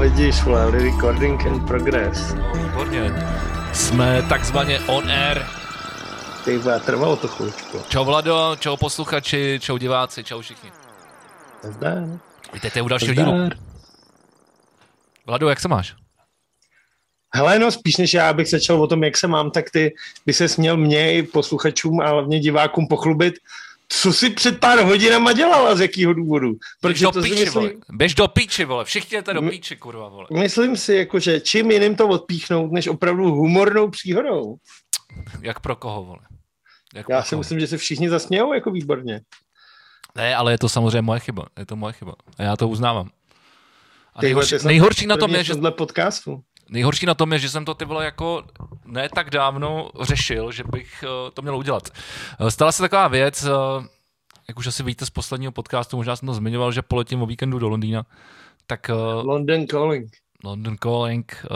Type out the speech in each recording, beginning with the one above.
vidíš, vole, recording in progress. No, výborně. Jsme takzvaně on air. Ty vole, trvalo to chvíličku. Čau Vlado, čau posluchači, čau diváci, čau všichni. Zdar. Vítejte u dalšího dílu. Vlado, jak se máš? Hele, no spíš než já bych začal o tom, jak se mám, tak ty by se směl mě i posluchačům a hlavně divákům pochlubit, co si před pár hodinama dělala, z jakého důvodu. Běž Protože do to si píči, myslím, vole. Běž do píči, vole. Všichni jdete do píči, kurva, vole. myslím si, jako, že čím jiným to odpíchnout, než opravdu humornou příhodou. Jak pro koho, vole? Jak Já si koho? myslím, že se všichni zasmějou jako výborně. Ne, ale je to samozřejmě moje chyba. Je to moje chyba. A já to uznávám. A nejhorší, nejhorší na tom je, že podcastu. Nejhorší na tom je, že jsem to ty vole jako ne tak dávno řešil, že bych eh, to měl udělat. Eh, Stala se taková věc, eh, jak už asi víte z posledního podcastu, možná jsem to zmiňoval, že poletím o víkendu do Londýna, tak London Calling. London Calling.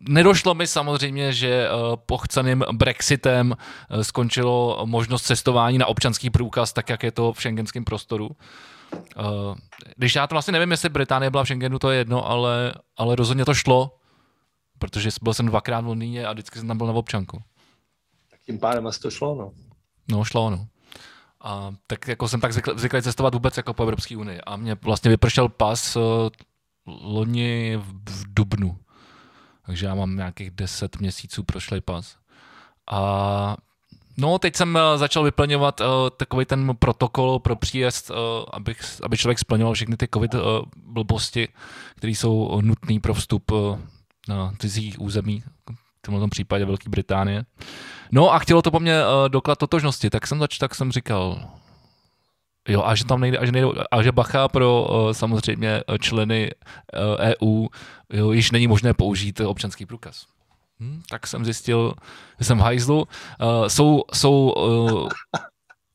Nedošlo mi samozřejmě, že pochceným Brexitem skončilo možnost cestování na občanský průkaz, tak jak je to v šengenském prostoru. Když já to vlastně nevím, jestli Británie byla v Schengenu, to je jedno, ale, ale rozhodně to šlo, protože byl jsem dvakrát v Londýně a vždycky jsem tam byl na občanku. Tím pádem asi to šlo, no. No, šlo, no. A tak jako jsem tak zvyklý, zvyklý cestovat vůbec jako po Evropské unii. A mě vlastně vypršel pas uh, loni v, v Dubnu. Takže já mám nějakých 10 měsíců prošlej pas. A no, teď jsem uh, začal vyplňovat uh, takový ten protokol pro příjezd, uh, abych, aby člověk splňoval všechny ty covid uh, blbosti, které jsou nutné pro vstup uh, na cizí území, v tomto případě Velké Británie. No a chtělo to po mně uh, doklad totožnosti, tak jsem zač, tak jsem říkal, jo, a že tam nejde, a že, nejde, a že bacha pro uh, samozřejmě eh, členy uh, EU jo, již není možné použít občanský průkaz. Hm, tak jsem zjistil, že jsem v hajzlu. Uh, jsou, jsou, uh,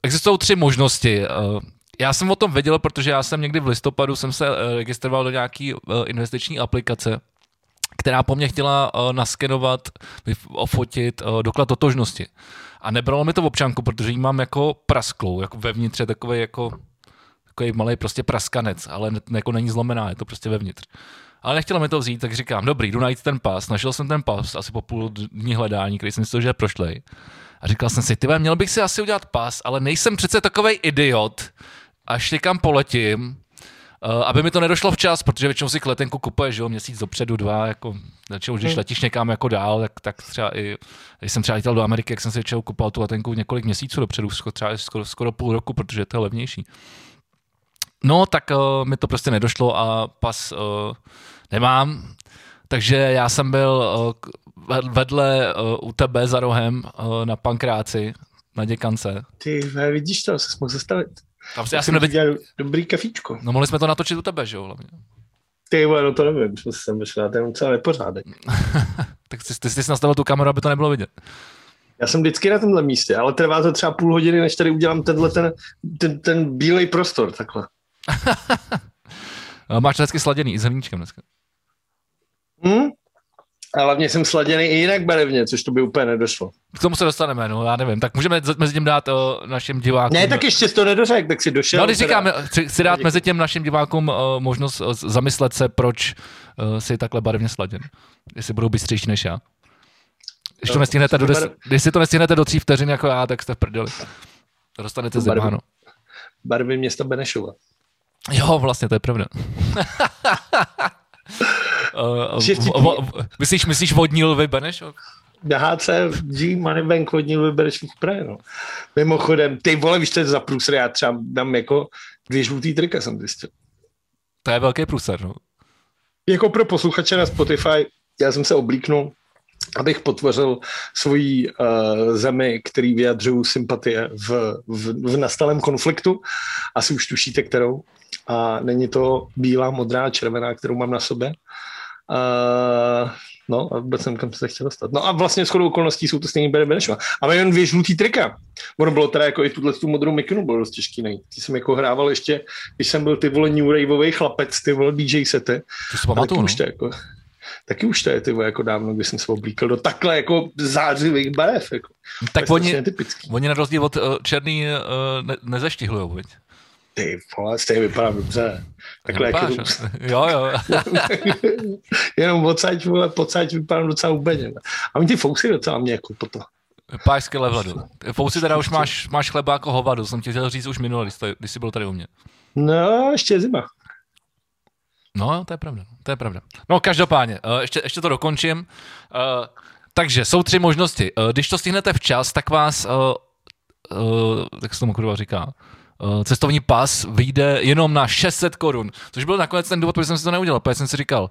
existují tři možnosti. Uh, já jsem o tom věděl, protože já jsem někdy v listopadu jsem se registroval do nějaký uh, investiční aplikace, která po mně chtěla uh, naskenovat, ofotit uh, doklad totožnosti. A nebralo mi to v občanku, protože ji mám jako prasklou, jako vevnitř je takový jako takový malý prostě praskanec, ale ne, jako není zlomená, je to prostě vevnitř. Ale nechtělo mi to vzít, tak říkám, dobrý, jdu najít ten pas. Našel jsem ten pas asi po půl dní hledání, který jsem myslel, že je prošlej. A říkal jsem si, ty měl bych si asi udělat pas, ale nejsem přece takový idiot, až někam poletím, aby mi to nedošlo včas, protože většinou si letenku kupuješ, jo, měsíc dopředu, dva, jako, většinou, když Hmm. letíš někam jako dál, tak, tak třeba i, když jsem třeba letěl do Ameriky, jak jsem si většinou kupoval tu letenku několik měsíců dopředu, skoro, třeba skoro, skoro půl roku, protože to je levnější. No, tak uh, mi to prostě nedošlo a pas uh, nemám, takže já jsem byl uh, vedle uh, u tebe za rohem uh, na Pankráci, na děkance. Ty vidíš to, se mohl zastavit. Tam se, já jsem jsem nevěděl, dělal dobrý kafíčko. no mohli jsme to natočit u tebe, že jo, hlavně. Ty vole, no to nevím, jsme se sem vyšli, ten docela nepořádek. Tak ty, ty, ty jsi nastavil tu kameru, aby to nebylo vidět. Já jsem vždycky na tomhle místě, ale trvá to třeba půl hodiny, než tady udělám tenhle ten, ten, ten bílej prostor, takhle. Máš to hezky sladěný i s hrníčkem dneska. Hm? A hlavně jsem sladěný i jinak barevně, což to by úplně nedošlo. K tomu se dostaneme, no já nevím. Tak můžeme z- mezi tím dát uh, našim divákům. Ne, tak ještě to nedořekl, tak si došel. No, když říkám, chci, chci dát mezi těm našim divákům uh, možnost uh, zamyslet se, proč uh, si takhle barevně sladěn. Jestli budou bystřejší než já. Když to No, nestihnete do, des, když si to nestihnete do tří vteřin jako já, tak jste v prdeli. Dostanete To barvy- zemáno. Barvy města Benešova. Jo, vlastně, to je pravda. uh, vo, myslíš, myslíš vodní lvy Benešov? Na HC G Moneybank hodně vybereš v Praze, no. Mimochodem, ty vole, víš, to je za průsr, já třeba dám jako dvě žlutý trika, jsem zjistil. To je velký průser, no. Jako pro posluchače na Spotify, já jsem se oblíknul, abych potvořil svoji uh, zemi, který vyjadřují sympatie v, v, v nastalém konfliktu. Asi už tušíte, kterou. A není to bílá, modrá, červená, kterou mám na sobě. Uh, no a vůbec jsem kam se chtěl dostat. No a vlastně shodou okolností jsou to stejný Barry Benešova. A mám jen dvě žlutý trika. Ono bylo teda jako i tuhle tu modrou mikinu bylo dost těžký najít. Ty jsem jako hrával ještě, když jsem byl ty vole new raveový chlapec, ty vole DJ sety. To si taky pamatuju, no. už to jako, taky už to je ty vole, jako dávno, kdy jsem se oblíkal do takhle jako zářivých barev. Jako. Tak oni, oni na rozdíl od uh, černý uh, ne, nezeštihlujou, viď? Ty vole, stejně vypadá dobře. Takhle jak je to... Jo, jo. Jenom odsaď, vole, pocať vypadám docela úplně. A oni ty fousy docela mě jako toto. Páš skvěle vladu. Fousy teda už máš, máš chleba jako hovadu, jsem ti chtěl říct už minule, když, jsi byl tady u mě. No, ještě je zima. No, to je pravda. To je pravda. No, každopádně, uh, ještě, ještě to dokončím. Uh, takže jsou tři možnosti. Uh, když to stihnete včas, tak vás, jak se tomu kurva říká, cestovní pas vyjde jenom na 600 korun, což byl nakonec ten důvod, proč jsem si to neudělal, protože jsem si říkal,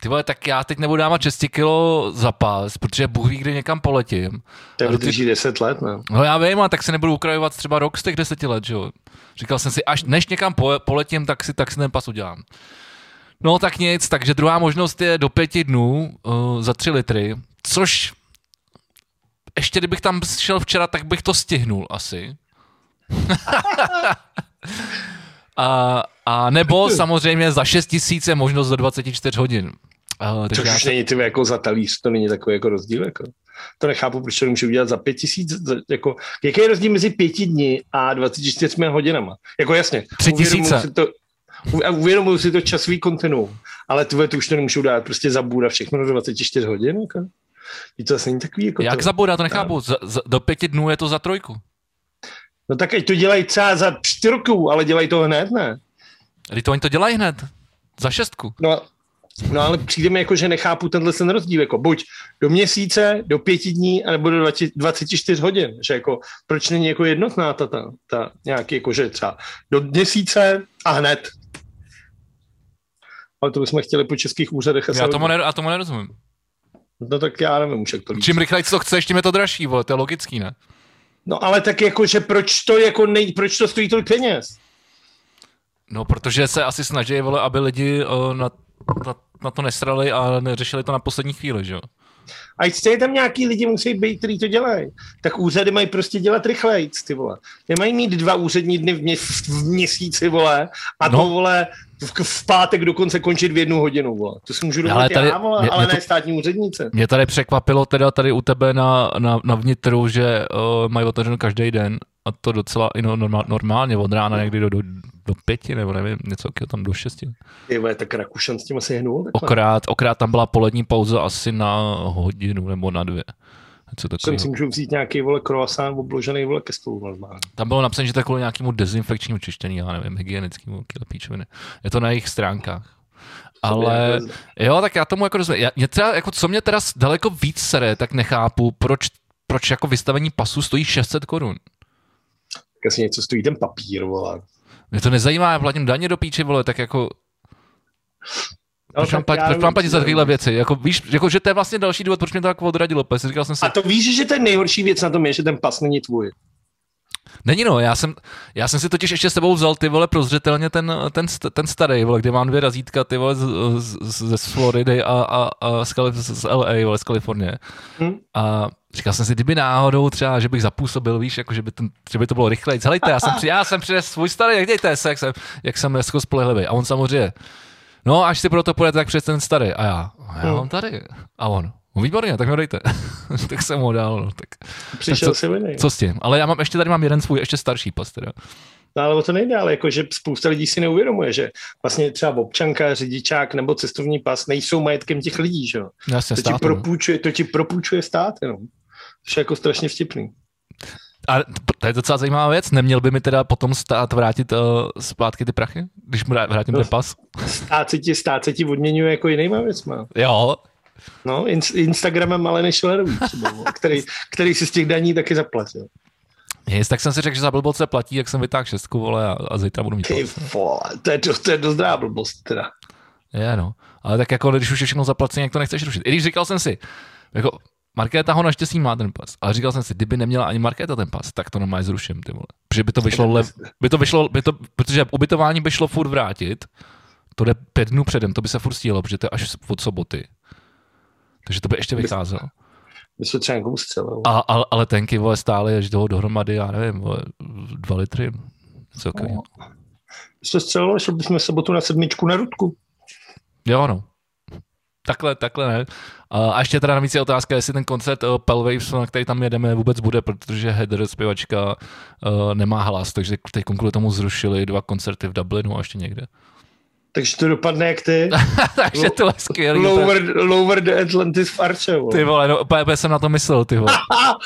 ty vole, tak já teď nebudu dávat 6 kilo za pas, protože Bůh ví, kdy někam poletím. To vydrží ty... 10 let, ne? No já vím, a tak se nebudu ukrajovat třeba rok z těch 10 let, že jo. Říkal jsem si, až než někam poletím, tak si, tak si ten pas udělám. No tak nic, takže druhá možnost je do pěti dnů uh, za tři litry, což ještě kdybych tam šel včera, tak bych to stihnul asi. A, a nebo samozřejmě za 6 tisíc je možnost do 24 hodin. Uh, Což už není ty jako za talíř, to není takový jako rozdíl. Jako. To nechápu, proč to nemůžu udělat za pět tisíc. Jako, jaký je rozdíl mezi pěti dní a 24 hodinama? Jako jasně. Tři tisíce. To, uvědomuji si to časový kontinuum, ale ty to už to nemůžu dát prostě za bůra všechno do 24 hodin. Jako. I to asi není takový. Jako Jak to, za bůra, to nechápu. Za, za, do pěti dnů je to za trojku. No tak ať to dělají třeba za čtyřku, ale dělají to hned, ne? Když to oni to dělají hned. Za šestku. No, no ale přijde mi jako, že nechápu tenhle ten rozdíl. Jako buď do měsíce, do pěti dní, anebo do 24 hodin. Že jako, proč není jako jednotná ta, ta, ta nějaký, jako, že třeba do měsíce a hned ale to bychom chtěli po českých úřadech. Já tomu, ne, a tomu nerozumím. No tak já nevím už, jak to líst. Čím rychleji to chceš, tím je to dražší, vole, to je logický, ne? No ale tak jako, že proč to, jako nej, proč to stojí tolik peněz? No, protože se asi snaží, vole, aby lidi uh, na, na, na, to nesrali a neřešili to na poslední chvíli, že jo? A stejně tam nějaký lidi musí být, kteří to dělají. Tak úřady mají prostě dělat rychleji, ty vole. Nemají mít dva úřední dny v, mě, v měsíci, vole, a no. to, vole, v, v pátek dokonce končit v jednu hodinu, vole. To si můžu dovolit já, vole, mě, ale mě ne to, státní úřednice. Mě tady překvapilo teda tady u tebe na, na, na vnitru, že uh, mají otevřeno každý den a to docela i no, normál, normálně od rána někdy do, do, do pěti, nebo nevím, něco tam do šesti. Je, tak Rakušan s tím asi hnul. Okrát, okrát tam byla polední pauza asi na hodinu nebo na dvě. Co takového. si můžu vzít nějaký vole croissant obložený vole ke stolu normálně. Tam bylo napsané, že to je kvůli nějakému dezinfekčnímu čištění, já nevím, hygienickému píčoviny. Je to na jejich stránkách. Ale jo, tak já tomu jako rozumím. Já, třeba, jako, co mě teda daleko víc sere, tak nechápu, proč, proč jako vystavení pasu stojí 600 korun. Tak asi něco stojí ten papír, vole. Mě to nezajímá, já platím daně do píči, vole, tak jako... No, proč mám, platit, proč mám platit za takovéhle věci? Jako, víš, jako, že to je vlastně další důvod, proč mě to jako odradilo. Říkal jsem si... A to víš, že ten nejhorší věc na tom je, že ten pas není tvůj. Není no, já jsem, já jsem si totiž ještě s tebou vzal ty vole prozřetelně ten, ten, ten starý, vole, kde mám dvě razítka, ty vole z, z, z Floridy a, a, a z, z LA, vole, z Kalifornie. Hmm. A říkal jsem si, kdyby náhodou třeba, že bych zapůsobil, víš, jako že by, ten, že by to bylo rychleji. Helejte, já jsem, při, já jsem přines svůj starý, jak dějte se, jak jsem, jak jsem jako spolehlivý. A on samozřejmě, no až si pro to půjde, tak přes ten starý. A já, a já hmm. mám tady. A on, No výborně, tak mi dejte. tak jsem ho dal. No, tak, Přišel tak co, si Co s tím? Ale já mám ještě tady mám jeden svůj, ještě starší pas teda. No ale o to nejde, ale jako, že spousta lidí si neuvědomuje, že vlastně třeba občanka, řidičák nebo cestovní pas nejsou majetkem těch lidí, že jo? To, ti propůjčuje, to ti propůjčuje stát jenom. To je jako strašně vtipný. A to je docela zajímavá věc. Neměl by mi teda potom stát vrátit uh, zpátky ty prachy, když mu vrátím no, ten pas? Stát se ti, stát se ti odměňuje jako jinýma věcma. Jo, No, in, Instagramem ale Schillerový třeba, který, který si z těch daní taky zaplatil. Jest, tak jsem si řekl, že za blbost se platí, jak jsem vytáhl šestku, vole, a, a zítra budu mít Ty vole, to je, dost, to je dost dobrá blbost, teda. Je, no. Ale tak jako, když už je všechno zaplacené, jak to nechceš rušit. I když říkal jsem si, jako, Markéta ho naštěstí má ten pas, ale říkal jsem si, kdyby neměla ani Markéta ten pas, tak to normálně zruším, ty vole. Protože by to vyšlo, lev, by to vyšlo, by to, protože ubytování by šlo furt vrátit, to jde pět dnů předem, to by se furt stílo, protože to je až od soboty. Takže to by ještě vycházelo. My jsme třeba někomu střelil. A, ale, ale tenky vole, stály až toho dohromady, já nevím, vole, dva litry. Co no. My jsme střelili, šli bychom sobotu na sedmičku na Rudku. Jo, no. Takhle, takhle ne. A ještě teda navíc je otázka, jestli ten koncert uh, Pelwaves, na který tam jedeme, vůbec bude, protože Heather, zpěvačka, uh, nemá hlas, takže teď kvůli tomu zrušili dva koncerty v Dublinu a ještě někde. Takže to dopadne jak ty. takže to je skvělý. Lower, lower the Atlantis v Arche, vole. Ty vole, no, jsem na to myslel, ty vole.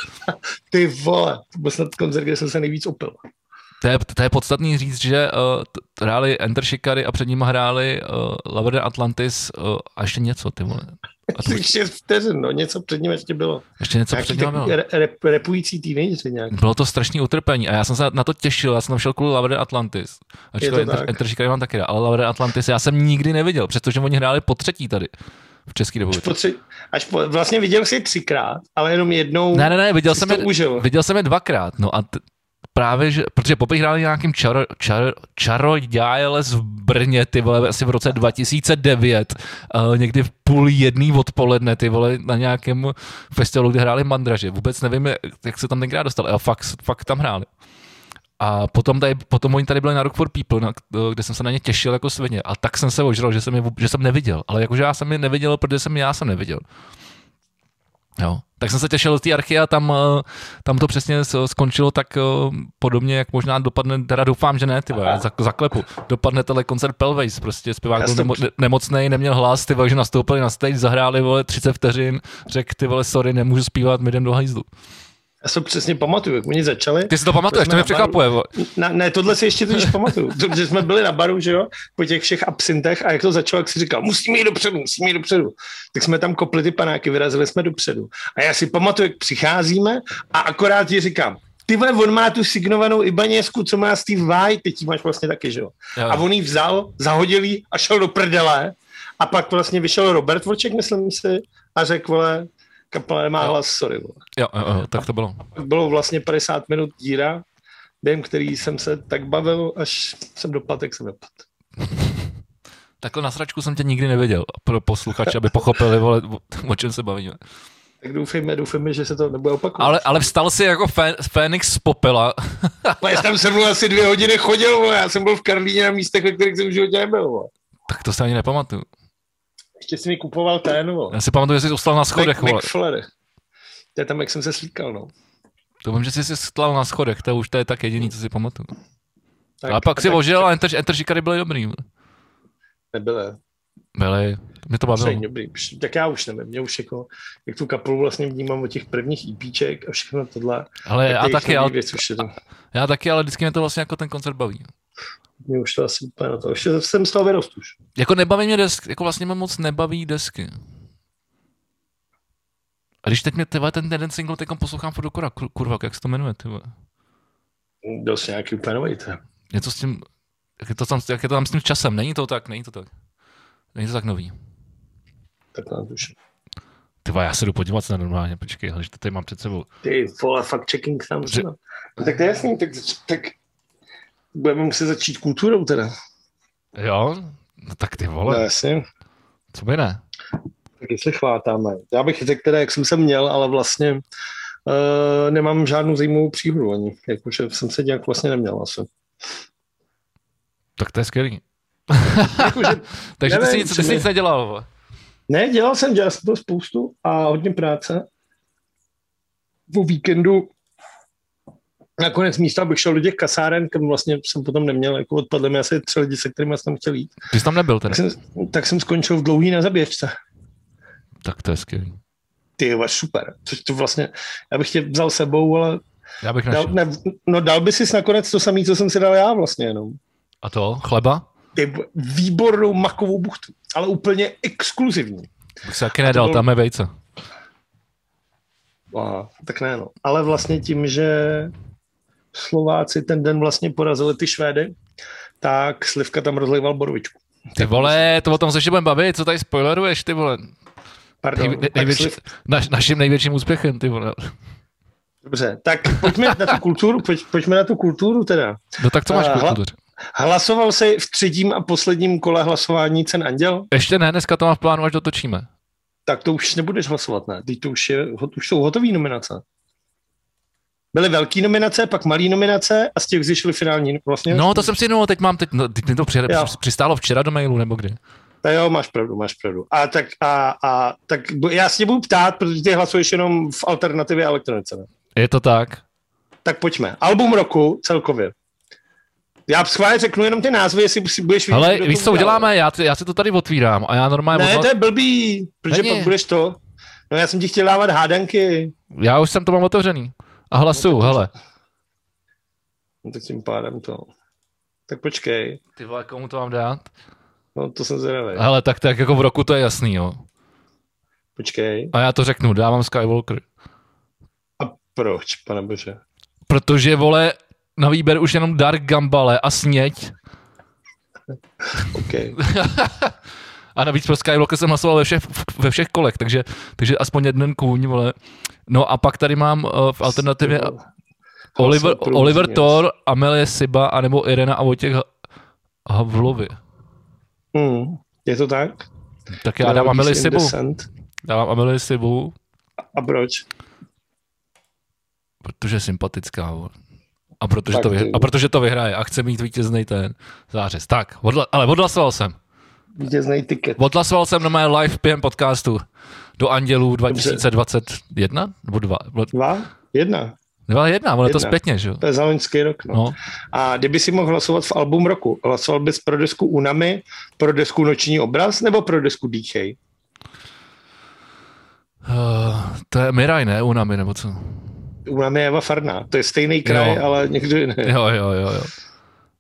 ty vole, to byl snad koncert, kde jsem se nejvíc opil. To je, to je podstatný říct, že uh, hráli Enter Shikari a před nimi hráli uh, Lover Atlantis uh, a ještě něco, ty vole. A to... Ještě vteřin, no, něco před ním ještě bylo. Ještě něco Nějaký před ním bylo. Rep, repující teenageři nějak. Bylo to strašný utrpení a já jsem se na to těšil, já jsem tam šel kvůli Lover Atlantis. Ačkoliv Enter, Enter Shikari mám taky, ale Lover Atlantis já jsem nikdy neviděl, protože oni hráli po třetí tady v České republice. Až, po tři, až po, vlastně viděl jsi třikrát, ale jenom jednou. Ne, ne, ne, viděl jsem, je, viděl jsem je dvakrát, no a t- právě, že, protože poprvé hráli nějakým čaro, čaro, čarodějles v Brně, ty vole, asi v roce 2009, uh, někdy v půl jedný odpoledne, ty vole, na nějakém festivalu, kde hráli Mandraže. Vůbec nevím, jak se tam tenkrát dostali, ale fakt, fakt tam hráli. A potom, tady, potom oni tady byli na Rock for People, na, kde jsem se na ně těšil jako svině. A tak jsem se ožral, že jsem, je, že jsem neviděl. Ale jakože já jsem je neviděl, protože jsem já jsem neviděl. Jo. Tak jsem se těšil do té archy a tam, eh, tam to přesně skončilo tak eh, podobně, jak možná dopadne, teda doufám, že ne, ty zaklepu. Dopadne tenhle koncert Pelways, prostě zpěvák byl nemo, nemocný, neměl hlas, ty že nastoupili na stage, zahráli, vole, 30 vteřin, řekl, ty vole, sorry, nemůžu zpívat, my jdem do hajzlu. Já se přesně pamatuju, jak oni začali. Ty si to pamatuješ, to mě překvapuje. Ne, ne, tohle si ještě totiž pamatuju. Protože jsme byli na baru, že jo, po těch všech absintech a jak to začalo, jak si říkal, musíme jít dopředu, musíme jít dopředu. Tak jsme tam kopli ty panáky, vyrazili jsme dopředu. A já si pamatuju, jak přicházíme a akorát ti říkám, ty vole, on má tu signovanou Ibaněsku, co má Steve Vai, teď máš vlastně taky, že jo. jo. A on ji vzal, zahodil jí a šel do prdele. A pak vlastně vyšel Robert Voček, myslím si, a řekl, vole, kapela nemá jo. hlas, sorry. Vole. Jo, jo, jo, tak to bylo. Bylo vlastně 50 minut díra, během který jsem se tak bavil, až jsem dopadl, jak jsem dopadl. Takhle na sračku jsem tě nikdy neviděl, pro posluchače, aby pochopili, vole, o čem se bavíme. Tak doufejme, doufejme, že se to nebude opakovat. Ale, ale vstal si jako Fénix z popela. já jsem se mnou asi dvě hodiny chodil, vole. já jsem byl v Karlíně na místech, ve kterých jsem v životě nebyl. Vole. Tak to se ani nepamatuju. Ještě si mi kupoval ten, vole. Já si pamatuju, že jsi ustal na schodech, Mac, vole. To je tam, jak jsem se slíkal, no. To vím, že jsi si stlal na schodech, to už to je tak jediný, co si pamatuju. Tak, Ale pak si ožil a Enter, Enter byly dobrý. Nebyly. Byly. Mě to bavilo. Dobrý. Tak já už nevím, mě už jako, jak tu kapelu vlastně vnímám od těch prvních EPček a všechno tohle. Ale já taky, ale, věc už je to... já taky, ale vždycky mě to vlastně jako ten koncert baví. Mě už to asi úplně na to. Ještě jsem z toho vyrost už. Jako nebaví mě desky, jako vlastně mě moc nebaví desky. A když teď mě tyhle, ten jeden single teď poslouchám furt dokora, kurva, jak se to jmenuje, ty Dost nějaký úplně nový, Něco s tím, jak je, to tam, jak je to tam s tím časem, není to tak, není to tak. Není to tak nový. Tak na duši. Ty já se jdu podívat na normálně, počkej, ale že to tady mám před sebou. Ty vole, fakt checking tam. Že... No, tak to je jasný, tak, tak budeme muset začít kulturou teda. Jo, no tak ty vole. No, jasně. Co by ne? taky se chvátáme. Já bych řekl teda, jak jsem se měl, ale vlastně uh, nemám žádnou zajímavou příhodu ani. Jakože jsem se nějak vlastně neměl asi. Tak to je skvělý. Jakože, Takže nevím, ty jsi nic, ty jsi nic nedělal. Ne, dělal jsem, dělal jsem to spoustu a hodně práce. Po víkendu nakonec místa, abych šel do těch kasáren, kam vlastně jsem potom neměl, jako odpadly mi asi tři lidi, se kterými jsem chtěl jít. Ty jsi tam nebyl teda? Tak jsem, tak jsem skončil v dlouhý na zaběžce. Tak to je skvělý. Ty jo, super. Což to vlastně, já bych tě vzal sebou, ale já bych dal, ne, no dal by si nakonec to samé, co jsem si dal já vlastně jenom. A to? Chleba? Ty výbornou makovou buchtu, ale úplně exkluzivní. Bych se taky nedal, byl... tam je vejce. Aha, tak ne, no. Ale vlastně tím, že Slováci ten den vlastně porazili ty Švédy, tak Slivka tam rozlival borovičku. Ty vole, to o tom se ještě budeme bavit, co tady spoileruješ, ty vole. Pardon. Nej, největší, sliv... naš, naším největším úspěchem, ty vole. Dobře, tak pojďme na tu kulturu, pojď, pojďme na tu kulturu teda. No tak co máš uh, kulturu? Hlasoval jsi v třetím a posledním kole hlasování cen Anděl? Ještě ne, dneska to má v plánu, až dotočíme. Tak to už nebudeš hlasovat, ne? Teď to už, je, už jsou hotové nominace. Byly velké nominace, pak malé nominace a z těch zjišly finální vlastně. No, to jsem si no, teď mám, teď, no, teď mi to při, přistálo včera do mailu, nebo kdy? Tak jo, máš pravdu, máš pravdu. A tak, a, a, tak já se tě budu ptát, protože ty hlasuješ jenom v alternativě elektronice. Ne? Je to tak? Tak pojďme. Album roku celkově. Já schválně řeknu jenom ty názvy, jestli si budeš vidět. Ale víš, co uděláme? Já, já si to tady otvírám a já normálně... Ne, odhlas... to je blbý, protože Není. pak budeš to. No já jsem ti chtěl dávat hádanky. Já už jsem to mám otevřený. A hlasu, no, hele. No tak tím pádem to. Tak počkej. Ty vole, komu to mám dát? No to jsem zvědavý. Hele, tak, tak jako v roku to je jasný, jo. Počkej. A já to řeknu, dávám Skywalker. A proč, pane bože? Protože, vole, na výběr už jenom Dark Gambale a Sněť. OK. a navíc pro Skywalker jsem hlasoval ve všech, ve všech kolech, takže, takže aspoň jeden kůň, vole. No a pak tady mám uh, v alternativě Oliver, Oliver Thor, Amelie Siba, anebo Irena a Vojtěch Havlovi. Hmm, je to tak? Tak já dám Amelie Sibu. Dávám Amelie Sibu. A proč? Protože je sympatická. Vole. A protože, to vyhraje, a protože to vyhraje a chce mít vítězný ten zářez. Tak, odla, ale odhlasoval jsem. Vítězný tiket. Odhlasoval jsem na mé live PM podcastu do Andělů 2021? Nebo dva? Dva? Jedna. Dva jedna, ale to zpětně, že jo? To je za loňský rok, no. no. A kdyby si mohl hlasovat v album roku, hlasoval bys pro desku Unami, pro desku Noční obraz nebo pro desku Dýchej? Uh, to je Miraj, ne? Unami, nebo co? U Eva Farná. To je stejný kraj, jo. ale někdo jiný. Jo, jo, jo, jo.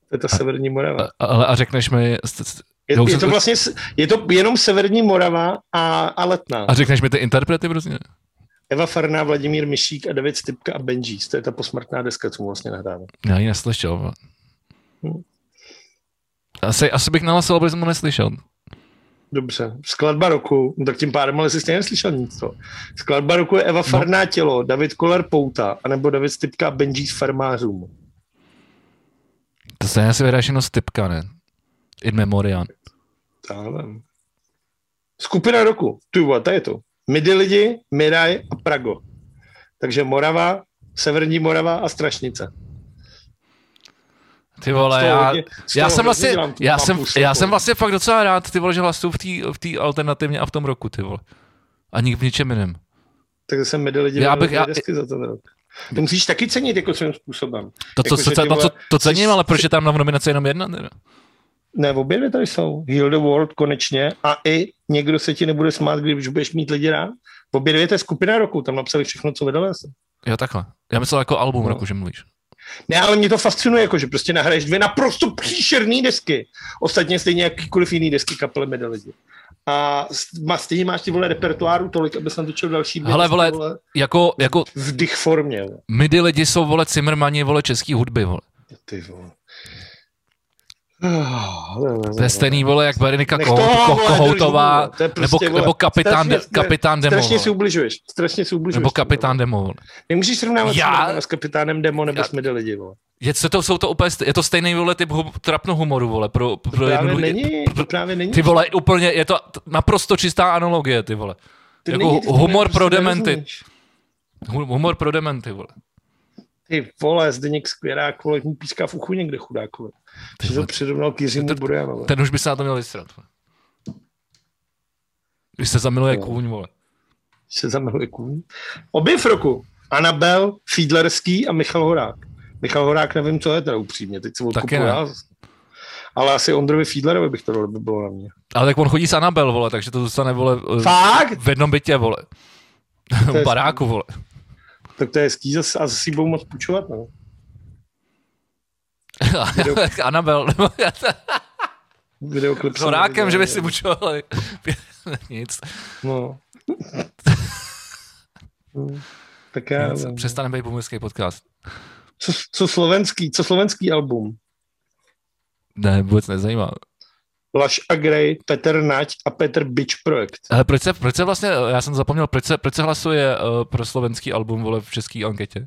To je ta severní Morava. A, ale a řekneš mi... Je, je, to vlastně, je to jenom severní Morava a, a Letná. A řekneš mi ty interprety prostě? Eva Farná, Vladimír Myšík a David Stipka a Benjis. To je ta posmrtná deska, co mu vlastně nahrává. Já ji neslyšel. Hm. Asi, asi bych nahlasoval, protože jsem to neslyšel. Dobře. Skladba roku, no tak tím pádem ale jsi stejně neslyšel nic. To. Skladba roku je Eva no. Farná tělo, David Koller Pouta, anebo David Stipka Benji z farmářům. To se asi vydáš jenom Stipka, ne? In memoriam. Tálem. Skupina roku. Tu, to je to. Midi lidi, Miraj a Prago. Takže Morava, Severní Morava a Strašnice. Ty vole, já, já jsem vlastně, já jsem, já jsem vlastně fakt docela rád, ty vole, že hlasuju v té v alternativně a v tom roku, ty vole. A nik v ničem jiném. Tak jsem medali lidi já bych, já, za ten rok. To musíš taky cenit jako svým způsobem. To, co, jako, co, co, to cením, ale proč je tam na nominaci jenom jedna? Teda? Ne, obě dvě tady jsou. Heal the World konečně a i někdo se ti nebude smát, když budeš mít lidi rád. Obě dvě to je skupina roku, tam napsali všechno, co vydali jsem. Jo, takhle. Já myslel jako album no. roku, že mluvíš. Ne, ale mě to fascinuje, jako, že prostě nahraješ dvě naprosto příšerné desky. Ostatně stejně jakýkoliv jiný desky kapely Medalidi. A má, stejně máš ty vole repertoáru tolik, aby jsem točil další dvě Hele, vole, vole, jako, jako v dych formě. Midi lidi jsou, vole, Cimrmani, vole, český hudby, vole. Ty vole. To je stejný, vole, jak Berenika Kohoutová, nebo, prostě, nebo kapitán, strašně, kapitán Demo. Strašně si ubližuješ, strašně si ubližuješ. Nebo kapitán Demo, vole. Nemůžeš srovnávat Já... s kapitánem Demo nebo já... jsme lidi, vole. Je, to, jsou to úplně, je to stejný, vole, typ hum, trapno humoru, vole, pro, pro to právě jednu, není, to právě není. Ty vole, úplně, je to naprosto čistá analogie, ty vole. Ty jako není, humor pro dementy. Humor pro dementy, vole. Ty vole, Zdeněk Skvěrák, vole, mu píská v uchu někde chudákové. Ty to přirovnal k Jiřímu ten, Burjanovi. Ten už by se na to měl vystrat. Když se zamiluje no. kůň, vole. Když se zamiluje kůň. Objev roku. Anabel, Fiedlerský a Michal Horák. Michal Horák nevím, co je teda upřímně, teď se odkupuji já. Ale asi Ondrovi Fiedlerovi bych to by bylo na mě. Ale tak on chodí s Anabel, vole, takže to zůstane, vole, Fakt? v jednom bytě, vole. V baráku, vole. Tak to je hezký zase, a zase si budou moc půjčovat, no. Anabel. Videoklip. S horákem, že by si půjčovali. Nic. No. tak já... Nic, přestaneme být boomerský podcast. Co, co slovenský, co slovenský album? Ne, vůbec nezajímá. Laš a Grey, Petr Nať a Petr Bitch Projekt. Ale proč se, proč se vlastně, já jsem zapomněl, proč se, proč se hlasuje uh, pro slovenský album vole v české anketě?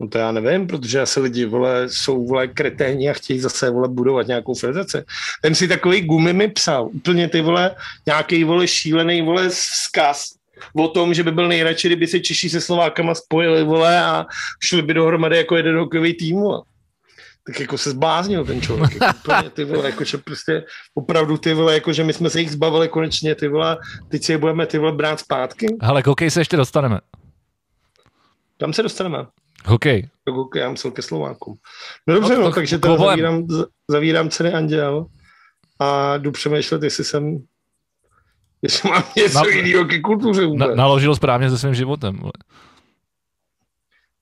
No to já nevím, protože asi lidi vole, jsou vole kreténi a chtějí zase vole budovat nějakou federaci. Ten si takový gumy mi psal, úplně ty vole, nějaký vole šílený vole vzkaz o tom, že by byl nejradši, kdyby se Češi se Slovákama spojili vole a šli by dohromady jako jeden hokejový tým. Vole. Tak jako se zbláznil ten člověk. Jako úplně, ty vole, jako, že prostě opravdu ty vole, jako, že my jsme se jich zbavili konečně, ty vole, teď si je budeme ty vole brát zpátky. Ale k hokej se ještě dostaneme. Tam se dostaneme. Hokej. Hokej, já musel ke Slovákům. No dobře, No, no, takže to zavírám, zavírám ceny Anděl a jdu přemýšlet, jestli jsem jestli mám něco Na- jiného ke kultuře vůbec. Na, naložil správně se svým životem. vole.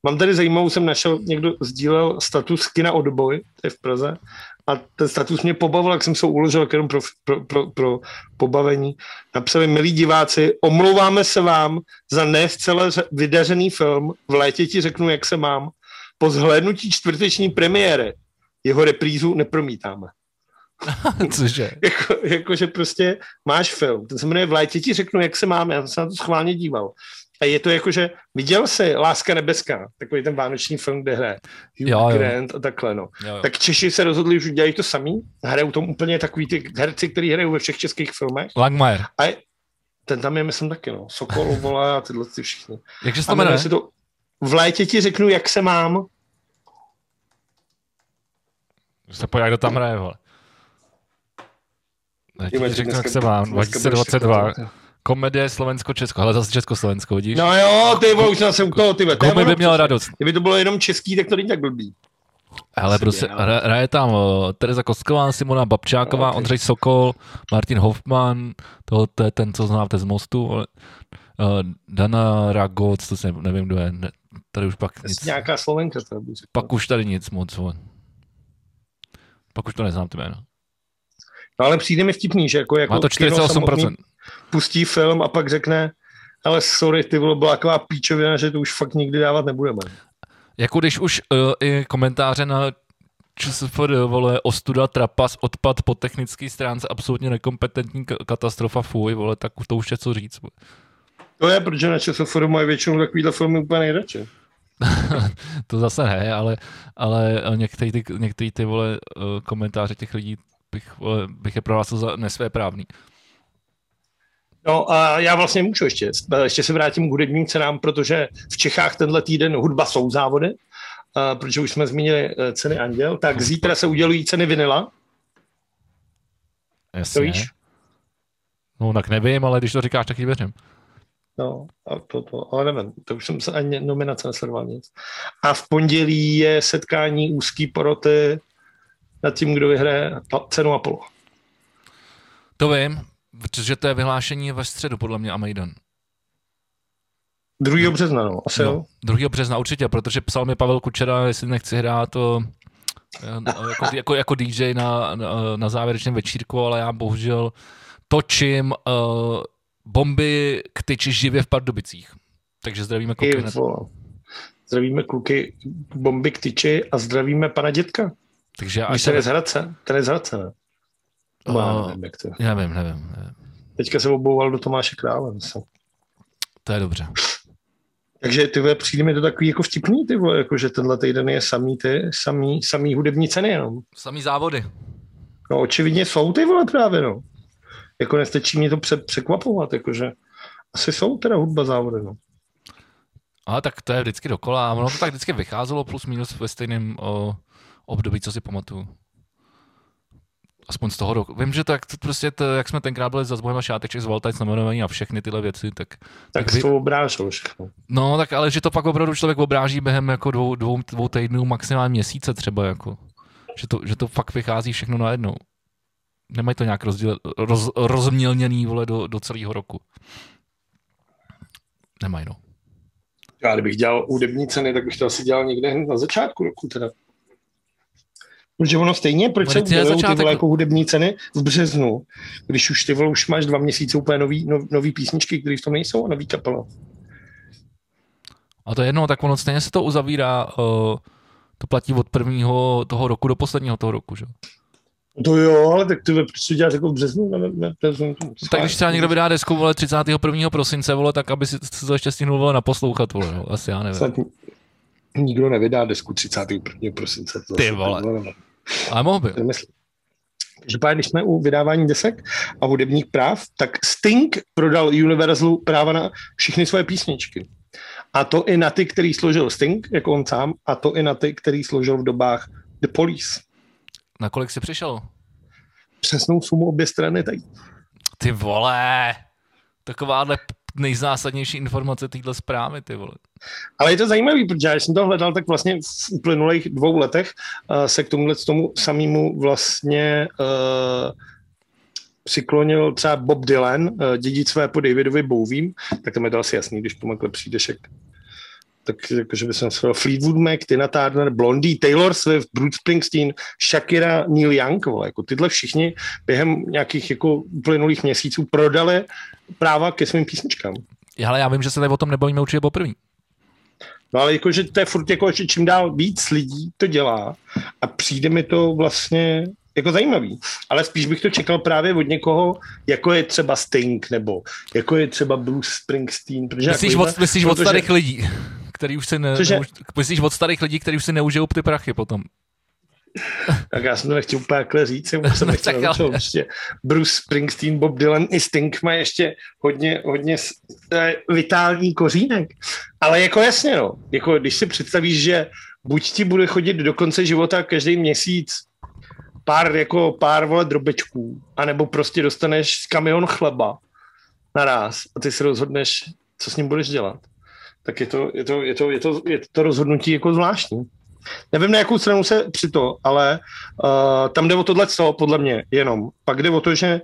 Mám tady zajímavou, jsem našel, někdo sdílel status kina Odboj, to je v Praze, a ten status mě pobavil, jak jsem se ho uložil jenom pro, pro, pro, pro pobavení. Napsali, milí diváci, omlouváme se vám za ne zcela ře- vydařený film, v létě ti řeknu, jak se mám, po zhlédnutí čtvrteční premiéry. Jeho reprízu nepromítáme. Cože? Jako, jako, že prostě máš film, ten se jmenuje V létě ti řeknu, jak se mám, já jsem se na to schválně díval. A je to jako, že viděl jsi Láska nebeská, takový ten vánoční film, kde hraje Hugh Jo, jo. Grant a takhle, no. Jo, jo. Tak Češi se rozhodli, že udělají to samý, hrajou tam úplně takový ty herci, kteří hrajou ve všech českých filmech. Langmajer. A je, ten tam je, myslím, taky, no. Sokol, vole a tyhle ty všichni. Jakže se to jmenuje to V létě ti řeknu, jak se mám. Se pojď, kdo tam hraje, vole. Ti řeknu, jak se mám. dneska budeš 2022. Komedie Slovensko-Česko. Ale zase Československo, vidíš? No jo, ty vole, už jsem u toho, ty vole, Komu by měl radost? Kdyby to bylo jenom český, tak to není tak blbý. Ale prostě hraje tam uh, Tereza Kostková, Simona Babčáková, Ok. Ondřej Sokol, Martin Hoffman, to, to je ten, co znáte z Mostu, vole. uh, Dana Ragoc, to se nevím, kdo je, ne, tady už pak Nic. Nějaká slovenka to pak už tady nic moc, vole. Pak už to neznám ty jméno. No ale přijde mi vtipný, že jako, jako Má to kino 48%. samotný pustí film a pak řekne, ale sorry, ty vole, byla taková píčovina, že to už fakt nikdy dávat nebudeme. Jako když už uh, i komentáře na ČSFD, vole, ostuda, trapas, odpad po technické stránce, absolutně nekompetentní ka- katastrofa, fuj, vole, tak to už je co říct. To je, protože na ČSFR mají většinou takovýhle filmy úplně nejradši. to zase ne, ale, ale některý ty, některý ty vole, eh, komentáře těch lidí bych, vole, bych je prohlásil za nesvéprávný. No a já vlastně můžu ještě, ještě se vrátím k hudebním cenám, protože v Čechách tenhle týden hudba jsou závody, protože už jsme zmínili eh, ceny Anděl, tak zítra se udělují ceny vinila, to Jasně. víš? No tak nevím, ale když to říkáš, tak ji věřím. No, a to, to, ale nevím, to už jsem se ani nominace nesledoval nic. A v pondělí je setkání úzký poroty nad tím, kdo vyhraje cenu Apollo. To vím, protože to je vyhlášení ve středu, podle mě, a Maidan. 2. března, no, asi jo. No, 2. března určitě, protože psal mi Pavel Kučera, jestli nechci hrát to jako, jako, jako DJ na, na, na závěrečném večírku, ale já bohužel točím uh, bomby k tyči živě v Pardubicích. Takže zdravíme kluky. Zdravíme kluky bomby k tyči a zdravíme pana dětka. Takže Až je se... z Hradce, je z Hradce, ne? Uh, Uh, nevím, jak to je. nevím, nevím, nevím. Teďka se obouval do Tomáše Krále. myslím. To je dobře. Takže ty vole, přijde mi to takový jako vtipný, ty vole, jako že tenhle týden je samý ty, samý, samý hudební ceny jenom. Samý závody. No očividně jsou ty vole právě, no. Jako nestačí mě to pře- překvapovat, jakože asi jsou teda hudba závody, no. Ale tak to je vždycky dokola. A ono to tak vždycky vycházelo plus minus ve stejném o, období, co si pamatuju. Aspoň z toho roku. Vím, že tak to prostě, to, jak jsme tenkrát byli za Zbohem a Šáteček z Valtajc nominovaní a všechny tyhle věci, tak, Tak, tak vy, to obráželo všechno. no tak ale že to pak opravdu člověk obráží během jako dvou, dvou, dvou týdnů, maximálně měsíce třeba jako. Že to, že to fakt vychází všechno najednou. Nemají to nějak rozdíl, roz, rozmělněný vole do, do celého roku. Nemají no. Já kdybych dělal hudební ceny, tak bych to asi dělal někde hned na začátku roku teda. Protože ono stejně, proč se udělují ty začátek- vole jako hudební ceny v březnu, když už ty vole už máš dva měsíce úplně nový, nov, nový písničky, které v tom nejsou a nový kapela. A to je jedno, tak ono stejně se to uzavírá, uh, to platí od prvního toho roku do posledního toho roku, že? To jo, ale tak ty proč to děláš jako v březnu? Ne, ne, ne, březnu Tak když třeba někdo vydá desku, vole, 31. prosince, vole, tak aby si si to ještě stihnul, vole, naposlouchat, vole, no, asi já nevím. Snad nikdo nevydá desku 31. prosince. To Ty vole. Ale mohl by. Každopádně, když jsme u vydávání desek a hudebních práv, tak Sting prodal Universalu práva na všechny svoje písničky. A to i na ty, který složil Sting, jako on sám, a to i na ty, který složil v dobách The Police. Na kolik jsi přišel? Přesnou sumu obě strany tady. Ty vole, takováhle nejzásadnější informace téhle zprávy, ty vole. Ale je to zajímavý, protože já jsem to hledal, tak vlastně v uplynulých dvou letech uh, se k tomuhle tomu samému vlastně uh, přiklonil třeba Bob Dylan, uh, dědic své po Davidovi Bowiem, tak tam je to asi jasný, když pomakle přijdeš, jak tak jakože by se Fleetwood Mac, Tina Turner, Blondie, Taylor Swift, Bruce Springsteen, Shakira, Neil Young, vole, jako tyhle všichni během nějakých jako uplynulých měsíců prodali práva ke svým písničkám. Ale já vím, že se tady o tom nebavíme určitě poprvé. No ale jakože to je furt jako, že čím dál víc lidí to dělá a přijde mi to vlastně jako zajímavý. Ale spíš bych to čekal právě od někoho, jako je třeba Sting, nebo jako je třeba Bruce Springsteen. Protože myslíš, jako od, myslíš protože... od starých lidí, který už si ne, Cože? neuž, myslíš od starých lidí, kteří už si neužijou ty prachy potom. tak já jsem to nechtěl úplně takhle říct, já jsem No, nechtěl tak ale- ještě Bruce Springsteen, Bob Dylan i Sting mají ještě hodně, hodně vitální kořínek. Ale jako jasně, no, jako když si představíš, že buď ti bude chodit do konce života každý měsíc pár, jako pár vole drobečků, anebo prostě dostaneš kamion chleba naraz a ty si rozhodneš, co s ním budeš dělat. Tak je to, je to, je to, je to, je to rozhodnutí jako zvláštní. Nevím, na jakou stranu se při to, ale uh, tam jde o tohle co, podle mě, jenom. Pak jde o to, že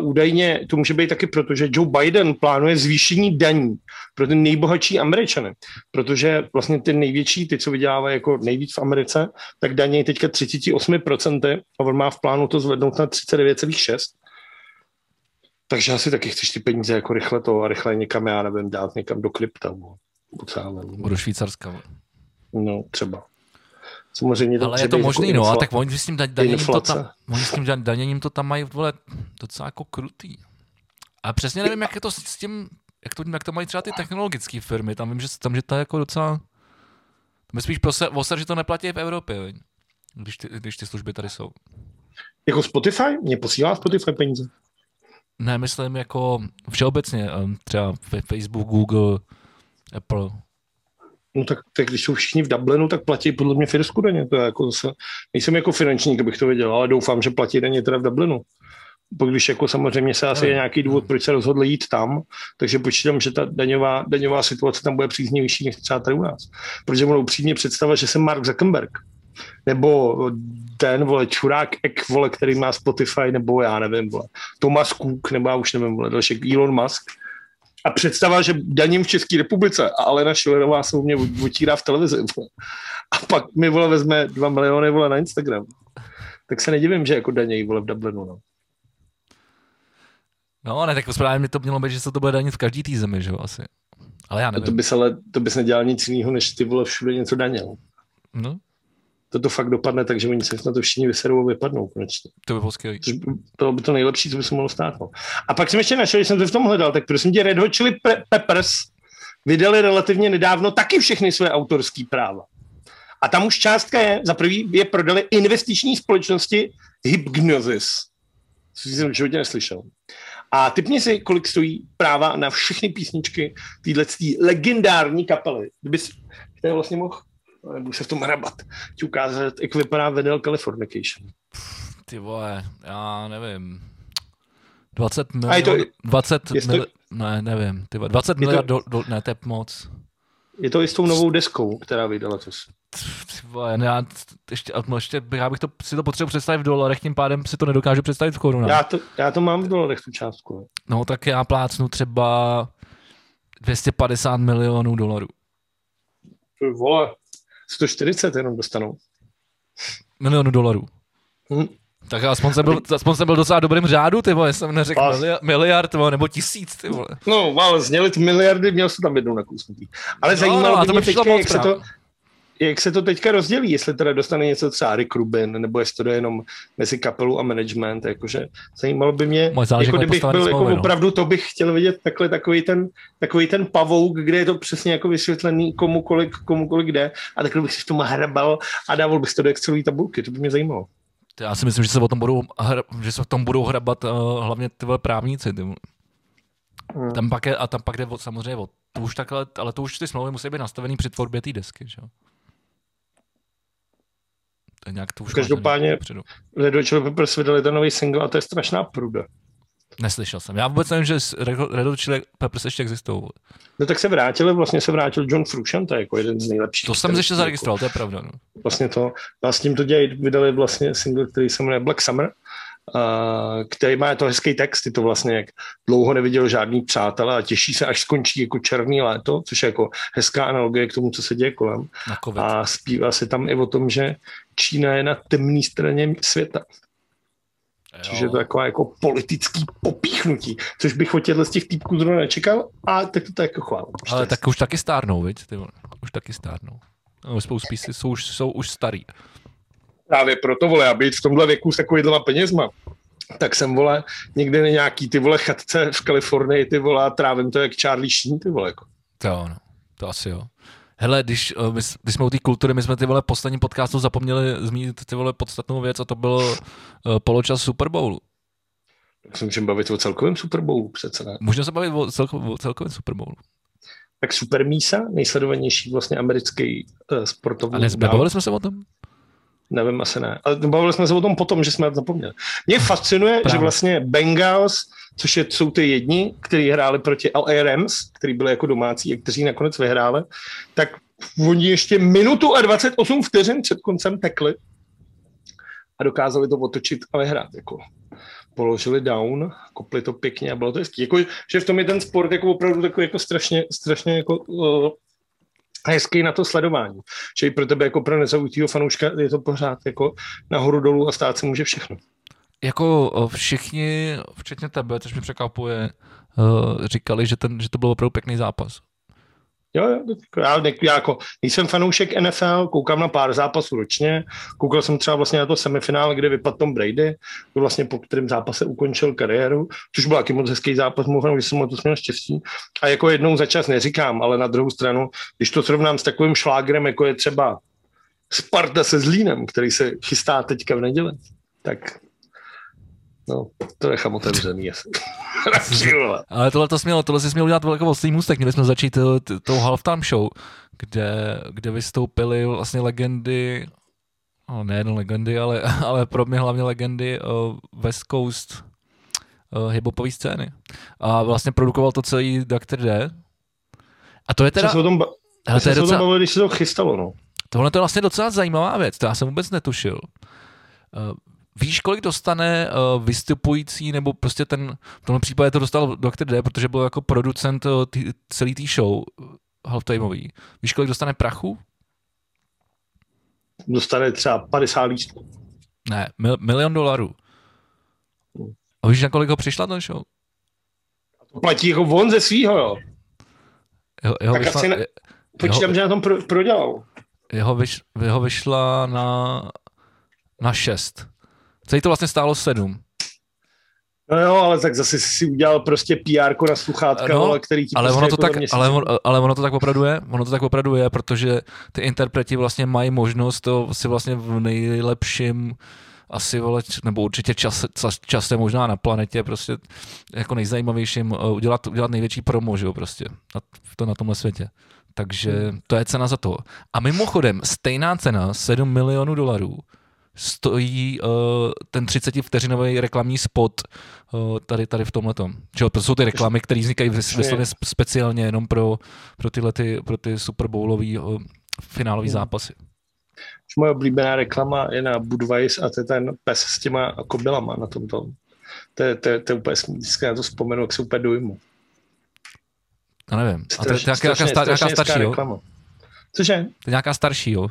uh, údajně to může být taky proto, že Joe Biden plánuje zvýšení daní pro ty nejbohatší Američany, protože vlastně ty největší, ty, co vydělávají jako nejvíc v Americe, tak daně je teďka 38% a on má v plánu to zvednout na 39,6%. Takže asi taky chceš ty peníze jako rychle to a rychle někam, já nevím, dát někam do krypta. vím. Budu Švýcarska. No, třeba. Samozřejmě Ale je to být možný, jako no, a infla- tak oni s tím da- daněním to tam, oni s tím da- daněním to tam mají, vole, docela jako krutý. A přesně nevím, jak je to s tím, jak to, jak to mají třeba ty technologické firmy, tam vím, že, tam, že to je jako docela, tam je spíš prose, oser, že to neplatí v Evropě, veď, když ty, když ty služby tady jsou. Jako Spotify? Mě posílá Spotify peníze. Ne, myslím jako všeobecně, třeba Facebook, Google, Apple. No tak, tak když jsou všichni v Dublinu, tak platí podle mě firsku daně. To je jako zase, nejsem jako finančník, abych to věděl, ale doufám, že platí daně teda v Dublinu. Pak když jako samozřejmě se asi je nějaký důvod, proč se rozhodli jít tam, takže počítám, že ta daňová, daňová situace tam bude příznivější než třeba tady u nás. Protože ono upřímně představa, že jsem Mark Zuckerberg, nebo ten, vole, čurák ek, vole, který má Spotify, nebo já nevím, vole, Thomas Cook, nebo já už nevím, vole, další Elon Musk, a představa, že daním v České republice a Alena Šilerová se u mě otírá v televizi. Vole. A pak mi vole vezme dva miliony vole na Instagram. Tak se nedivím, že jako danějí vole v Dublinu. No. No, ne, tak správně by to mělo být, že se to bude danit v každý té zemi, že jo, asi. Ale já To, to nevím. bys ale to bys nedělal nic jiného, než ty vole všude něco daněl. No, To to fakt dopadne, takže oni se na to všichni vyserou a vypadnou konečně. to by bylo by, to by to nejlepší, co by se mohlo stát. No. A pak jsem ještě našel, že jsem to v tom hledal, tak prosím tě, Red Hot Chili Pe- Peppers vydali relativně nedávno taky všechny své autorské práva. A tam už částka je, za prvý je prodali investiční společnosti Hypnosis, což jsem v životě neslyšel. A typně si, kolik stojí práva na všechny písničky téhle legendární kapely. Kdyby si, to je vlastně mohl, nebudu se v tom hrabat, ti ukázat, jak vypadá Vinyl Californication. Ty vole, já nevím. 20 A je to- milionů, 20 je to- mil, ne, nevím, ty vole, 20 to- miliard, do, do, ne, to je moc. Je to i s tou novou deskou, která vyjde letos. Ty vole, ne, já, ještě, no, ještě, bych- já bych to, si to potřeboval představit v dolarech, tím pádem si to nedokážu představit v korunách. Já to, já to mám v dolarech, tu částku. no. No tak já plácnu třeba 250 milionů dolarů. Ty Vole, 140 jenom dostanou. Milionů dolarů. Hm. Tak aspoň jsem byl, aspoň jsem byl docela dobrým řádu, ty vole, jsem neřekl Pas. miliard, miliard vole, nebo tisíc, ty vole. No, ale zněly ty miliardy, měl jsi tam jednou nakousnutý. Ale No, no, zajímalo no, by to mě teďka, jak se, to, právě. Jak se to teďka rozdělí, jestli teda dostane něco třeba Rick Rubin, nebo jestli to jde jenom mezi kapelu a management, jakože zajímalo by mě, záleží, jako kdybych byl jako no. opravdu, to bych chtěl vidět takhle takový ten, takový ten pavouk, kde je to přesně jako vysvětlený, komu kolik, komu kolik jde a takhle bych si v tom hrabal a dával bych to do Excelové tabulky, to by mě zajímalo. Já si myslím, že se o tom budou, že se v tom budou hrabat uh, hlavně ty právníci. Ty. Hmm. Tam pak je, a tam pak jde o, samozřejmě o, to už takhle, ale to už ty smlouvy musí být nastavený při tvorbě té desky. Že? Jo. nějak to už Každopádně Red Hot Chili Peppers vydali ten nový single a to je strašná pruda. Neslyšel jsem. Já vůbec nevím, že Red Hot Chili Peppers ještě existují. No tak se vrátili, vlastně se vrátil John Frusciante jako jeden z nejlepších. To jsem ještě zaregistroval, to je pravda. No. Vlastně to, a s tím to dělají, vydali vlastně single, který se jmenuje Black Summer, Uh, který má to hezký text, je to vlastně jak dlouho neviděl žádný přátel a těší se, až skončí jako černý léto, což je jako hezká analogie k tomu, co se děje kolem. A zpívá se tam i o tom, že Čína je na temné straně světa. Což je to taková jako politický popíchnutí, což bych od těchto z těch týpků zrovna nečekal, a tak to tak jako chválím. Ale tak už taky stárnou, viď? Ty Už taky stárnou. No, spoustu písy jsou, už, jsou už starý. Právě proto, vole, aby v tomhle věku s takovýhlema penězma, tak jsem, vole, někde na nějaký, ty vole, chatce v Kalifornii, ty vole, a trávím to jak Charlie Sheen, ty vole, jako. To, no, to asi jo. Hele, když, eh, my, když jsme u té kultury, my jsme ty vole poslední podcastu zapomněli zmínit ty vole podstatnou věc a to byl uh, poločas Super Bowlu. Tak se můžeme bavit o celkovém Super Bowlu přece ne. Můžeme se bavit o, celko, o celkovém Super Bowlu. Tak Super Mísa, nejsledovanější vlastně americký uh, sportovní. A nebavili jsme se o tom? Nevím, asi ne. Ale bavili jsme se o tom potom, že jsme zapomněli. Mě fascinuje, Právě. že vlastně Bengals, což je, jsou ty jedni, kteří hráli proti LA Rams, kteří byli jako domácí a kteří nakonec vyhráli, tak oni ještě minutu a 28 vteřin před koncem tekli a dokázali to otočit a vyhrát. Jako položili down, kopli to pěkně a bylo to hezký. Jako, že v tom je ten sport jako opravdu takový jako strašně, strašně jako, uh, hezký na to sledování. Že i pro tebe jako pro nezaujitýho fanouška je to pořád jako nahoru dolů a stát se může všechno. Jako všichni, včetně tebe, což mi překvapuje, říkali, že, ten, že to byl opravdu pěkný zápas. Jo, jo, já, já jako nejsem fanoušek NFL, koukám na pár zápasů ročně, koukal jsem třeba vlastně na to semifinále, kde vypadl Tom Brady, to vlastně po kterém zápase ukončil kariéru, což byl taky moc hezký zápas, možná, že jsem to směl štěstí. A jako jednou za čas neříkám, ale na druhou stranu, když to srovnám s takovým šlágrem, jako je třeba Sparta se Zlínem, který se chystá teďka v neděli, tak No, to nechám otevřený. Ale tohle to smělo, tohle si směl udělat velkou oslý můstek. Měli jsme začít eh, tou halftime show, kde, kde vystoupily vlastně legendy, no, nejen legendy, ale, ale pro mě hlavně legendy uh, West Coast uh, hiphopové scény. A vlastně produkoval to celý Dr. D. A to je teda... Se o tom, ba- ale to je docela... bavili, když se to chystalo, no. Tohle to je vlastně docela zajímavá věc, to já jsem vůbec netušil. Víš, kolik dostane uh, vystupující, nebo prostě ten, v tomhle případě to dostal Dr. D, protože byl jako producent uh, tý, celý té show uh, halftimeový. Víš, kolik dostane prachu? Dostane třeba 50 lístků. Ne, mil, milion dolarů. A víš, na kolik ho přišla ten show? To platí jako on ze svýho, jo. Jeho, jeho tak vyšla, asi ne, počítám, jeho, že na tom pro, prodělal. Jeho, vyš, jeho vyšla na, na šest. Celý to vlastně stálo sedm. No jo, ale tak zase si udělal prostě PR na sluchátka, no, ale který ti ale prostě ono to tak, ale, on, ale ono to tak opravdu je, ono to tak opravdu je, protože ty interpreti vlastně mají možnost to si vlastně v nejlepším asi vole, nebo určitě čas, čas, časem možná na planetě prostě jako nejzajímavějším eh, udělat, udělat největší promo, že jo, prostě na, to na tomhle světě. Takže to je cena za to. A mimochodem, stejná cena, 7 milionů dolarů, stojí uh, ten 30 vteřinový reklamní spot uh, tady, tady v tomhle tom. To jsou ty reklamy, které vznikají vysloveně speciálně jenom pro, pro, tyhle ty, pro ty Super Bowlový uh, finálové hmm. zápasy. Moje oblíbená reklama je na Budweiser a to je ten pes s těma kobylama na tom tom. To je, to, je, to je úplně vždycky na to vzpomenu, jak se úplně dojmu. Já nevím. A to je nějaká starší, jo? Cože? To je nějaká starší, jo?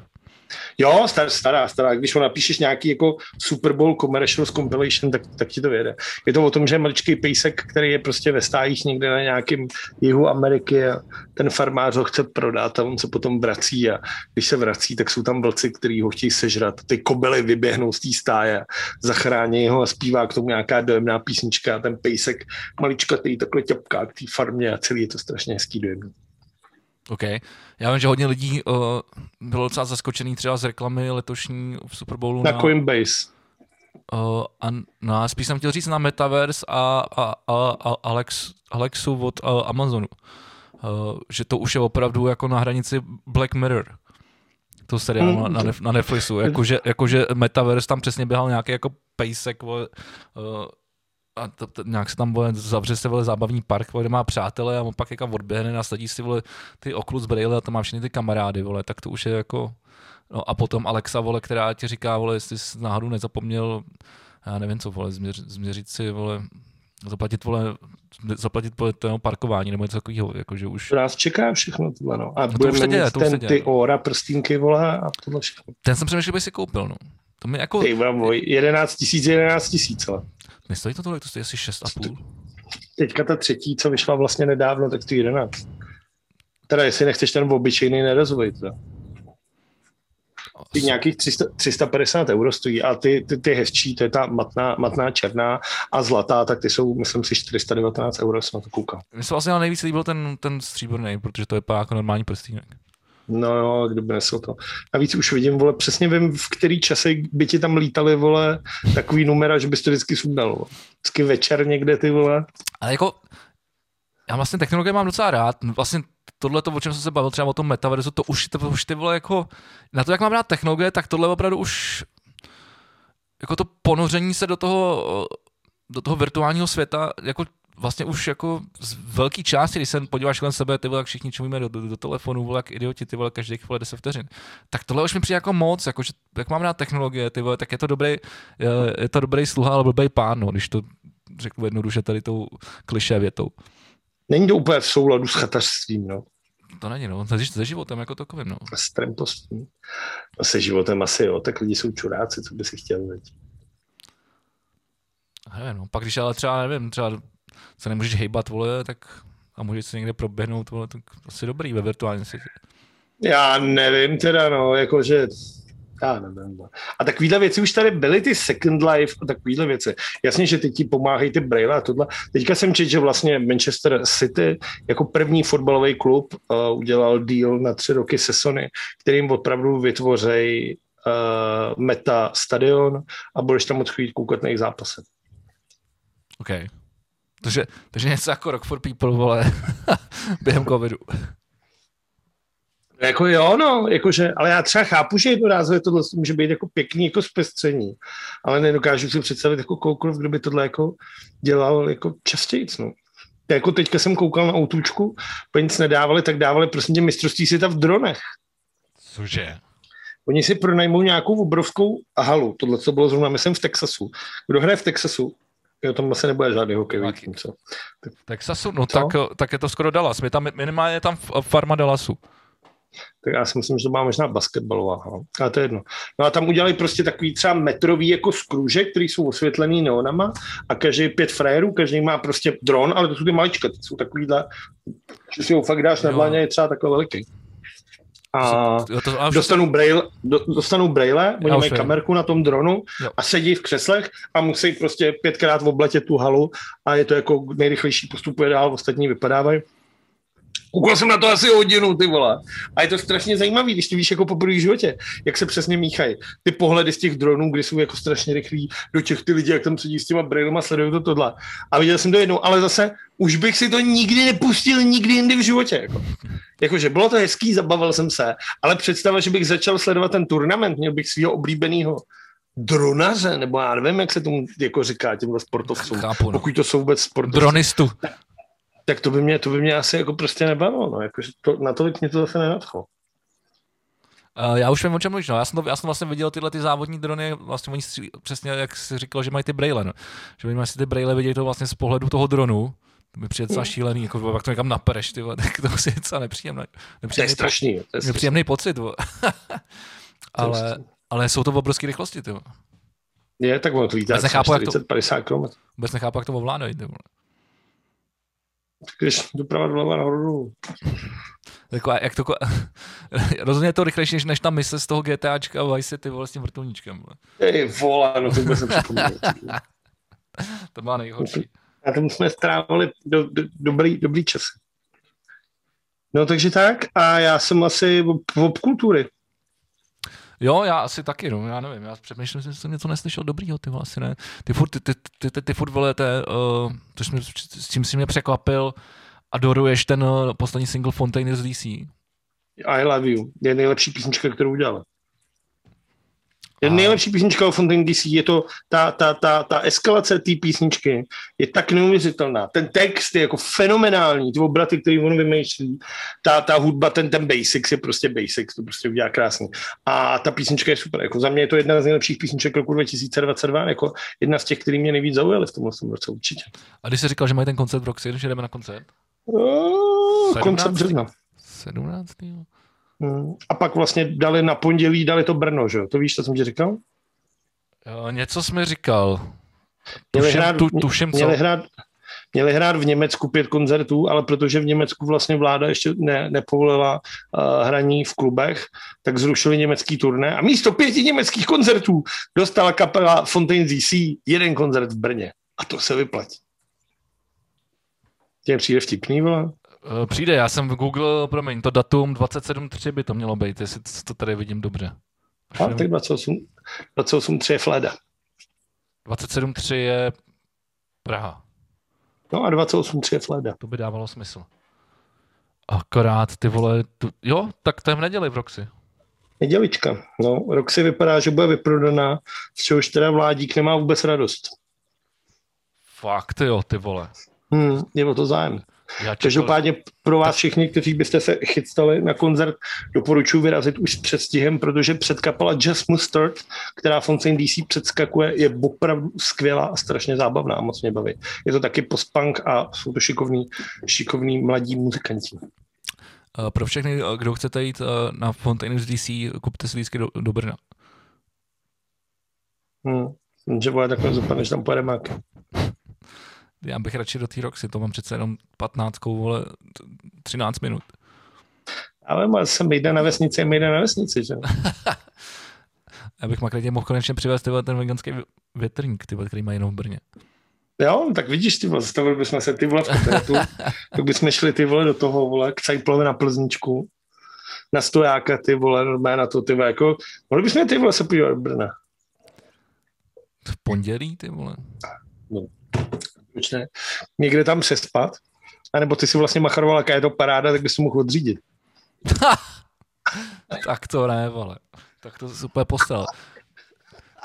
Jo, star, stará, stará. Když ho napíšeš nějaký jako Super Bowl commercials compilation, tak, tak ti to vyjede. Je to o tom, že maličký pejsek, který je prostě ve stájích někde na nějakém jihu Ameriky a ten farmář ho chce prodat a on se potom vrací a když se vrací, tak jsou tam vlci, kteří ho chtějí sežrat. Ty kobely vyběhnou z té stáje, zachrání ho a zpívá k tomu nějaká dojemná písnička a ten pejsek maličkatý takhle ťapká k té farmě a celý je to strašně hezký dojemný. OK. Já vím, že hodně lidí uh, bylo docela zaskočený třeba z reklamy letošní v Super Bowlu na, na Coinbase. Uh, a no, spíš jsem chtěl říct na Metaverse a, a, a, a Alex, Alexu od uh, Amazonu. Uh, že to už je opravdu jako na hranici Black Mirror. to seriál hmm. na, na Netflixu, jakože, jakože Metaverse tam přesně běhal nějaký jako pejsek, uh, a to, to, nějak se tam vole, zavře se vole, zábavní park, vole, kde má přátelé a on pak jako odběhne a sledí si vole, ty Oculus Braille a tam má všechny ty kamarády, vole, tak to už je jako... No a potom Alexa, vole, která ti říká, vole, jestli jsi náhodou nezapomněl, já nevím co, vole, změř, změřit si, vole, zaplatit, vole, zaplatit vole, to parkování nebo něco takového, jakože už... To nás čeká všechno tohle, no. A no to už se děje, to ten, děje. ty óra, prstínky, vole, a tohle všechno. Ten jsem přemýšlel, že by si koupil, no. To mi jako... Ty boj, 11 tisíc, 11 tisíc, ale. Nestojí to tolik, to stojí asi 6,5. Teďka ta třetí, co vyšla vlastně nedávno, tak to 11. Teda jestli nechceš ten obyčejný nerozvoj, teda. Ty nějakých 300, 350 euro stojí a ty, ty, ty hezčí, to je ta matná, matná černá a zlatá, tak ty jsou, myslím si, 419 euro, jsem na to koukal. Mně se vlastně nejvíc líbil ten, ten stříbrný, protože to je jako normální prstínek. No jo, kdyby nesl to. A víc už vidím, vole, přesně vím, v který čase by ti tam lítali, vole, takový numera, že bys to vždycky sundal, Vždycky večer někde, ty vole. Ale jako, já vlastně technologie mám docela rád. Vlastně tohle, o čem jsem se bavil, třeba o tom metaverzu, to už, to už ty vole jako, na to, jak mám rád technologie, tak tohle opravdu už, jako to ponoření se do toho, do toho virtuálního světa, jako vlastně už jako z velké části, když se podíváš kolem sebe, ty vole, jak všichni čumíme do, do, do telefonu, vole, jak idioti, ty vole, každý vole 10 vteřin. Tak tohle už mi přijde jako moc, jako, že, jak mám rád technologie, ty vole, tak je to dobrý, je, je to dobrý sluha, ale blbý pán, no, když to řeknu jednoduše tady tou kliše větou. Není to úplně v souladu s chatařstvím, no. To není, no. Se, se životem jako takovým, no. S trempostím. Se životem asi, jo. Tak lidi jsou čuráci, co by si chtěl, veď. Nevím, no. Pak když ale třeba, nevím, třeba se nemůžeš hejbat, vole, tak a můžeš se někde proběhnout, vole, tak asi dobrý ve virtuálním světě. Já nevím teda, no, jakože já nevím. No. A takovýhle věci už tady byly, ty Second Life a takovýhle věci. Jasně, že teď ti pomáhají ty Braille a tohle. Teďka jsem četl, že vlastně Manchester City jako první fotbalový klub uh, udělal deal na tři roky se Sony, kterým opravdu vytvoří uh, meta stadion a budeš tam moct chodit koukat na jejich zápasy. Okay. Takže, takže něco jako Rock for People, vole, během covidu. Jako jo, no, jakože, ale já třeba chápu, že jednorázově tohle může být jako pěkný jako zpestření, ale nedokážu si představit jako koukoliv, kdo by tohle jako dělal jako častěji, no. Jako teďka jsem koukal na autůčku, po nic nedávali, tak dávali prostě tě mistrovství světa v dronech. Cože? Oni si pronajmou nějakou obrovskou halu, tohle, co bylo zrovna, myslím, v Texasu. Kdo hraje v Texasu, Jo, tam asi nebude žádný hokej. Tak, co? Tak, Texasu, no tak, tak je to skoro Dallas. My tam, minimálně tam farma Dallasu. Tak já si myslím, že to má možná basketbalová, no. ale to je jedno. No a tam udělali prostě takový třeba metrový jako skruže, který jsou osvětlený neonama a každý pět frajerů, každý má prostě dron, ale to jsou ty maličké, to jsou takovýhle, že si ho fakt dáš na dlaně, je třeba takhle veliký a dostanu braille, do, dostanu braille, oni mají kamerku na tom dronu jo. a sedí v křeslech a musí prostě pětkrát obletět tu halu a je to jako nejrychlejší postupuje dál, ostatní vypadávají. Koukal jsem na to asi hodinu, ty vole. A je to strašně zajímavý, když ty víš jako po první životě, jak se přesně míchají. Ty pohledy z těch dronů, kdy jsou jako strašně rychlí do těch ty lidi, jak tam sedí s těma brailema, sledují to tohle. A viděl jsem to jednou, ale zase už bych si to nikdy nepustil nikdy jindy v životě. Jako. Jakože bylo to hezký, zabavil jsem se, ale představa, že bych začal sledovat ten turnament, měl bych svého oblíbeného dronaře, nebo já nevím, jak se tomu jako říká těmhle sportovcům, Chápu, no. pokud to jsou vůbec sportovci. Dronistu tak to by mě, to by mě asi jako prostě nebavilo, no, jako, to, na to mě to zase nenadchlo. Uh, já už vím, o čem mluvíš. No. Já, jsem to, já jsem vlastně viděl tyhle ty závodní drony, vlastně oni střílí, přesně jak jsi říkal, že mají ty braille. No. Že oni mají si ty braille vidět to vlastně z pohledu toho dronu. To mi přijde docela šílený, jako pak to někam napereš, ty, tak to je docela nepříjemné. nepříjemný to je strašný. To je nepříjemný pocit, ale, ale jsou to obrovské rychlosti, ty. Je, tak ono to lítá 40-50 km. Vůbec nechápu, jak to ovládají, ty. Když doprava doleva nahoru. Taková, jak to, rozhodně je to rychlejší, než, než ta mise z toho GTAčka a Vice City vole, s tím vrtulníčkem. Ej, vole, no to vůbec nepřipomínám. to má nejhorší. A tomu jsme strávili do, do, dobrý, dobrý čas. No takže tak a já jsem asi v kultury. Jo, já asi taky, no, já nevím, já přemýšlím, že jsem něco neslyšel dobrýho, ty asi ne. Ty furt, ty, ty, ty, ty, ty furt vole, té, uh, to jsme, s čím jsi mě překvapil, adoruješ ten uh, poslední single Fontaine z DC. I Love You je nejlepší písnička, kterou udělala. Je nejlepší písnička o Fontaine DC, je to ta, ta, ta, ta eskalace té písničky je tak neuvěřitelná. Ten text je jako fenomenální, ty obraty, který on vymýšlí, ta, ta hudba, ten, ten basics je prostě basics, to prostě udělá krásně. A ta písnička je super, jako za mě je to jedna z nejlepších písniček roku 2022, jako jedna z těch, který mě nejvíc zaujaly v tomhle roce určitě. A když jsi říkal, že mají ten koncert v Roxy, že jdeme na koncert? Oh, koncert března. 17. Hmm. A pak vlastně dali na pondělí, dali to Brno, že jo? To víš, co jsem ti říkal? Jo, něco jsi mi říkal. Měli hrát, tu, tuším, měli, hrát, měli hrát v Německu pět koncertů, ale protože v Německu vlastně vláda ještě ne, nepovolila uh, hraní v klubech, tak zrušili německý turné a místo pěti německých koncertů dostala kapela Fontaine DC jeden koncert v Brně. A to se vyplatí. Tě přijde vtipný, vole? Eh, přijde, já jsem v Google, promiň, to datum 27.3 by to mělo být, jestli to tady vidím dobře. A tak 28, 28.3 je Fleda. 27.3 je Praha. No a 28.3 je Fleda. To by dávalo smysl. Akorát ty vole, tu, jo, tak to je v neděli v Roxy. Nedělička, no. Roxy vypadá, že bude vyprodaná, z čehož teda vládík nemá vůbec radost. Fakt jo, ty vole. Hmm, je o to zájem. Já Každopádně pro vás všichni, kteří byste se chystali na koncert, doporučuji vyrazit už s předstihem, protože předkapela Just Mustard, která Fontaine DC předskakuje, je opravdu skvělá a strašně zábavná a moc mě baví. Je to taky post-punk a jsou to šikovní, šikovní mladí muzikanti. Eh, pro všechny, eh, kdo chcete jít eh, na Fontaine DC, kupte si lístky do, do Brna. Hmm. Že bude takhle zupa, než tam pojede Mak já bych radši do té Roxy, to mám přece jenom 15, vole, 13 minut. Ale jsem jde na vesnici, jde na vesnici, že? já bych klidně mohl konečně přivést tyhle, ten veganský větrník, tyhle, který mají jenom v Brně. Jo, tak vidíš, ty vole, zastavili bychom se ty vole v kopetu, tak bychom šli ty vole do toho, vole, k Cajplovi na Plzničku, na stojáka, ty vole, normálně na to, ty vole, jako, mohli bychom ty vole se podívat do Brna. V pondělí, ty vole. No proč ne, někde tam přespat, anebo ty si vlastně macharoval, jaká je to paráda, tak bys to mohl odřídit. tak to ne, vole. Tak to super postel.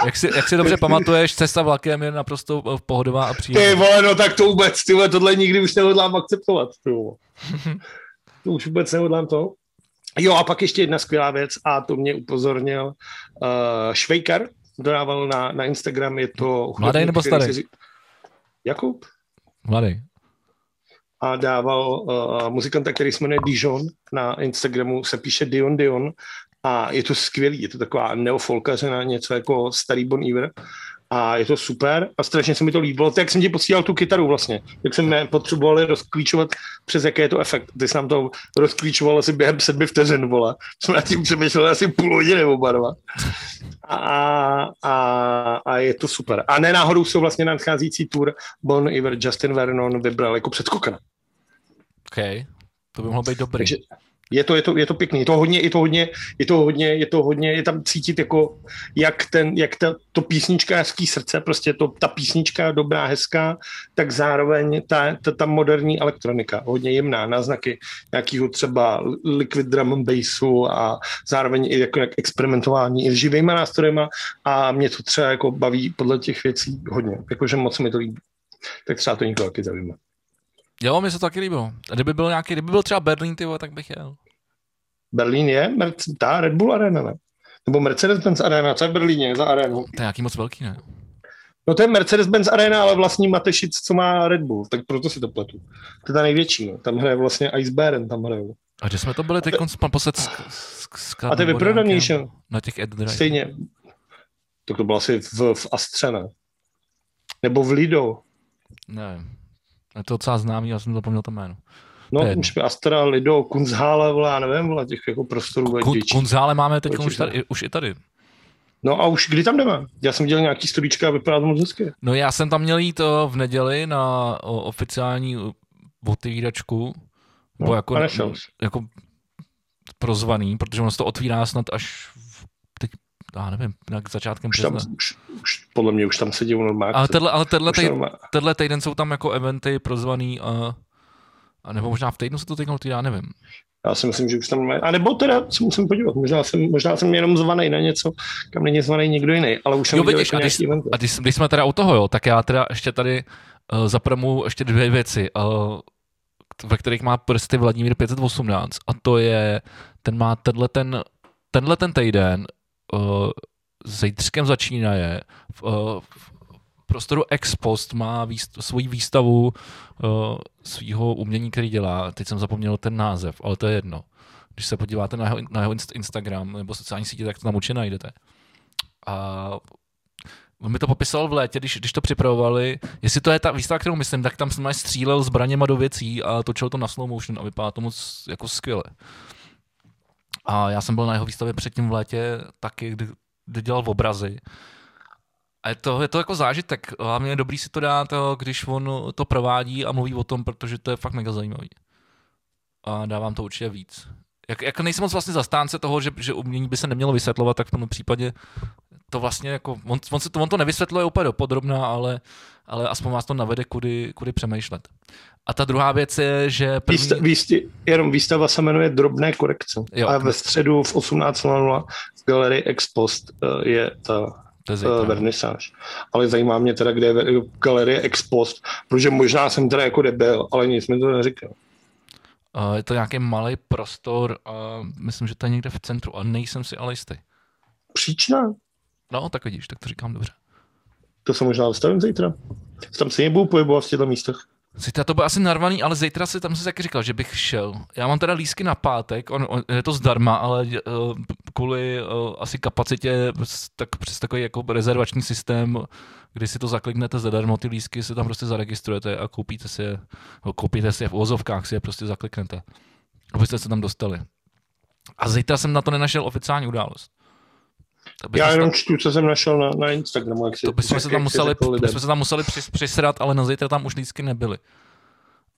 Jak si, jak si dobře pamatuješ, cesta vlakem je naprosto pohodová a příjemná. Ty vole, no tak to vůbec, ty vole, tohle nikdy už nehodlám akceptovat. Ty vole. to už vůbec nehodlám to. Jo, a pak ještě jedna skvělá věc, a to mě upozornil uh, Švejkar, dodával na, na Instagram, je to... Mladý nebo starý? Si, Jakub. Mladý. A dával uh, muzikanta, který se jmenuje Dijon, na Instagramu se píše Dion Dion a je to skvělý, je to taková neofolkařena, něco jako starý Bon Iver a je to super a strašně se mi to líbilo. Tak jsem ti posílal tu kytaru vlastně, jak jsme potřebovali rozklíčovat, přes jaký je to efekt. Ty jsi nám to rozklíčoval asi během sedmi vteřin, vole. Jsme na tím přemýšleli asi půl hodiny oba dva. A, a, a, je to super. A ne náhodou jsou vlastně nadcházející tour Bon Iver Justin Vernon vybral jako předskokana. OK, to by mohlo být dobrý. Takže, je to, je to, je to pěkný, je to hodně, je to hodně, je to hodně, je to hodně, je tam cítit jako, jak ten, jak ta, to písničkářský srdce, prostě to, ta písnička dobrá, hezká, tak zároveň ta, ta, ta moderní elektronika, hodně jemná, náznaky nějakého třeba liquid drum and bassu a zároveň i jako jak experimentování i s živýma nástrojema a mě to třeba jako baví podle těch věcí hodně, jakože moc mi to líbí. Tak třeba to někoho taky zajímá. Jo, mi se to taky líbilo. A kdyby byl nějaký, kdyby byl třeba Berlín, ty tak bych jel. Berlín je? Merc- ta Red Bull Arena, ne? Nebo Mercedes-Benz Arena, co je v Berlíně za arénu? To je nějaký moc velký, ne? No to je Mercedes-Benz Arena, ale vlastní Matešic, co má Red Bull, tak proto si to pletu. To je ta největší, no. tam hraje vlastně Ice Baren, tam hraje. A kde jsme to byli teď pan posled A to je vyprodanější. Na těch Ed Stejně. Tak to bylo asi v, v Astře, ne? Nebo v Lido. Ne, je to docela známý, já jsem zapomněl to jméno. No, to už Astra, Lido, Kunzhále, vole, já nevím, vole, těch jako prostorů Kun, Kunzhále máme teď už, tady, už i tady. No a už kdy tam jdeme? Já jsem dělal nějaký studička a vypadá to moc hezky. No já jsem tam měl jít eh, v neděli na oficiální otevíračku, no, jako, jako prozvaný, protože ono se to otvírá snad až já nevím, nějak začátkem už, tam, už, už, podle mě už tam sedí normálně. Ale, tenhle, ale tenhle, tej, tenhle týden jsou tam jako eventy prozvaný a, a nebo možná v týdnu se to teď já nevím. Já si myslím, že už tam A nebo teda se musím podívat, možná jsem, možná jsem jenom zvaný na něco, kam není zvaný někdo jiný, ale už jsem jo, viděl vidíš, a když, eventy. a když, když, jsme teda u toho, jo, tak já teda ještě tady uh, zapremu ještě dvě věci, uh, ve kterých má prsty Vladimír 518 a to je, ten má tenhle ten, tenhle ten týden uh, zítřkem začínaje v, uh, v prostoru Expost má výst, svoji výstavu uh, svého umění, který dělá. Teď jsem zapomněl ten název, ale to je jedno. Když se podíváte na jeho, na jeho Instagram nebo sociální sítě, tak to tam určitě najdete. A On mi to popisoval v létě, když, když to připravovali. Jestli to je ta výstava, kterou myslím, tak tam jsem střílel zbraněma do věcí a točil to na slow motion a vypadá to moc jako skvěle. A já jsem byl na jeho výstavě předtím v létě taky, kdy, kdy dělal v obrazy. A je to, je to jako zážitek. Hlavně je dobrý si to dát, když on to provádí a mluví o tom, protože to je fakt mega zajímavý. A dávám to určitě víc. Jak, jako nejsem moc vlastně zastánce toho, že, že umění by se nemělo vysvětlovat, tak v tom případě to vlastně jako, on, on, se to, on to nevysvětluje úplně dopodrobná, ale, ale aspoň vás to navede, kudy, kudy přemýšlet. A ta druhá věc je, že první... Výsta, výsti, jenom výstava se jmenuje Drobné korekce. Jo. A ve středu v 18.00 v galerii Expost eh, je ta uh, vernisáž. Ale zajímá mě teda, kde je galerie Expost, protože možná jsem teda jako debil, ale nic mi to neříkal. Uh, je to nějaký malý prostor, uh, myslím, že to je někde v centru, a nejsem si ale jistý. Příčná? No, tak vidíš, tak to říkám dobře. To se možná dostavím zítra. Tam se nebudu pohybovat v těchto místech. Zítra to bude asi narvaný, ale zítra si tam se taky říkal, že bych šel. Já mám teda lísky na pátek, on, on, je to zdarma, ale uh, kvůli uh, asi kapacitě tak přes takový jako rezervační systém, kdy si to zakliknete zadarmo, ty lísky se tam prostě zaregistrujete a koupíte si je, no, koupíte si je v ozovkách, si je prostě zakliknete, abyste se tam dostali. A zítra jsem na to nenašel oficiální událost. Já jenom to... čtu, co jsem našel na, na Instagramu. Jak si, to bychom se tam museli, bychom se tam museli přis, přisrat, ale na zítra tam už lístky nebyly.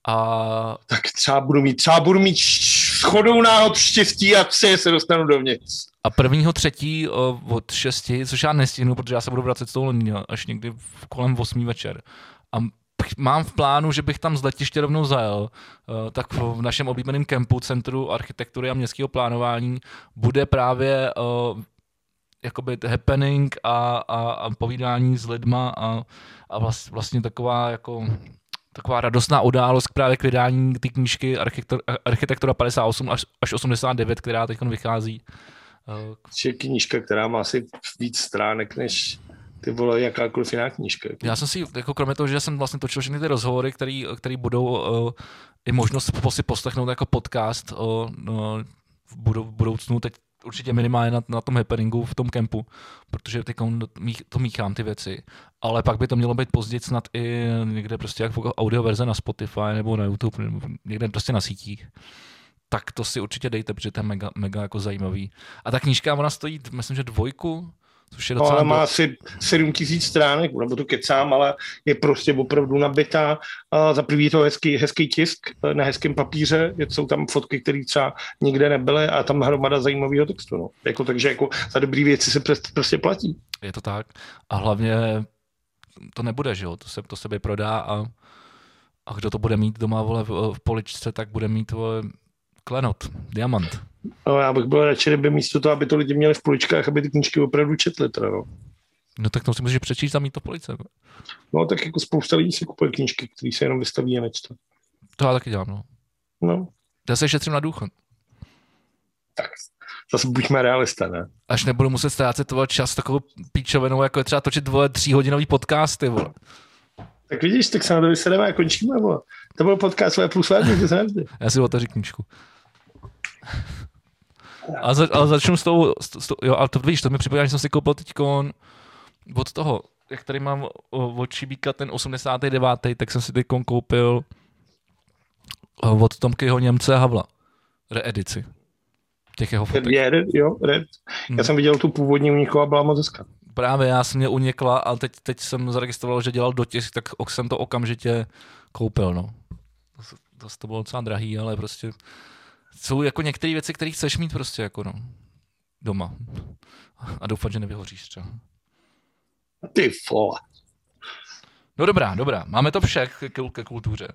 A... Tak třeba budu mít, třeba budu mít schodou náhod štěstí a tři se dostanu dovnitř. A prvního třetí od šesti, což já nestihnu, protože já se budu vracet s tou lení až někdy kolem 8 večer. A mám v plánu, že bych tam z letiště rovnou zajel, tak v našem oblíbeném kempu Centru architektury a městského plánování bude právě jakoby happening a, a, a povídání s lidma a, a vlast, vlastně taková jako taková radostná událost právě k vydání té knížky Architektur, Architektura 58 až, až 89, která teď vychází. Je knížka, která má asi víc stránek než ty vole, jakákoliv jiná knížka. Já jsem si, jako kromě toho, že jsem vlastně točil všechny ty rozhovory, které budou uh, i možnost si poslechnout jako podcast uh, uh, v budoucnu. Teď určitě minimálně na, na tom happeningu v tom kempu, protože teď to míchám ty věci. Ale pak by to mělo být později snad i někde prostě jako audio verze na Spotify nebo na YouTube, nebo někde prostě na sítích. Tak to si určitě dejte, protože to je mega, mega jako zajímavý. A ta knížka, ona stojí, myslím, že dvojku, Což je no, ale má asi 7 tisíc stránek, nebo to kecám, ale je prostě opravdu nabitá. A za prvý je to hezký, hezký tisk na hezkém papíře, jsou tam fotky, které třeba nikde nebyly a tam hromada zajímavého textu. No. Jako, takže jako za dobrý věci se prostě platí. Je to tak. A hlavně to nebude, že jo? To se, to sebe prodá a, a kdo to bude mít doma vole, v, v poličce, tak bude mít vole, klenot, diamant. No, já bych byl radši, kdyby místo toho, aby to lidi měli v poličkách, aby ty knížky opravdu četli. Teda, no. no tak to si můžeš přečíst a mít to police. No tak jako spousta lidí si kupuje knížky, které se jenom vystaví a nečte. To já taky dělám, no. No. Já se šetřím na důchod. Tak zase buďme realista, ne? Až nebudu muset ztrácet toho čas takovou píčovinou, jako je třeba točit dvoje tříhodinový podcasty, vole. Tak vidíš, tak se na to vysedeme a končíme, vole. To byl podcast své plus se Já si otevřu knížku. A, za, ale začnu s tou, s, s, jo, ale to víš, to mi připomíná, že jsem si koupil teď od toho, jak tady mám od Čibíka ten 89. tak jsem si teď koupil od Tomkyho Němce Havla reedici těch jeho fotek. Je, jo, red. Já hmm. jsem viděl tu původní u a byla moc hezká. Právě, já jsem mě unikla, ale teď, teď jsem zaregistroval, že dělal dotisk, tak jsem to okamžitě koupil, no. To, to, to bylo docela drahý, ale prostě jsou jako některé věci, které chceš mít prostě jako no, doma. A doufat, že nevyhoříš třeba. Ty vole. No dobrá, dobrá. Máme to vše ke, ke kultuře.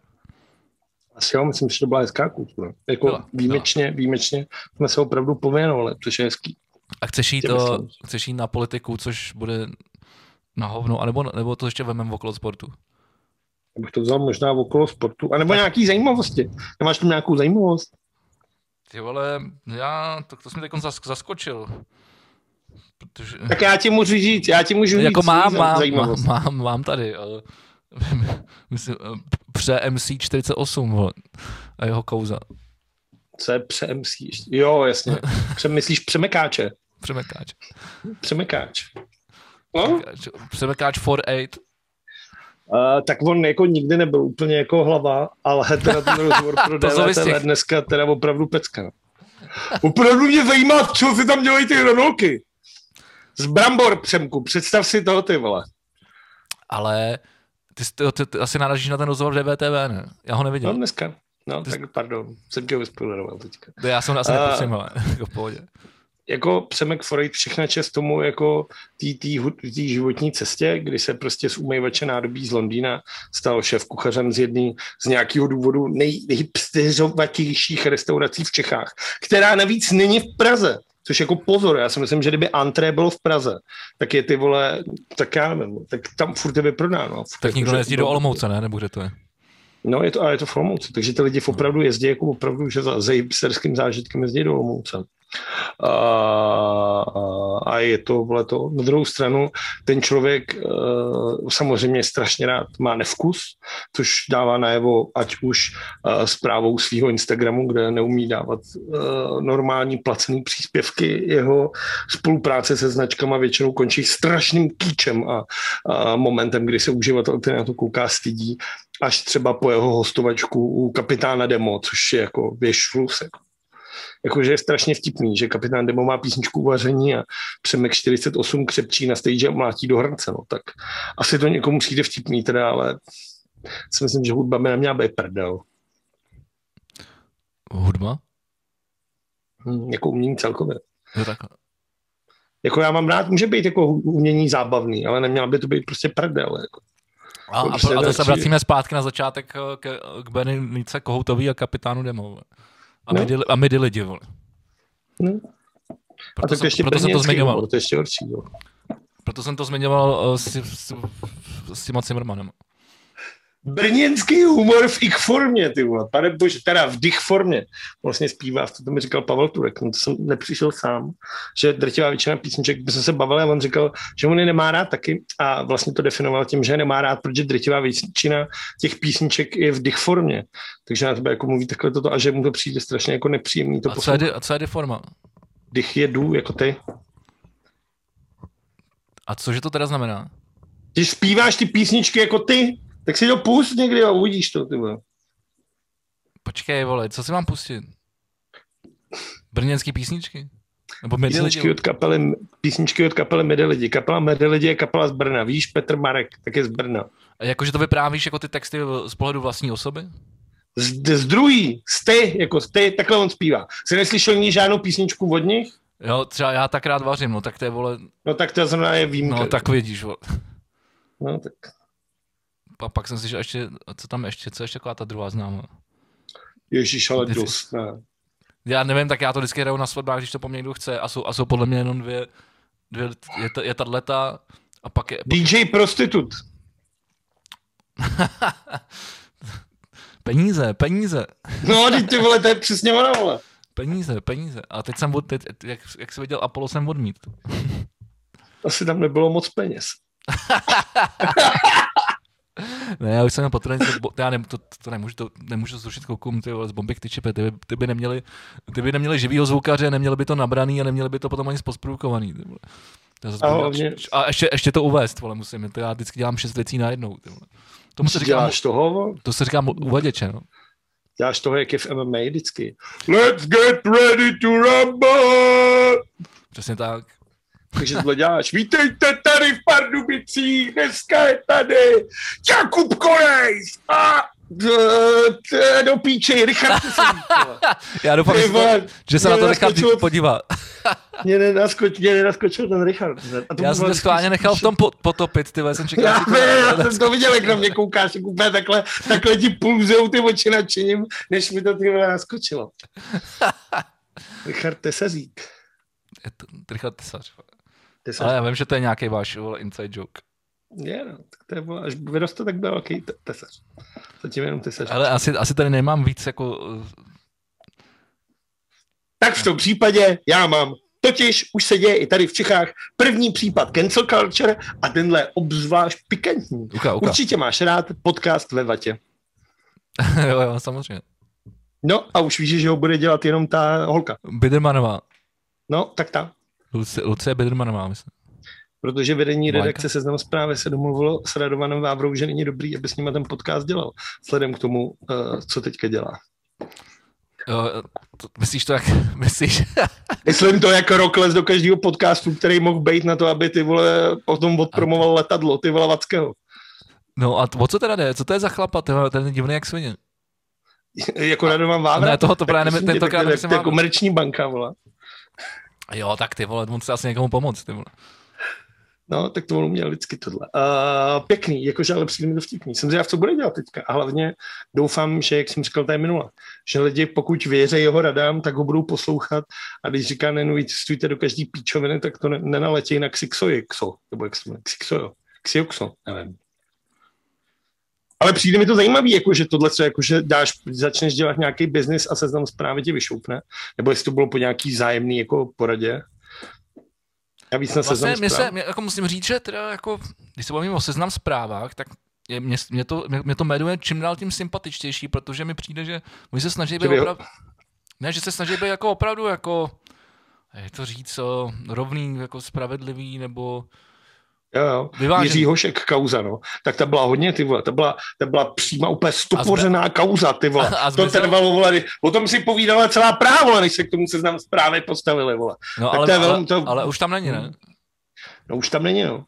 Asi jo, myslím, že to byla hezká kultura. Jako Byla, výjimečně, výjimečně jsme se opravdu pověnovali, což je hezký. A chceš jít, to, myslím. chceš jít na politiku, což bude na hovno, anebo, nebo to ještě vememe okolo sportu? Abych to vzal možná okolo sportu, anebo nějaký zajímavosti. Nemáš tam nějakou zajímavost? Ty vole, já, to, to jsem teď zask, zaskočil. Protože, Tak já ti můžu říct, já ti můžu říct jako mám, mám, mám, mám, mám tady, ale, myslím, eh, pře MC48 vole, a jeho kouza, Co je přemyslíš? Jo, jasně. Přemyslíš přemekáče. přemekáč. Přemekáč. No, Přemekáč 48, Uh, tak on jako nikdy nebyl úplně jako hlava, ale teda ten rozhovor pro DVTV dneska teda opravdu pecka. Opravdu mě zajímá, co si tam dělají ty hranolky. Z brambor, Přemku, představ si toho ty vole. ale ty, jsi- ty, ty asi narážíš na ten rozhovor v DVTV, ne? Já ho No neviděl. dneska. No, tak pardon, jsem tě vyspoileroval teďka. To já jsem asi A- nepustím, ale jako v pohodě. Jako Přemek Forejt všechna čest tomu jako tý životní cestě, kdy se prostě z umývače nádobí z Londýna stal šéf kuchařem z jedný z nějakého důvodu nej, nejhipsteřovatějších restaurací v Čechách, která navíc není v Praze. Což jako pozor, já si myslím, že kdyby Antré bylo v Praze, tak je ty vole, tak já nevím, tak tam furt je vyprodáno. Tak nikdo nejezdí do Olomouce, ne? Nebo kde to je? No, je to, a je to v Olomouci, takže ty lidi opravdu jezdí jako opravdu, že za, za hipsterským zážitkem jezdí do Olomouce. A, a, je to, vole to, na druhou stranu, ten člověk uh, samozřejmě strašně rád má nevkus, což dává najevo, ať už uh, zprávou svého Instagramu, kde neumí dávat uh, normální placený příspěvky, jeho spolupráce se značkama většinou končí strašným kýčem a, a momentem, kdy se uživatel, který na to kouká, stydí, až třeba po jeho hostovačku u kapitána Demo, což je jako věž flus. Jako. Jakože je strašně vtipný, že kapitán Demo má písničku uvaření a Přemek 48 křepčí na stage a mlátí do hrnce. No. Tak asi to někomu přijde vtipný teda, ale si myslím, že hudba by neměla být prdel. Hudba? Hm, jako umění celkově. Jo, takhle. Jako já mám rád, může být jako umění zábavný, ale neměla by to být prostě prdel. Jako. A, a, Prostě a to se vracíme zpátky na začátek eh, k, k Berenice Kohoutový a kapitánu Demo. A, No. my, a my lidi, vole. No. A Proto, tak jsem, ještě proto jsem to zmiňoval. to je ještě horší. Jo. Proto jsem to zmiňoval uh, s, s, s těma Zimmermanem. Brněnský humor v ich formě, ty vole. Pane bože, teda v dich formě. Vlastně zpívá, to mi říkal Pavel Turek, no to jsem nepřišel sám, že drtivá většina písniček, by jsme se bavili a on říkal, že on je nemá rád taky a vlastně to definoval tím, že je nemá rád, protože drtivá většina těch písniček je v dich formě. Takže na tebe jako mluví takhle toto a že mu to přijde strašně jako nepříjemný to A co je, a co je deforma? Dich je jdu, jako ty. A cože to teda znamená? Když zpíváš ty písničky jako ty, tak si to pust někdy a uvidíš to, ty vole. Počkej, vole, co si mám pustit? Brněnský písničky? Nebo Písničky od kapely, písničky od kapely Mede lidi. Kapela Mede lidi je kapela z Brna. Víš, Petr Marek, tak je z Brna. A Jakože to vyprávíš jako ty texty z pohledu vlastní osoby? Z, z druhý, z ty, jako z ty, takhle on zpívá. Jsi neslyšel nikdy žádnou písničku od nich? Jo, třeba já tak rád vařím, no tak to je, vole, No tak to zrovna je výjimka. no tak vidíš, vole. no, tak. A pak jsem si, že ještě, co tam ještě, co ještě taková ta druhá známá? Ježíš, ale Ty- dost, ne. Já nevím, tak já to vždycky hraju na svatbách, když to po mně někdo chce a jsou, a jsou podle mě jenom dvě, dvě je, ta, je tato a pak je, DJ Prostitut. peníze, peníze, No, teď ty vole, to je přesně ona, vole. peníze, peníze. A teď jsem, od, teď, jak, jak jsi viděl Apollo, jsem odmít. Asi tam nebylo moc peněz. Ne, já už jsem po já ne, to, to, nemůžu, to nemůžu zrušit koukům, ty z bomby tyčipe, ty, by- ty, by neměli, ty by neměli živýho zvukaře, neměli by to nabraný a neměli by to potom ani zase A hlavně- a ještě, ještě, to uvést, vole, musím, to já vždycky dělám šest věcí najednou, ty vole. Tomu se říká, Děláš toho, to se říká uvaděče, no. Děláš toho, jak je v MMA vždycky. Let's get ready to rumble! Přesně tak. Takže tohle děláš. Vítejte tady v Pardubicích, dneska je tady Jakub Kolejs a D- do píče, Richard Tesařík. Já doufám, že to, že se na to Richard podívá. Mě nenaskočil, mě nenaskočil ten Richard. A to Já jsem to schválně nechal v tom pot- potopit, ty jsem čekal, Já, to... já jsem to viděl, jak na mě koukáš, jak úplně takhle, takhle ti pulzujou ty oči nadšením, než mi to ty naskočilo. Richard Tesařík. Je to Richard Tesař. Tesařík. Ale já vím, že to je nějaký váš inside joke. Je, no, tak to je, vole, až vyroste, tak bude velký te- tesař. Zatím jenom tesař. Ale asi, asi tady nemám víc jako... eh, Tak v tom případě já mám. Totiž už se děje i tady v Čechách první případ cancel culture a tenhle je obzvlášť pikantní. Uka, uka. Určitě máš rád podcast ve vatě. jo, jo, samozřejmě. No a už víš, že ho bude dělat jenom ta holka. Bidermanová. No, tak ta. Lucie, Lucie Bidermanová, myslím. Protože vedení Majka. redakce Seznam zprávy se domluvilo s Radovanem Vávrou, že není dobrý, aby s nimi ten podcast dělal. Vzhledem k tomu, uh, co teďka dělá. Jo, to, myslíš to jak... Myslíš? Myslím to jako rokles do každého podcastu, který mohl být na to, aby ty vole potom odpromoval letadlo, ty vole Vackého. No a o co teda jde? Co to je za chlapa? Ten je divný jak svině. jako Radovan Vávra. Ne, toho to právě nevím, tentokrát je Vávru. komerční banka, vole. Jo, tak ty vole, on chce asi někomu pomoct, ty vole. No, tak to on uměl vždycky tohle. Uh, pěkný, jakože ale přijde mi to vtipný. Jsem zvědav, co bude dělat teďka. A hlavně doufám, že, jak jsem říkal tady minule, že lidi, pokud věří jeho radám, tak ho budou poslouchat a když říká, neinvestujte do každý píčoviny, tak to ne, nenaletějí na Xixoixo, nebo jak se jmenuje, Xixojo, Xioxo, nevím. Ale přijde mi to zajímavý, jako, že tohle, co jako, že dáš, začneš dělat nějaký biznis a seznam zprávy tě vyšoupne, nebo jestli to bylo po nějaký zájemný jako poradě. Já víc na Vlastně, seznam mě, se, mě, jako musím říct, že teda jako, když se bavím o seznam zprávách, tak je, mě, mě, to, mě, mě to jmenuje čím dál tím sympatičtější, protože mi přijde, že oni se snaží být opravdu, ne, že se snaží být jako opravdu jako, jak to říct, rovný, jako spravedlivý, nebo Jo, jo. Vyvážený. Jiří Hošek kauza, no. Tak ta byla hodně, ty vole, ta byla, ta byla přímá úplně stopořená kauza, ty vole. A to zmizel- trvalo, vole, o tom si povídala celá práva, vole, než se k tomu seznam zprávy postavili, vole. no, Tak ale, to je velmi to- ale, už tam není, ne? No už tam není, no.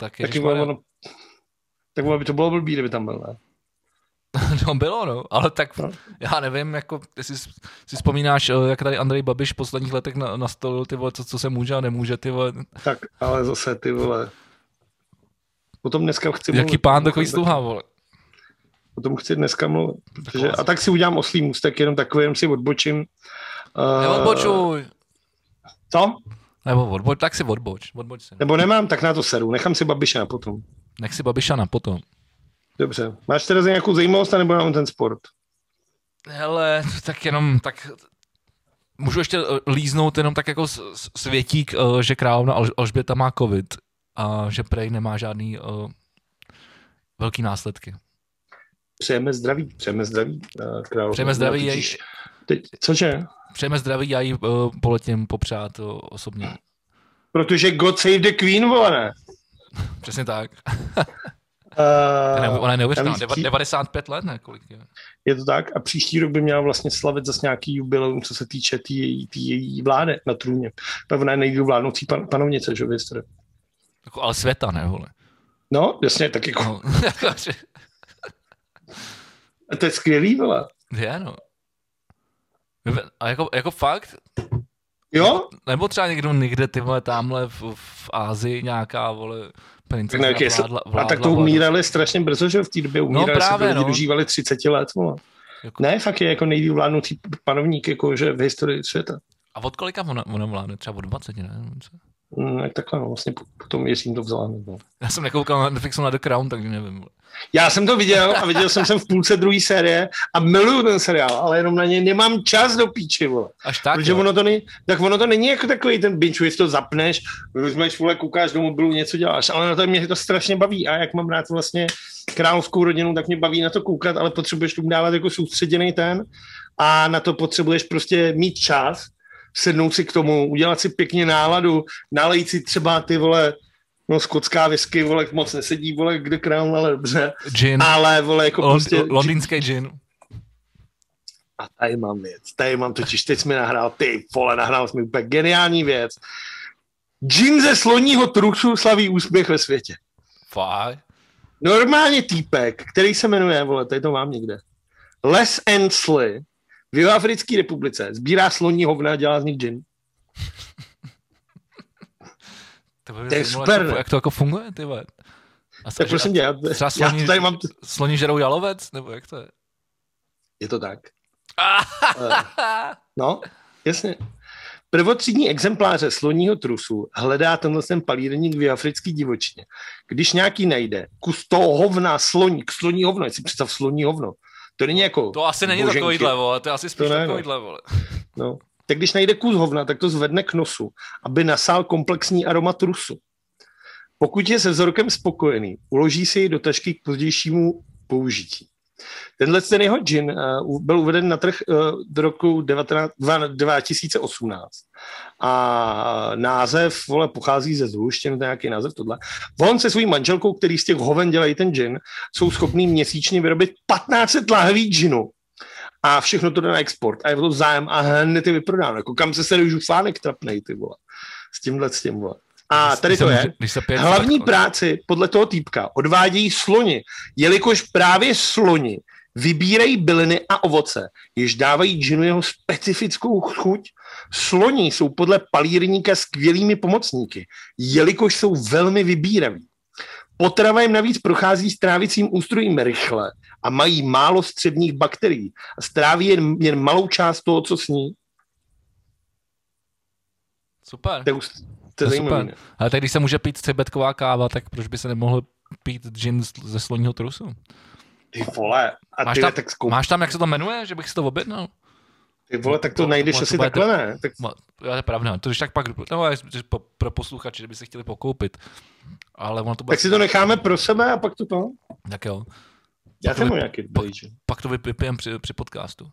Tak Taky, ono, tak vole, by to bylo blbý, kdyby tam byl, ne? No bylo, no, ale tak No. já nevím, jako, jestli si, vzpomínáš, eh, jak tady Andrej Babiš v posledních letech na, nastolil ty vole, co, co se může a nemůže, ty vole, Tak, ale zase, ty vole, o tom dneska chci jaký mluvit. pán takový sluha, vole. O tom chci dneska mluvit. Protože, a tak si udělám oslý můstek, jenom takový, jenom si odbočím. Uh, Neodbočuj. Co? Nebo odboč, tak si odboč, odboč si. Nebo nemám, tak na to seru. Nechám si Babiše na potom. Nech si Babišana potom. Dobře. Máš teda nějakou zajímavost, nebo jenom ten sport? Hele, tak jenom, tak můžu ještě eh, líznout jenom tak jako světík, eh, že královna Alž- Alžběta má covid a že prej nemá žádný uh, velký následky. Přejeme zdraví, přejeme zdraví. Královna. Přejeme zdraví jej, Teď, cože? přejeme zdraví, já jí uh, poletím popřát uh, osobně. Protože God save the Queen, vole? Přesně tak. Uh, ona je neuvěřitelná, navíc deva- pří- 95 let, ne? Kolik je? je to tak a příští rok by měla vlastně slavit zase nějaký jubileum, co se týče té její, tý její vlády na trůně. Je nejdýl vládnoucí pan, panovnice, že v historii. Jako, ale světa, ne, vole. No, jasně, tak jako, No, jakože- to je skvělý, vole. je, no. A jako, jako fakt, Jo? nebo třeba někdo někde, ty vole, tamhle v, v Ázii nějaká, vole, princezna ne, jak je, vládla, a vládla, tak to umírali strašně brzo, že v té době umírali, No právě, se no. dožívali 30 let, vole. Jako- Ne, fakt je jako nejdýl vládnoucí panovník, jako že v historii světa. A od kolika ona, ona vládne? Třeba od 20, ne? Nebo? Mm, tak takhle, no, vlastně po- potom Jiřím to vzala. No. Já jsem nekoukal na Netflixu na The Crown, takže nevím. Já jsem to viděl a viděl jsem jsem v půlce druhé série a miluju ten seriál, ale jenom na něj nemám čas do píči, vole. Až tak, Protože jo. ono to, není, tak ono to není jako takový ten binge, jestli to zapneš, vezmeš, vole, koukáš do mobilu, něco děláš, ale na to mě to strašně baví a jak mám rád vlastně královskou rodinu, tak mě baví na to koukat, ale potřebuješ tomu dávat jako soustředěný ten a na to potřebuješ prostě mít čas, sednout si k tomu, udělat si pěkně náladu, nalejt si třeba ty vole, no skotská whisky, vole, moc nesedí, vole, kde král, ale dobře, Gin, ale vole, jako Lond, prostě... londýnský gin. A tady mám věc, tady mám totiž, teď jsi mi nahrál, ty vole, nahrál jsi mi úplně geniální věc. Gin ze sloního trusu slaví úspěch ve světě. Fakt. Normálně týpek, který se jmenuje, vole, tady to mám někde, Les Ensley v Jihoafrické republice sbírá sloní hovna a dělá z nich gin. To, To je super, jak, ne? jak to jako funguje, ty vole? A Tak prosím tě, já, třeba já sloní, to tady mám, sloní žerou jalovec, nebo jak to je? je to tak. Eh, No, jasně. Prvotřídní exempláře sloního trusu hledá tenhle ten palírník v africký divočině. Když nějaký najde kus toho hovna, sloní, sloní hovno, si představ sloní hovno. To není jako To asi není boženky. takovýhle, vole, to je asi spíš To ne, no. takovýhle, vole. No. Tak když najde kus hovna, tak to zvedne k nosu, aby nasál komplexní aroma trusu. Pokud je se vzorkem spokojený, uloží si ji do tašky k pozdějšímu použití. Tenhle ten jeho gin uh, byl uveden na trh uh, do roku 19, dva- 2018 a název, vole, pochází ze zluštěn, to nějaký název tohle. On se svojí manželkou, který z těch hoven dělají ten gin, jsou schopní měsíčně vyrobit 1500 lahví ginu a všechno to jde na export a je to zájem a hned je vyprodáno. Jako kam se se žufánek trapnej, ty vole. S tímhle, s tím, vole. A tady to je. Hlavní práci podle toho týpka odvádějí sloni, jelikož právě sloni vybírají byliny a ovoce, jež dávají džinu jeho specifickou chuť. Sloni jsou podle palírníka skvělými pomocníky, jelikož jsou velmi vybíraví. Potrava jim navíc prochází strávicím ústrojím rychle a mají málo střevních bakterií a stráví jen, jen malou část toho, co sní. Super. To je super. Ale tak když se může pít cibetková káva, tak proč by se nemohl pít gin ze sloního trusu? Ty vole, a Máš ty, tam- tak, zkou- Máš tam, jak se to jmenuje, že bych si to objednal? ty vole, tak to, to- najdeš to- asi to takhle, ne? Tak No, to je pravda, to když tak pak, no, po, pro posluchače, že by se chtěli pokoupit. Ale ono to bude, Tak si to necháme pro sebe a pak to to. tak jo, Já Pak to jsem nějaký pak- pak to vypijem při, při podcastu.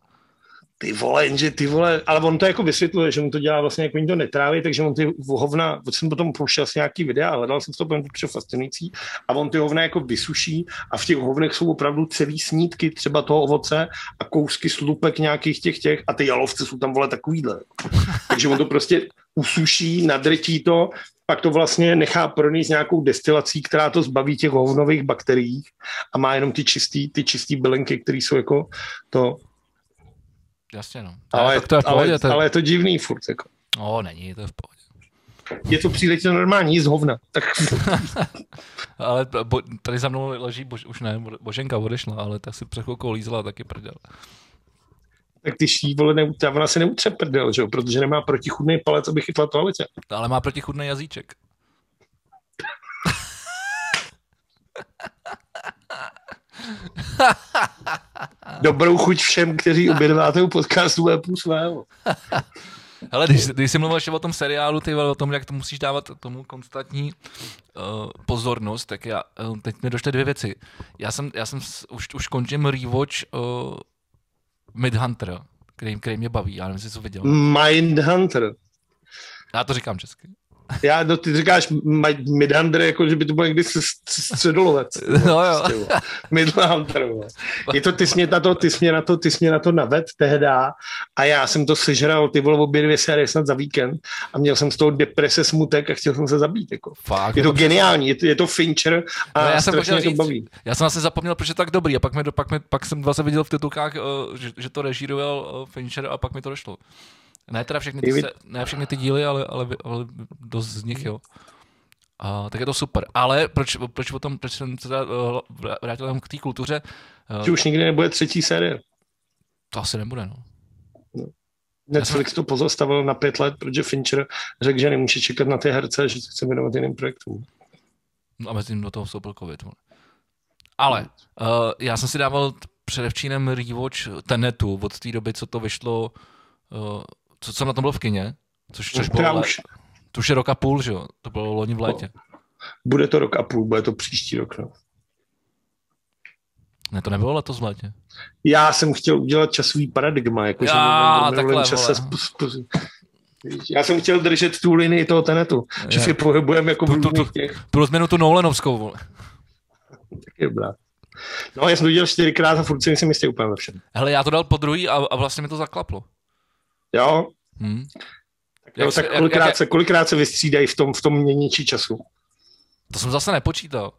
Ty vole, jenže ty vole, ale on to jako vysvětluje, že mu to dělá vlastně jako to netráví, takže on ty hovna, jsem potom pouštěl si nějaký videa hledal jsem to, protože to fascinující a on ty hovna jako vysuší a v těch hovnech jsou opravdu celý snídky třeba toho ovoce a kousky slupek nějakých těch těch a ty jalovce jsou tam vole takovýhle. takže on to prostě usuší, nadrtí to, pak to vlastně nechá pronést nějakou destilací, která to zbaví těch hovnových bakterií a má jenom ty čistý, ty čistý bylinky, které jsou jako to, Jasně, no. ale, tak to je v ale, pohodě, to je, ale je to divný furt. Jako. no, není, to je v pohodě. Je to příliš normální, jíst hovna. Tak Ale bo, tady za mnou leží, bož, už ne, Boženka odešla, ale tak si před chvilkou lízla taky prdel. tak ty ší, vole, ne, ta ona se neutře prdel, že jo? protože nemá protichudný palec, aby chytla toaletě. Ale má protichudný jazyček. Dobrou chuť všem, kteří obědváte u podcastu a půl svého. Hele, když, když jsi mluvil ještě o tom seriálu, ty o tom, jak to musíš dávat tomu konstantní uh, pozornost, tak já, uh, teď mi došly dvě věci. Já jsem, já jsem s, už, už končím rewatch uh, Midhunter, který, který mě baví, já nevím, jestli jsi to viděl. Mindhunter. Já to říkám česky. Já, no, ty říkáš Mi- Midhunter, jako že by to bylo někdy středolovec. No jo. Prostě. Midhunter. Je to, ty jsi mě na to, ty jsi mě na to, ty jsi mě na to naved tehda a já jsem to sežral, ty vole, obě dvě série snad za víkend a měl jsem z toho deprese, smutek a chtěl jsem se zabít. Jako. Fakt. Je to geniální, je to, je to Fincher a No, já jsem strašně mě to baví. já jsem asi zapomněl, proč je tak dobrý a pak, do- pak, mi, pak jsem vlastně viděl v titulkách, uh, že, že to režíroval uh, Fincher a pak mi to došlo. Ne teda všechny ty, se, ne všechny ty díly, ale, ale, ale dost z nich, jo. A, tak je to super. Ale proč, proč, o tom, proč jsem se teda, uh, vrátil k té kultuře? Že Uh, už nikdy nebude třetí série. to asi nebude, no. Netflix to pozastavil na pět let, protože Fincher řekl, že nemůže čekat na ty herce, že se chce věnovat jiným projektům. no a mezi tím do toho vstoupil covid. Ale uh, já jsem si dával předevčírem rewatch Tenetu od té doby, co to vyšlo, uh, co jsem na tom byl v kině, což, což bylo, už to už je rok a půl, že jo? To bylo loni v létě. bude to rok a půl, bude to příští rok. No. Ne, to nebylo letos v létě. Já jsem chtěl udělat časový paradigma, jako že Já, takhle, čase sp- já jsem chtěl držet tu linii toho tenetu, že Je. si pohybujeme jako Tu- tu- tu-. Tu rozměnu tu Nolanovskou, vole. Tak je dobrá. No, já jsem to udělal čtyřikrát a furt si nejsem jistý úplně ve všem. Hele, já to dal po druhý a, a vlastně mi to zaklaplo. Jo, Hm? jo tak kolikrát, jak, se, kolikrát se vystřídají v tom, v tom měníči času. to jsem zase nepočítal.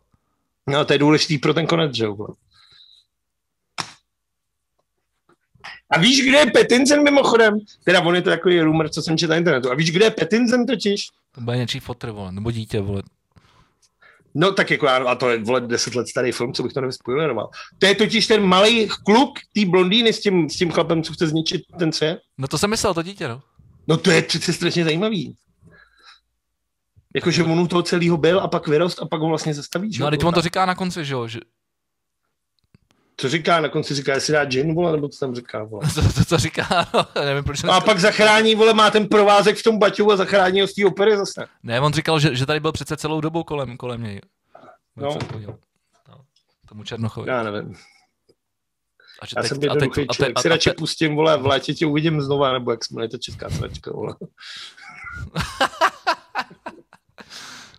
No, to je důležitý pro ten konec, že jo? A víš, kde je Petinsen mimochodem? Teda on je to takový rumor, co jsem četl na internetu. A víš, kde je Petinsen totiž? To bude něčí fotr, vole, nebo dítě, vole. No tak jako a to je vole deset let starý film, co bych to nevyspoileroval. To je totiž ten malý kluk, tý blondýny s tím, s tím chlapem, co chce zničit ten svět. No to jsem myslel, to dítě, no. No to je přece strašně zajímavý. Jakože on u toho celého byl a pak vyrost a pak ho vlastně zastaví. No a teď on to říká na konci, že jo? Že... Co říká na konci? Říká, jestli dá gin, vole, nebo co tam říká, vole? To, to, to říká, no, nevím, proč no a pak zachrání, vole, má ten provázek v tom baťu a zachrání ho z té opery zase. Ne, on říkal, že, že tady byl přece celou dobu kolem, kolem něj. No. no. Tomu Černochovi. Já nevím. A že Já teď, jsem jednoduchý a teď, člověk. A, si radši pustím, vole, v létě tě uvidím znova, nebo jak jsme to česká sračka, vole.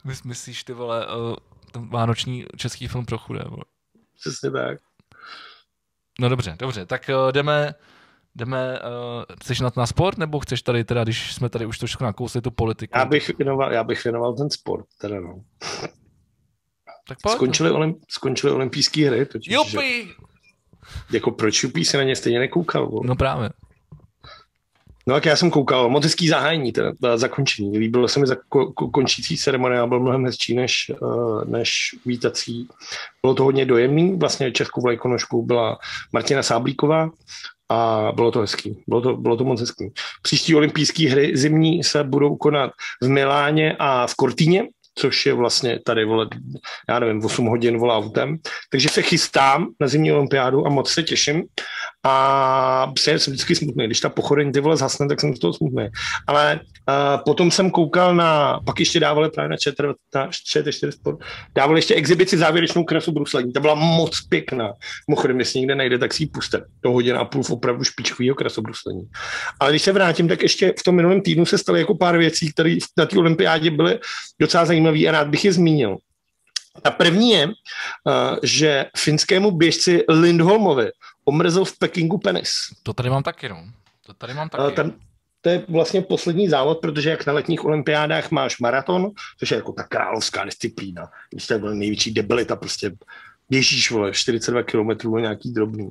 Myslíš ty, vole, uh, ten vánoční český film pro chudé, vole. Přesně tak. No dobře, dobře, tak uh, jdeme, jdeme, uh, chceš na, na sport, nebo chceš tady teda, když jsme tady už trošku nakousli tu politiku? Já bych věnoval, já bych věnoval ten sport, teda no. Tak pojď. Skončily, olim, skončily olympijské hry. Totiž, Jupi! Že, jako proč Jupí se na ně stejně nekoukal? Bo? No právě. No tak já jsem koukal, moc hezký zahájení, teda, teda zakončení. Líbilo se mi končící ceremonie, byl mnohem hezčí než, uh, než vítací. Bylo to hodně dojemný, vlastně českou vlajkonožkou byla Martina Sáblíková a bylo to hezký. Bylo to, bylo to moc hezký. Příští olympijské hry zimní se budou konat v Miláně a v Kortíně což je vlastně tady, vole, já nevím, 8 hodin volá autem. Takže se chystám na zimní olympiádu a moc se těším. A jsem vždycky smutný. Když ta pochodeň ty vole zhasne, tak jsem z toho smutný. Ale uh, potom jsem koukal na, pak ještě dávali právě na ČT, na ČT4 Sport, dávali ještě exibici závěrečnou krasu bruslení. Ta byla moc pěkná. Mimochodem, jestli někde najde, tak si ji puste. To hodina a půl v opravdu špičkového krasobruslení. Ale když se vrátím, tak ještě v tom minulém týdnu se staly jako pár věcí, které na té olympiádě byly docela zajímavé a rád bych je zmínil. Ta první je, že finskému běžci Lindholmovi omrzl v Pekingu penis. To tady mám taky, no. To tady mám taky. Ten, to je vlastně poslední závod, protože jak na letních olympiádách máš maraton, což je jako ta královská disciplína, když to je největší debilita, prostě běžíš, vole, 42 km o nějaký drobný,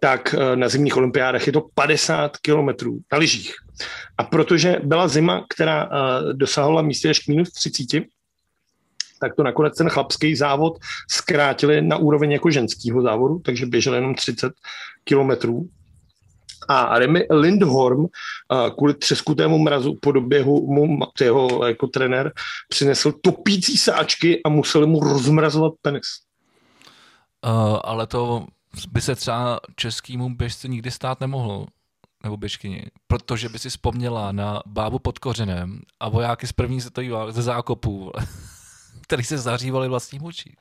tak eh, na zimních olympiádách je to 50 km na lyžích. A protože byla zima, která uh, dosahovala místě až k minus 30, tak to nakonec ten chlapský závod zkrátili na úroveň jako ženského závodu, takže běžel jenom 30 kilometrů. A Remy Lindholm kvůli třeskutému mrazu po doběhu mu jeho jako trenér přinesl topící sáčky a museli mu rozmrazovat penis. Uh, ale to by se třeba českýmu běžci nikdy stát nemohlo nebo běžkyni, protože by si vzpomněla na bábu pod kořenem a vojáky z první světové ze zákopů. Který se zahřívali vlastní močí.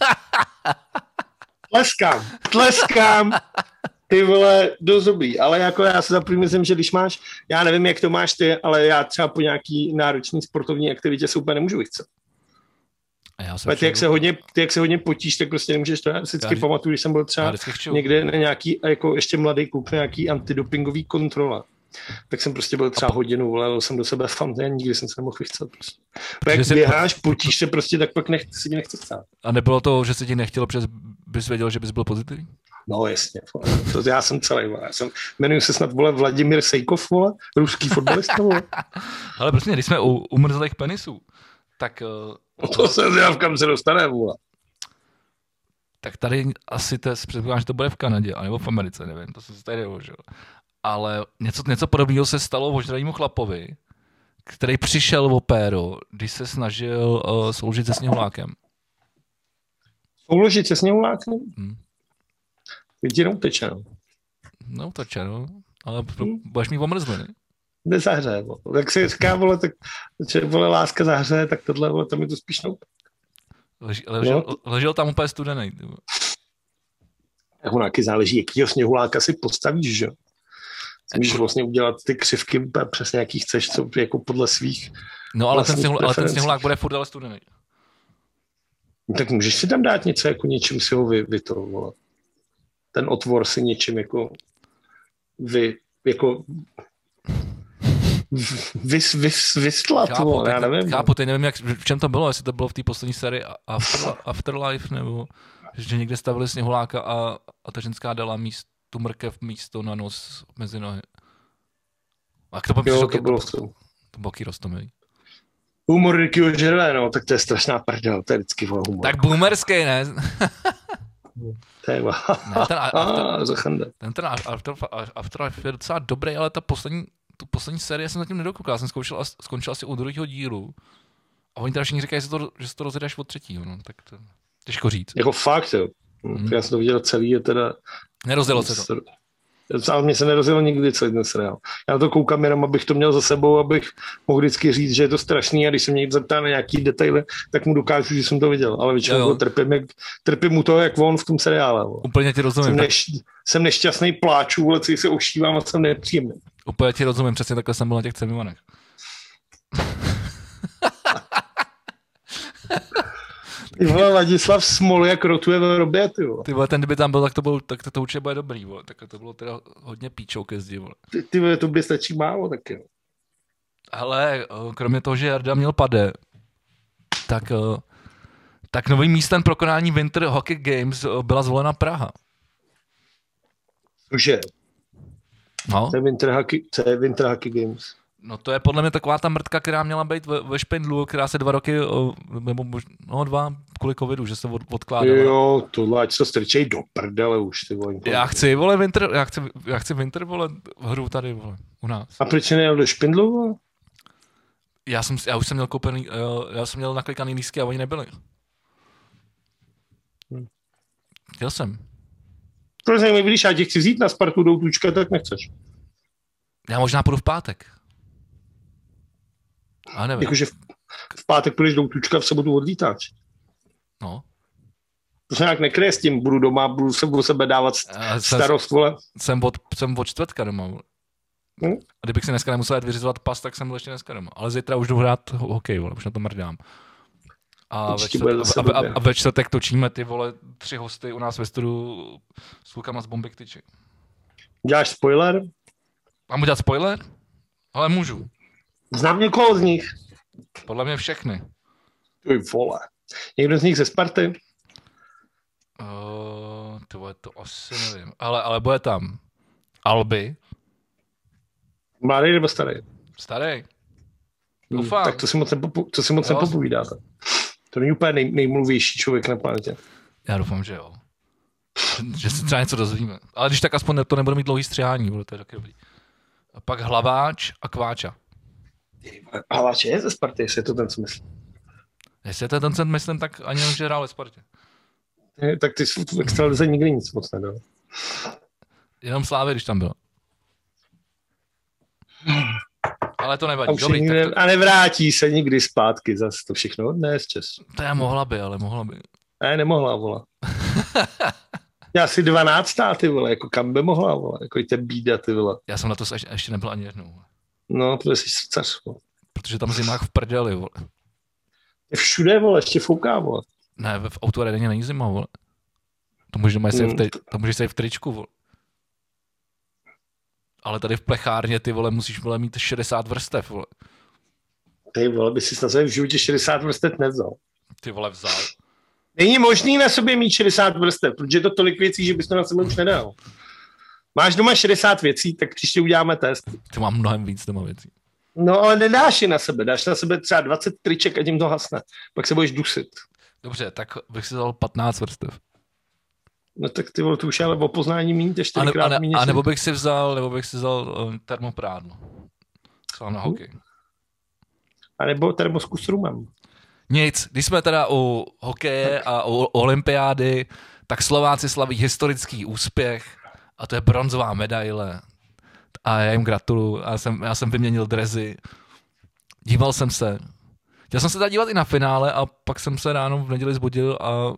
tleskám, tleskám. Ty vole, do zubí. Ale jako já se zaprvé myslím, že když máš, já nevím, jak to máš ty, ale já třeba po nějaký náročný sportovní aktivitě se úplně nemůžu vychcet. A já se ty, jak se hodně, ty, jak se hodně potíš, tak prostě nemůžeš to. Já vždycky já, pamatuju, když jsem byl třeba někde na nějaký, jako ještě mladý kluk, na nějaký antidopingový kontrola tak jsem prostě byl třeba hodinu, volal jsem do sebe fant, já nikdy jsem se nemohl vychcet. Prostě. jak jsi... běháš, potíš se prostě, tak pak nech, si nechce stát. A nebylo to, že se ti nechtělo, přes bys věděl, že bys byl pozitivní? No jasně, to já jsem celý, vole. Já jsem, jmenuji se snad, vole, Vladimír Sejkov, vole, ruský fotbalista, vole. Ale prostě, když jsme u umrzlých penisů, tak... Uh, to se v kam se dostane, vole. Tak tady asi to předpokládám, že to bude v Kanadě, anebo v Americe, nevím, to se tady nedožil ale něco, něco podobného se stalo ožranému chlapovi, který přišel v opéru, když se snažil uh, sloužit se sněhulákem. Sloužit se sněhulákem? Hmm. Teď jenom teče, no. No, teče, no. Ale hmm. budeš mít omrzliny. Nezahřeje, Tak si říká, vole, tak, že vole, láska zahřeje, tak tohle, vole, tam je to spíš no. Lež, ležel, no. ležel tam úplně studený. Tak záleží, jakýho sněhuláka si postavíš, že? Můžeš vlastně udělat ty křivky přesně, jaký chceš, co jako podle svých No ale ten, sněhul, ale ten sněhulák bude furt ale studený. No, tak můžeš si tam dát něco, jako něčím si ho vy, vy to, vole. Ten otvor si něčím jako vy, jako vys, vys, vystlat, chápu, vole, já nevím. Chápu, teď nevím, jak, v čem to bylo, jestli to bylo v té poslední sérii After, Afterlife, nebo že někde stavili sněhuláka a, a ta ženská dala míst, tu mrkev místo na nos mezi nohy. A to, jo, to bylo to, to bylo rostomilý. Humor Rickyho Gervais, no, tak to je strašná prdel, to je vždycky humor. Tak boomerský, ne? Téma. ne, ten, after, ten, ten after, after, je docela dobrý, ale ta poslední, tu poslední série jsem zatím nedokoukal. Já jsem zkoušel, skončil asi u druhého dílu. A oni teda všichni říkají, že, to, že se to rozjedeš od třetího. No, tak to těžko říct. Jako fakt, jo. Hmm. Já jsem to viděl celý, je teda... Nerozdělo se to. Ale mně se nerozjelo nikdy celý ten seriál. Já to koukám jenom, abych to měl za sebou, abych mohl vždycky říct, že je to strašný a když se mě někdo zeptá na nějaký detaily, tak mu dokážu, že jsem to viděl. Ale většinou trpím, jak, trpím mu to, jak on v tom seriále. Úplně ti rozumím. Jsem, neš, jsem nešťastný, pláču, ale se ošívám a jsem nepříjemný. Úplně ti rozumím, přesně takhle jsem byl na těch cemivanech. Ty vole, Ladislav Smol, jak rotuje v robě, ty vole. Ty vole, ten kdyby tam byl, tak to, byl, tak to, to určitě bude dobrý, vole. Tak to bylo teda hodně píčou ke zdi, vole. Ty, ty vole, to by stačí málo taky. Ale kromě toho, že Jarda měl pade, tak, tak novým místem pro konání Winter Hockey Games byla zvolena Praha. Cože? No. To je Winter Hockey, to je Winter Hockey Games. No to je podle mě taková ta mrtka, která měla být ve, ve Špindlu, která se dva roky, nebo možná, no dva, kvůli covidu, že se od, odkládala. Jo, tohle, ať se to strčej do prdele už, ty vole. Já chci, vole, Winter, já chci, já chci Winter, vole, hru tady, vole, u nás. A proč nejel do Špindlu, vole? Já, jsem, já už jsem měl koupený, já jsem měl naklikaný lístky a oni nebyli. Hm. Chtěl jsem. Proč když já tě chci vzít na Spartu do Tučka, tak nechceš. Já možná půjdu v pátek. A nevím. Jakože v, v pátek půjdeš do Tučka, v sobotu odlítáš. No. To se nějak nekryje s tím, budu doma, budu se, budu sebe dávat starost, vole. Jsem od, jsem od čtvrtka doma. Hmm? A kdybych si dneska nemusel vyřizovat pas, tak jsem byl ještě dneska doma. Ale zítra už jdu hrát hokej, vole, už na to mrdám. A ve, čtvrt, a, a, a ve čtvrtek točíme ty vole tři hosty u nás ve studiu s klukama z Bomby Tyči. Děláš spoiler? Mám udělat spoiler? Ale můžu. Znám někoho z nich. Podle mě všechny. Ty vole. Někdo z nich ze Sparty? Uh, to, to asi nevím. Ale, ale bude tam Alby. Mladý nebo starý? Starý. Hmm, Doufám. tak to si moc, nepopo- to si moc nepopovídáte. To není úplně nej, nejmluvější člověk na planetě. Já doufám, že jo. že se třeba něco dozvíme. Ale když tak aspoň to nebude mít dlouhý střihání, bude to je taky dobrý. A pak Hlaváč a Kváča. Hlaváč je ze Sparty, jestli je to ten, co myslím. Jestli je to ten, co myslím, tak ani nemůže hrál ve Spartě. Je, tak ty jsi v extralize nikdy nic moc nedal. Jenom Slávy, když tam byl. Ale to nevadí. A, Dobrý, nikdy, to... a nevrátí se nikdy zpátky zase to všechno dnes čas. To je mohla by, ale mohla by. Ne, nemohla, vola. Já si 12 ty vole, jako kam by mohla, vole, jako ty bída, ty vole. Já jsem na to ještě nebyl ani jednou. No, to jsi srdcař, vole. Protože tam zimách v prdeli, vole. Je všude, vole, ještě fouká, vole. Ne, v autoredeně není zima, vole. To můžeš mít mm. v, tri- to můžeš v tričku, vole. Ale tady v plechárně, ty vole, musíš vole mít 60 vrstev, vole. Ty vole, by si na v životě 60 vrstev nevzal. Ty vole, vzal. Není možný na sobě mít 60 vrstev, protože je to tolik věcí, že bys to na sebe už nedal. Máš doma 60 věcí, tak příště uděláme test. Ty mám mnohem víc doma věcí. No ale nedáš je na sebe, dáš na sebe třeba 20 triček a tím to hasne. Pak se budeš dusit. Dobře, tak bych si dal 15 vrstev. No tak ty vole, to už ale o poznání méně, čtyřikrát a, ne, a, a, nebo bych si vzal, nebo bych si vzal um, termoprádlo. Třeba na hokej. A nebo termosku s rumem. Nic, když jsme teda u hokeje a u olympiády, tak Slováci slaví historický úspěch a to je bronzová medaile. A já jim gratuluju. Já jsem, já jsem vyměnil drezy. Díval jsem se. Chtěl jsem se tady dívat i na finále a pak jsem se ráno v neděli zbudil a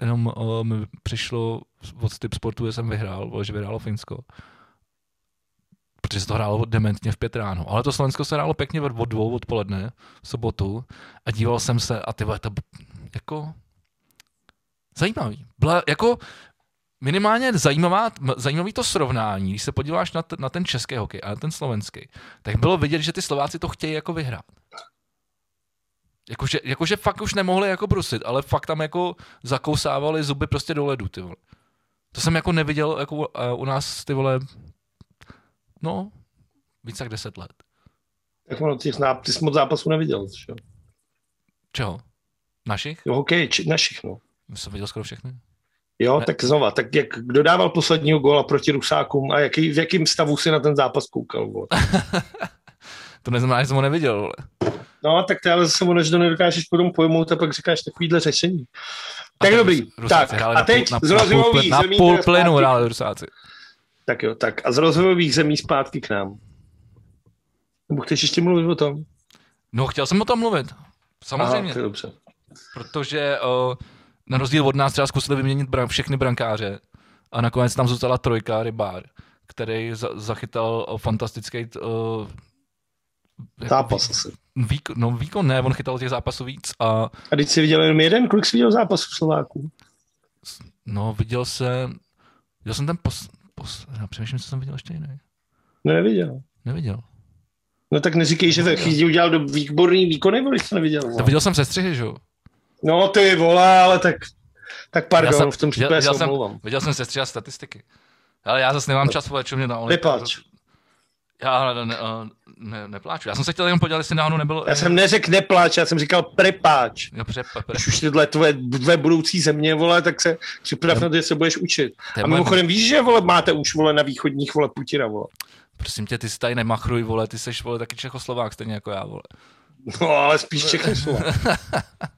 jenom uh, mi přišlo od typ sportu, že jsem vyhrál, že vyhrálo Finsko. Protože se to hrálo dementně v pět ráno. Ale to Slovensko se hrálo pěkně od dvou odpoledne v sobotu a díval jsem se a ty to jako zajímavý. Byla, jako minimálně zajímavá, zajímavý to srovnání, když se podíváš na, t- na ten český hokej a na ten slovenský, tak bylo vidět, že ty Slováci to chtějí jako vyhrát. Jakože, jakože fakt už nemohli jako brusit, ale fakt tam jako zakousávali zuby prostě do ledu, ty vole. To jsem jako neviděl jako uh, u nás, ty vole, no, více jak deset let. Tak ono, ty, ty jsi moc zápasů neviděl, čo? Čeho? Našich? Jo, hokej, či, našich, no. Jsem viděl skoro všechny. Jo, ne. tak znova, tak jak kdo dával posledního góla proti Rusákům a jaký, v jakém stavu si na ten zápas koukal? Vole? to neznamená, že jsem ho neviděl. Vole. No, tak ty ale zase ono, že to nedokážeš potom pojmout a pak říkáš takovýhle řešení. Tak dobrý, tak a teď na, z rozvojových zemí... Na půl plynu hráli Rusáci. Tak jo, tak a z rozvojových zemí zpátky k nám. Nebo chceš ještě mluvit o tom? No, chtěl jsem o tom mluvit. Samozřejmě. Aha, dobře. Protože uh, na rozdíl od nás třeba zkusili vyměnit bran- všechny brankáře a nakonec tam zůstala trojka rybár, který za- zachytal fantastický uh, zápas asi. Výkon, no výkon ne, on chytal těch zápasů víc. A, a teď jsi viděl jenom jeden, kolik jsi viděl zápasů Slováků? No, viděl jsem, viděl jsem ten pos, pos já přemýšlím, co jsem viděl ještě jiný. No, neviděl. Neviděl. No tak neříkej, že chytí udělal do výborný výkony, když jsi neviděl. To viděl jsem sestřihy, že jo? No ty vole, ale tak, tak pardon, jsem, v tom případě viděl, se jsem, viděl jsem sestřihy a statistiky. Ale já zase nemám čas, vole, mě na Nepáč. Já ne, ne, ne, nepláču. Já jsem se chtěl jenom podívat, jestli náhodou nebyl... Já jsem neřekl nepláč, já jsem říkal prepáč. Jo, pre, pre. Když už tyhle tvoje, tvoje budoucí země, vole, tak se připrav na to, že se budeš učit. A mimochodem víš, že, vole, máte už, vole, na východních, vole, Putina, vole. Prosím tě, ty si tady nemachruj, vole, ty seš, vole, taky Čechoslovák, stejně jako já, vole. No, ale spíš Čechoslovák.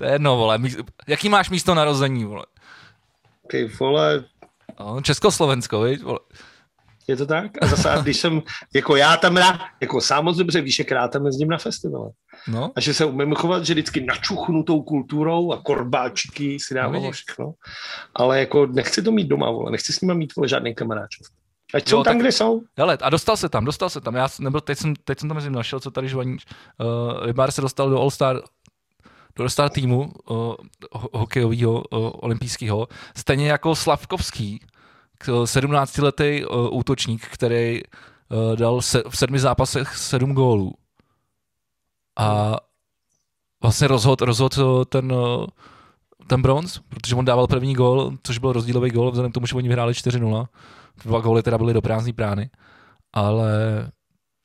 to je jedno, vole. Jaký máš místo narození, vole? Okay, vole. No, Československo, viď, vole. Je to tak? A zase, když jsem, jako já tam rád, jako sám moc dobře víš, jak rád tam jezdím na festivale. No. A že se umím chovat, že vždycky načuchnu tou kulturou a korbáčiky si dávám no, všechno. Ale jako nechci to mít doma, vole. Nechci s nimi mít vole, žádný kamaráčov. Ať jsou jo, tam, tak, kde jsou. Hele, a dostal se tam, dostal se tam. Já nebyl, teď jsem, teď jsem tam mezi našel, co tady žvaní. Uh, Rybár se dostal do All-Star do All-Star týmu uh, hokejového uh, olympijského, stejně jako Slavkovský, 17-letý uh, útočník, který uh, dal se, v sedmi zápasech sedm gólů. A vlastně rozhod, rozhod ten, uh, ten bronz, protože on dával první gól, což byl rozdílový gól, vzhledem k tomu, že oni vyhráli 4-0. Dva góly teda byly do prázdné brány. Ale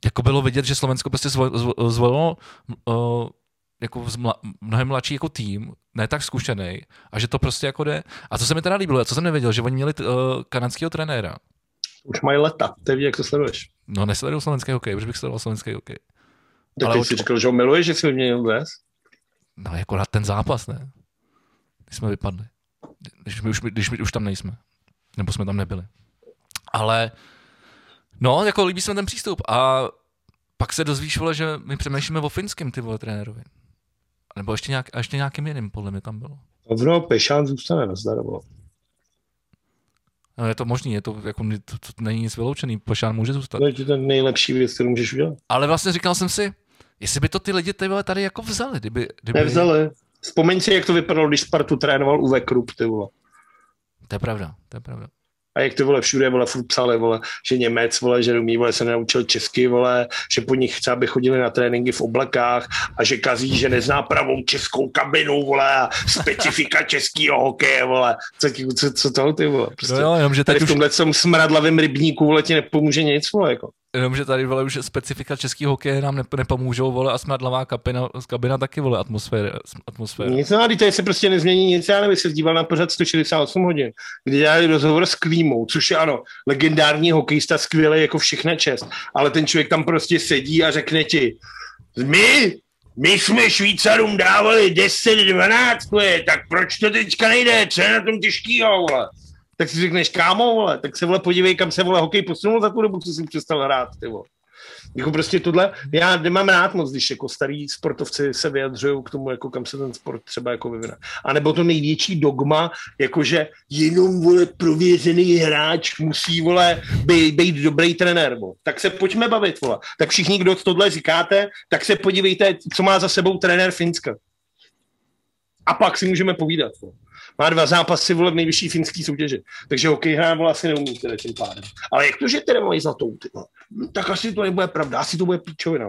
jako bylo vidět, že Slovensko prostě zvolilo uh, jako mnohem mladší jako tým, ne tak zkušený, a že to prostě jako jde. A co se mi teda líbilo, co jsem nevěděl, že oni měli uh, kanadského trenéra. Už mají leta, ty ví, jak to sleduješ. No, nesleduju slovenský hokej, už bych sledoval slovenský hokej. Tak Ale ty jsi říkal, že ho miluješ, že jsi vyměnil dnes? No, jako na ten zápas, ne? Když jsme vypadli. Když my už, když my už tam nejsme. Nebo jsme tam nebyli. Ale, no, jako líbí se mi ten přístup. A pak se dozvíš, vole, že my přemýšlíme o finském ty vole trenérovi. Nebo ještě, nějak, a ještě nějakým jiným, podle mě tam bylo. Ovno, Pešán zůstane na zdarovo. No, je to možný, je to, jako, to, to není nic vyloučený, Pešán může zůstat. To je ten nejlepší věc, kterou můžeš udělat. Ale vlastně říkal jsem si, jestli by to ty lidi vole, tady jako vzali, kdyby... kdyby... Nevzali. Vzpomeň si, jak to vypadalo, když Spartu trénoval Uwe Krupp, ty vole. To je pravda, to je pravda. A jak ty vole všude vole furt psali, vole, že Němec, vole, že umí, vole, se naučil česky, vole, že po nich chce, aby chodili na tréninky v oblekách a že kazí, že nezná pravou českou kabinu, vole, a specifika českého hokeje, vole. Co, co, co toho ty, vole. Prostě no jo, jenom, že tady, tady v tomhle už... smradlavém rybníku, vole, ti nepomůže nic, vole, jako. Jenomže tady vole, už specifika českého hokeje nám nepomůžou, vole, a smradlavá kabina, kabina taky, vole, atmosféra. atmosféra. Nic no, tady se prostě nezmění nic, já nevím, se díval na pořad 168 hodin, kdy dělali rozhovor s Klímou, což je ano, legendární hokejista, skvělý jako všechna čest, ale ten člověk tam prostě sedí a řekne ti, my, my jsme Švýcarům dávali 10-12, tak proč to teďka nejde, co je na tom těžkýho, vole? tak si řekneš, kámo, vole, tak se vole podívej, kam se vole hokej posunul za tu dobu, co jsem přestal hrát, ty vole. Jako prostě tohle, já nemám rád moc, když jako starý sportovci se vyjadřují k tomu, jako kam se ten sport třeba jako vyvine. A nebo to největší dogma, jakože jenom, vole, prověřený hráč musí, vole, být, být dobrý trenér, vole. Tak se pojďme bavit, vole. Tak všichni, kdo tohle říkáte, tak se podívejte, co má za sebou trenér Finska. A pak si můžeme povídat, vole. Má dva zápasy vole v nejvyšší finský soutěži. Takže hokej hrát vole asi neumí teda tím pádem. Ale jak to, že teda mají zlatou, ty vole? Hm, Tak asi to nebude pravda, asi to bude píčovina.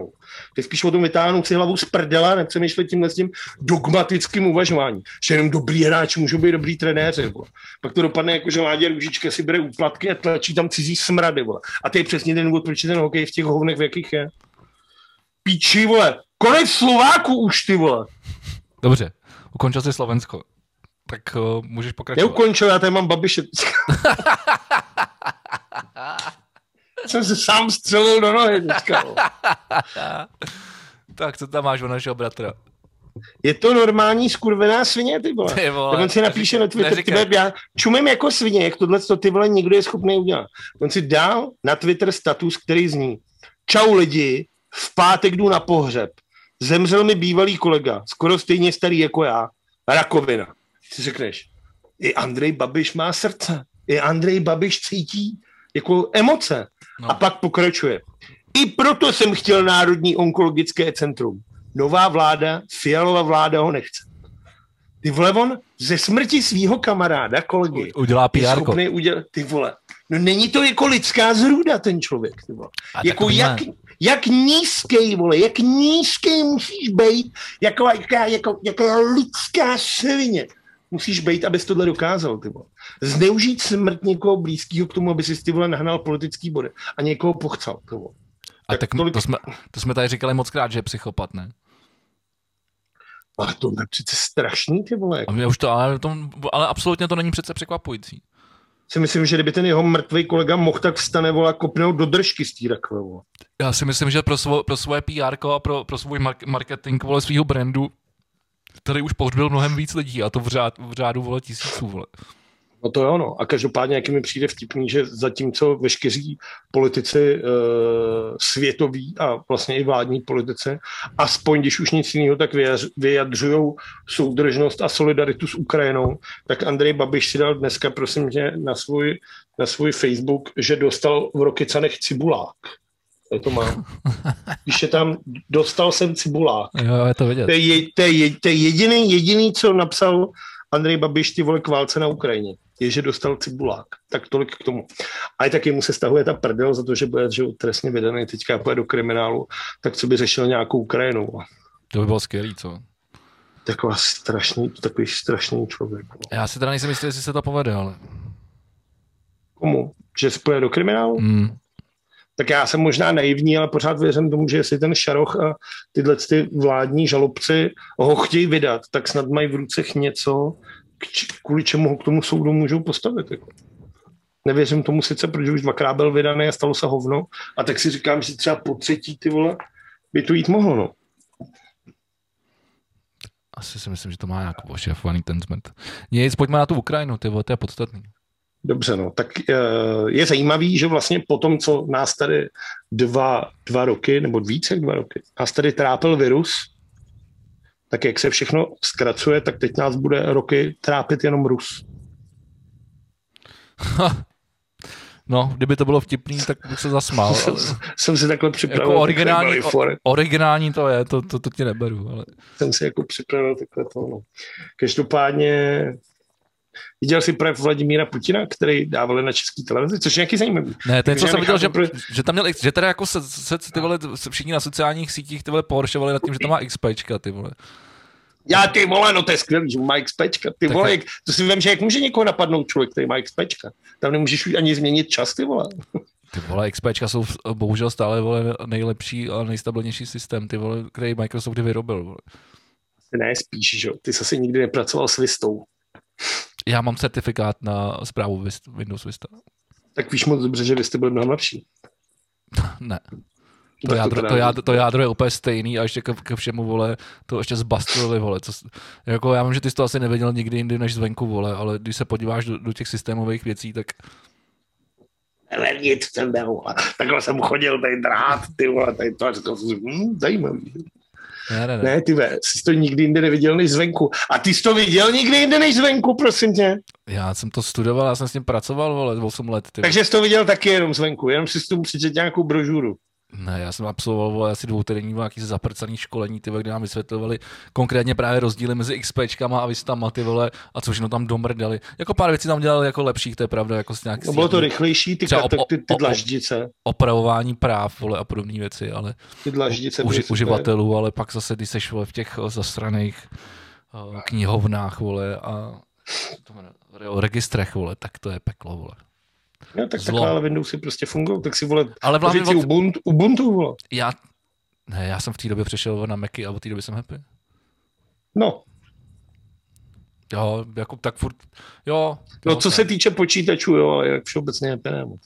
Ty spíš o tom vytáhnout si hlavu z prdela, nepřemýšlet tímhle s tím dogmatickým uvažováním. Že jenom dobrý hráči můžou být dobrý trenéři. Vole. Pak to dopadne jako, že Láďa Růžička si bere úplatky a tlačí tam cizí smrady. Vole. A to je přesně ten důvod, proč ten hokej v těch hovnech, v jakých je. Píči, vole. Konec Slováků už, ty vole. Dobře, ukončil jsi Slovensko. Tak uh, můžeš pokračovat. Neukončil, já tady mám babiše. Jsem se sám střelil do nohy teďka. tak co tam máš o našeho bratra? Je to normální skurvená svině, ty vole. Ty vole, Tak on si napíše na Twitter, ty vole, já čumím jako svině, jak tohle to ty vole někdo je schopný udělat. On si dal na Twitter status, který zní Čau lidi, v pátek jdu na pohřeb. Zemřel mi bývalý kolega, skoro stejně starý jako já. Rakovina. Si řekneš, i Andrej Babiš má srdce. I Andrej Babiš cítí jako emoce. No. A pak pokračuje. I proto jsem chtěl Národní onkologické centrum. Nová vláda, Fialová vláda ho nechce. Ty vole, on ze smrti svého kamaráda, kolegy, udělá PR. udělat, ty vole. No není to jako lidská zrůda, ten člověk, ty vole. A Jako jak, jak nízký, vole, jak nízký musíš být, jako, jaká, jako, jako lidská svině. Musíš být, abys tohle dokázal, ty vole. Zneužít smrt někoho blízkého k tomu, aby si ty vole nahnal politický body a někoho pochcal, ty vole. A tak tak tolik- to, jsme, to jsme tady říkali moc krát, že je psychopat, ne? Ale to je přece strašný, ty vole. A mě už to, ale, to, ale absolutně to není přece překvapující. Si myslím, že kdyby ten jeho mrtvý kolega mohl, tak vstane, vole, a kopnout do držky z té rakve, vole. Já si myslím, že pro, svo, pro svoje PR a pro, pro svůj mark- marketing vole, svého brandu tady už pohřbil mnohem víc lidí a to v, řád, v řádu vole tisíců. Vole. No to jo, no. A každopádně, jaký mi přijde vtipný, že zatímco veškeří politici e, světoví a vlastně i vládní politici, aspoň když už nic jiného, tak vyjadřují soudržnost a solidaritu s Ukrajinou, tak Andrej Babiš si dal dneska, prosím tě, na svůj, na svůj Facebook, že dostal v Rokycanech cibulák. Já to mám. Když je tam, dostal jsem cibulák. Jo, je to vidět. To je, to je, to je jediný, jediný, co napsal Andrej Babiš ty vole k válce na Ukrajině. Je, že dostal cibulák. Tak tolik k tomu. A i taky mu se stahuje ta prdel za to, že bude že trestně vydaný teďka půjde do kriminálu, tak co by řešil nějakou Ukrajinu. To by bylo skvělý, co? Taková strašný, takový strašný člověk. no. Já si teda nejsem jistý, jestli se to povede, ale... Komu? Že se půjde do kriminálu? Mm. Tak já jsem možná naivní, ale pořád věřím tomu, že jestli ten Šaroch a tyhle ty vládní žalobci ho chtějí vydat, tak snad mají v rucech něco, kvůli čemu ho k tomu soudu můžou postavit. Jako. Nevěřím tomu sice, protože už dvakrát byl vydaný a stalo se hovno, a tak si říkám, že třeba po třetí ty vole by to jít mohlo. No. Asi si myslím, že to má nějak ošefovaný ten zmet. Nic, pojďme na tu Ukrajinu, ty vole, to je podstatný. Dobře, no. Tak eh, je zajímavý, že vlastně po tom, co nás tady dva, dva roky, nebo více jak dva roky, nás tady trápil virus, tak jak se všechno zkracuje, tak teď nás bude roky trápit jenom Rus. No, kdyby to bylo vtipný, tak bych se zasmál. Jsem, Ale jsem si takhle připravil. jako originální, originální to je, to, to, to ti neberu. Ale... jsem si jako připravil takhle to. No. Každopádně viděl jsi projev Vladimíra Putina, který dávali na české televizi, což je nějaký zajímavý. Ne, to je, co jsem viděl, že, nechápu, že tam měl, že teda jako se, se, ty vole, se všichni na sociálních sítích ty vole pohoršovali nad tím, že tam má XPčka, ty vole. Já ty vole, no to je skvělý, že má XPčka. Ty Tak vole, jak, to si vím, že jak může někoho napadnout člověk, který má XPčka. Tam nemůžeš ani změnit čas, ty vole. Ty vole, XPčka jsou bohužel stále vole, nejlepší a nejstabilnější systém, ty vole, který Microsoft kdy vyrobil. Vole. Ne, spíš, že jo. Ty jsi asi nikdy nepracoval s Vistou. Já mám certifikát na zprávu Windows Vista. Tak víš moc dobře, že Vista byl mnohem lepší. Ne. To, Tak jádro, to, ne. jádro, to jádro je úplně stejný a ještě ke, ke všemu, vole, to ještě zbastlili, vole. Co, jako já vím, že ty jsi to asi nevěděl nikdy jindy než zvenku, vole, ale když se podíváš do, do těch systémových věcí, tak Ale nic jsem vole. Takhle jsem chodil, tady drát, ty vole, tady to, a jsem si, hm, zajímavý. Ne, ne, ne. Ne, ty ve, jsi to nikdy jinde neviděl než zvenku. A ty jsi to viděl nikdy jinde než zvenku, prosím tě. Já jsem to studoval, já jsem s tím pracoval, vole, 8 let, ty. Takže jsi to viděl taky jenom zvenku, jenom si s tomu přečet nějakou brožuru. Ne, já jsem absolvoval asi dvoutýdenní nějaký zaprcaný školení, ty, kde nám vysvětlovali konkrétně právě rozdíly mezi XPčkama a vystama, ty vole, a co všechno tam domrdali. Jako pár věcí tam dělali jako lepších, to je pravda, jako s nějak... No bylo to rychlejší, ty, op, ty, ty dlaždice. Opravování práv, vole, a podobné věci, ale... Ty dlaždice. Uži, uživatelů, ale pak zase, když seš, vole, v těch zasraných uh, knihovnách, vole, a registrech, vole, tak to je peklo, vole. No, tak takhle ale Windowsy prostě fungují, tak si vole, ale vlastně od... Ubuntu, Ubuntu, vole. Já, ne, já jsem v té době přešel na Macy a od té doby jsem happy. No. Jo, jako tak furt, jo. No, co tak. se týče počítačů, jo, ale jak všeobecně happy nemoc.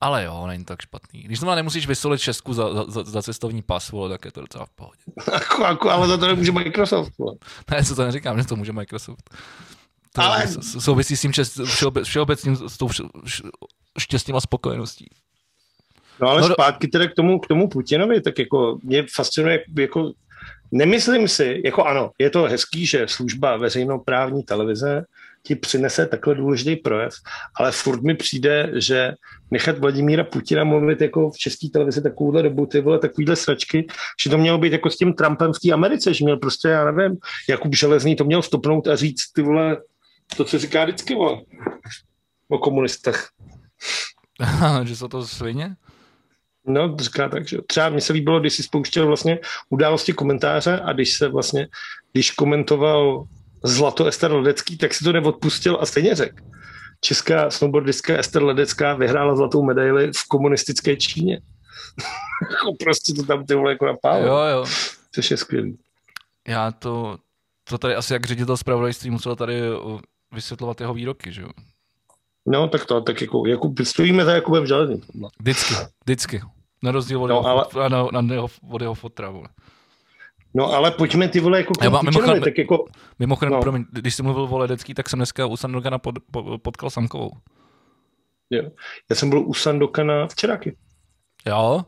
Ale jo, není tak špatný. Když znamená nemusíš vysolit šestku za, za, za cestovní pas, vole, tak je to docela v pohodě. Ako, ako, ale za to nemůže Microsoft. Vole. Ne, co to neříkám, že to může Microsoft. To ale... souvisí s tím čest, všeobec, všeobecným s tou štěstím a spokojeností. No ale no, zpátky teda k tomu, k tomu Putinovi, tak jako mě fascinuje, jako nemyslím si, jako ano, je to hezký, že služba veřejnoprávní televize ti přinese takhle důležitý projev, ale furt mi přijde, že nechat Vladimíra Putina mluvit jako v české televizi takovouhle dobu, ty vole, takovýhle sračky, že to mělo být jako s tím Trumpem v té Americe, že měl prostě, já nevím, Jakub Železný to měl stopnout a říct, ty vole, to, co říká vždycky, vole, o komunistech. že jsou to svině? No, říká tak, že třeba mi se líbilo, když si spouštěl vlastně události komentáře a když se vlastně, když komentoval Zlato Ester Ledecký, tak si to neodpustil a stejně řekl. Česká snowboardistka Ester Ledecká vyhrála zlatou medaili v komunistické Číně. Jako prostě to tam ty vole jako napálo. Jo, jo. Což je skvělý. Já to, to tady asi jak ředitel zpravodajství musel tady vysvětlovat jeho výroky, že jo? No, tak to, tak jako, jako stojíme za Jakubem Železným. Vždycky, vždycky. Na rozdíl od, no, jeho, ale... na, na jeho, od jeho fotra, vole. No ale pojďme ty vole jako Já, mimochodem, tak jako... Mimochodem, no. promiň, když jsi mluvil o Ledecký, tak jsem dneska u Sandokana pod, pod, potkal Samkovou. Jo. Já jsem byl u Sandokana včeráky. Jo?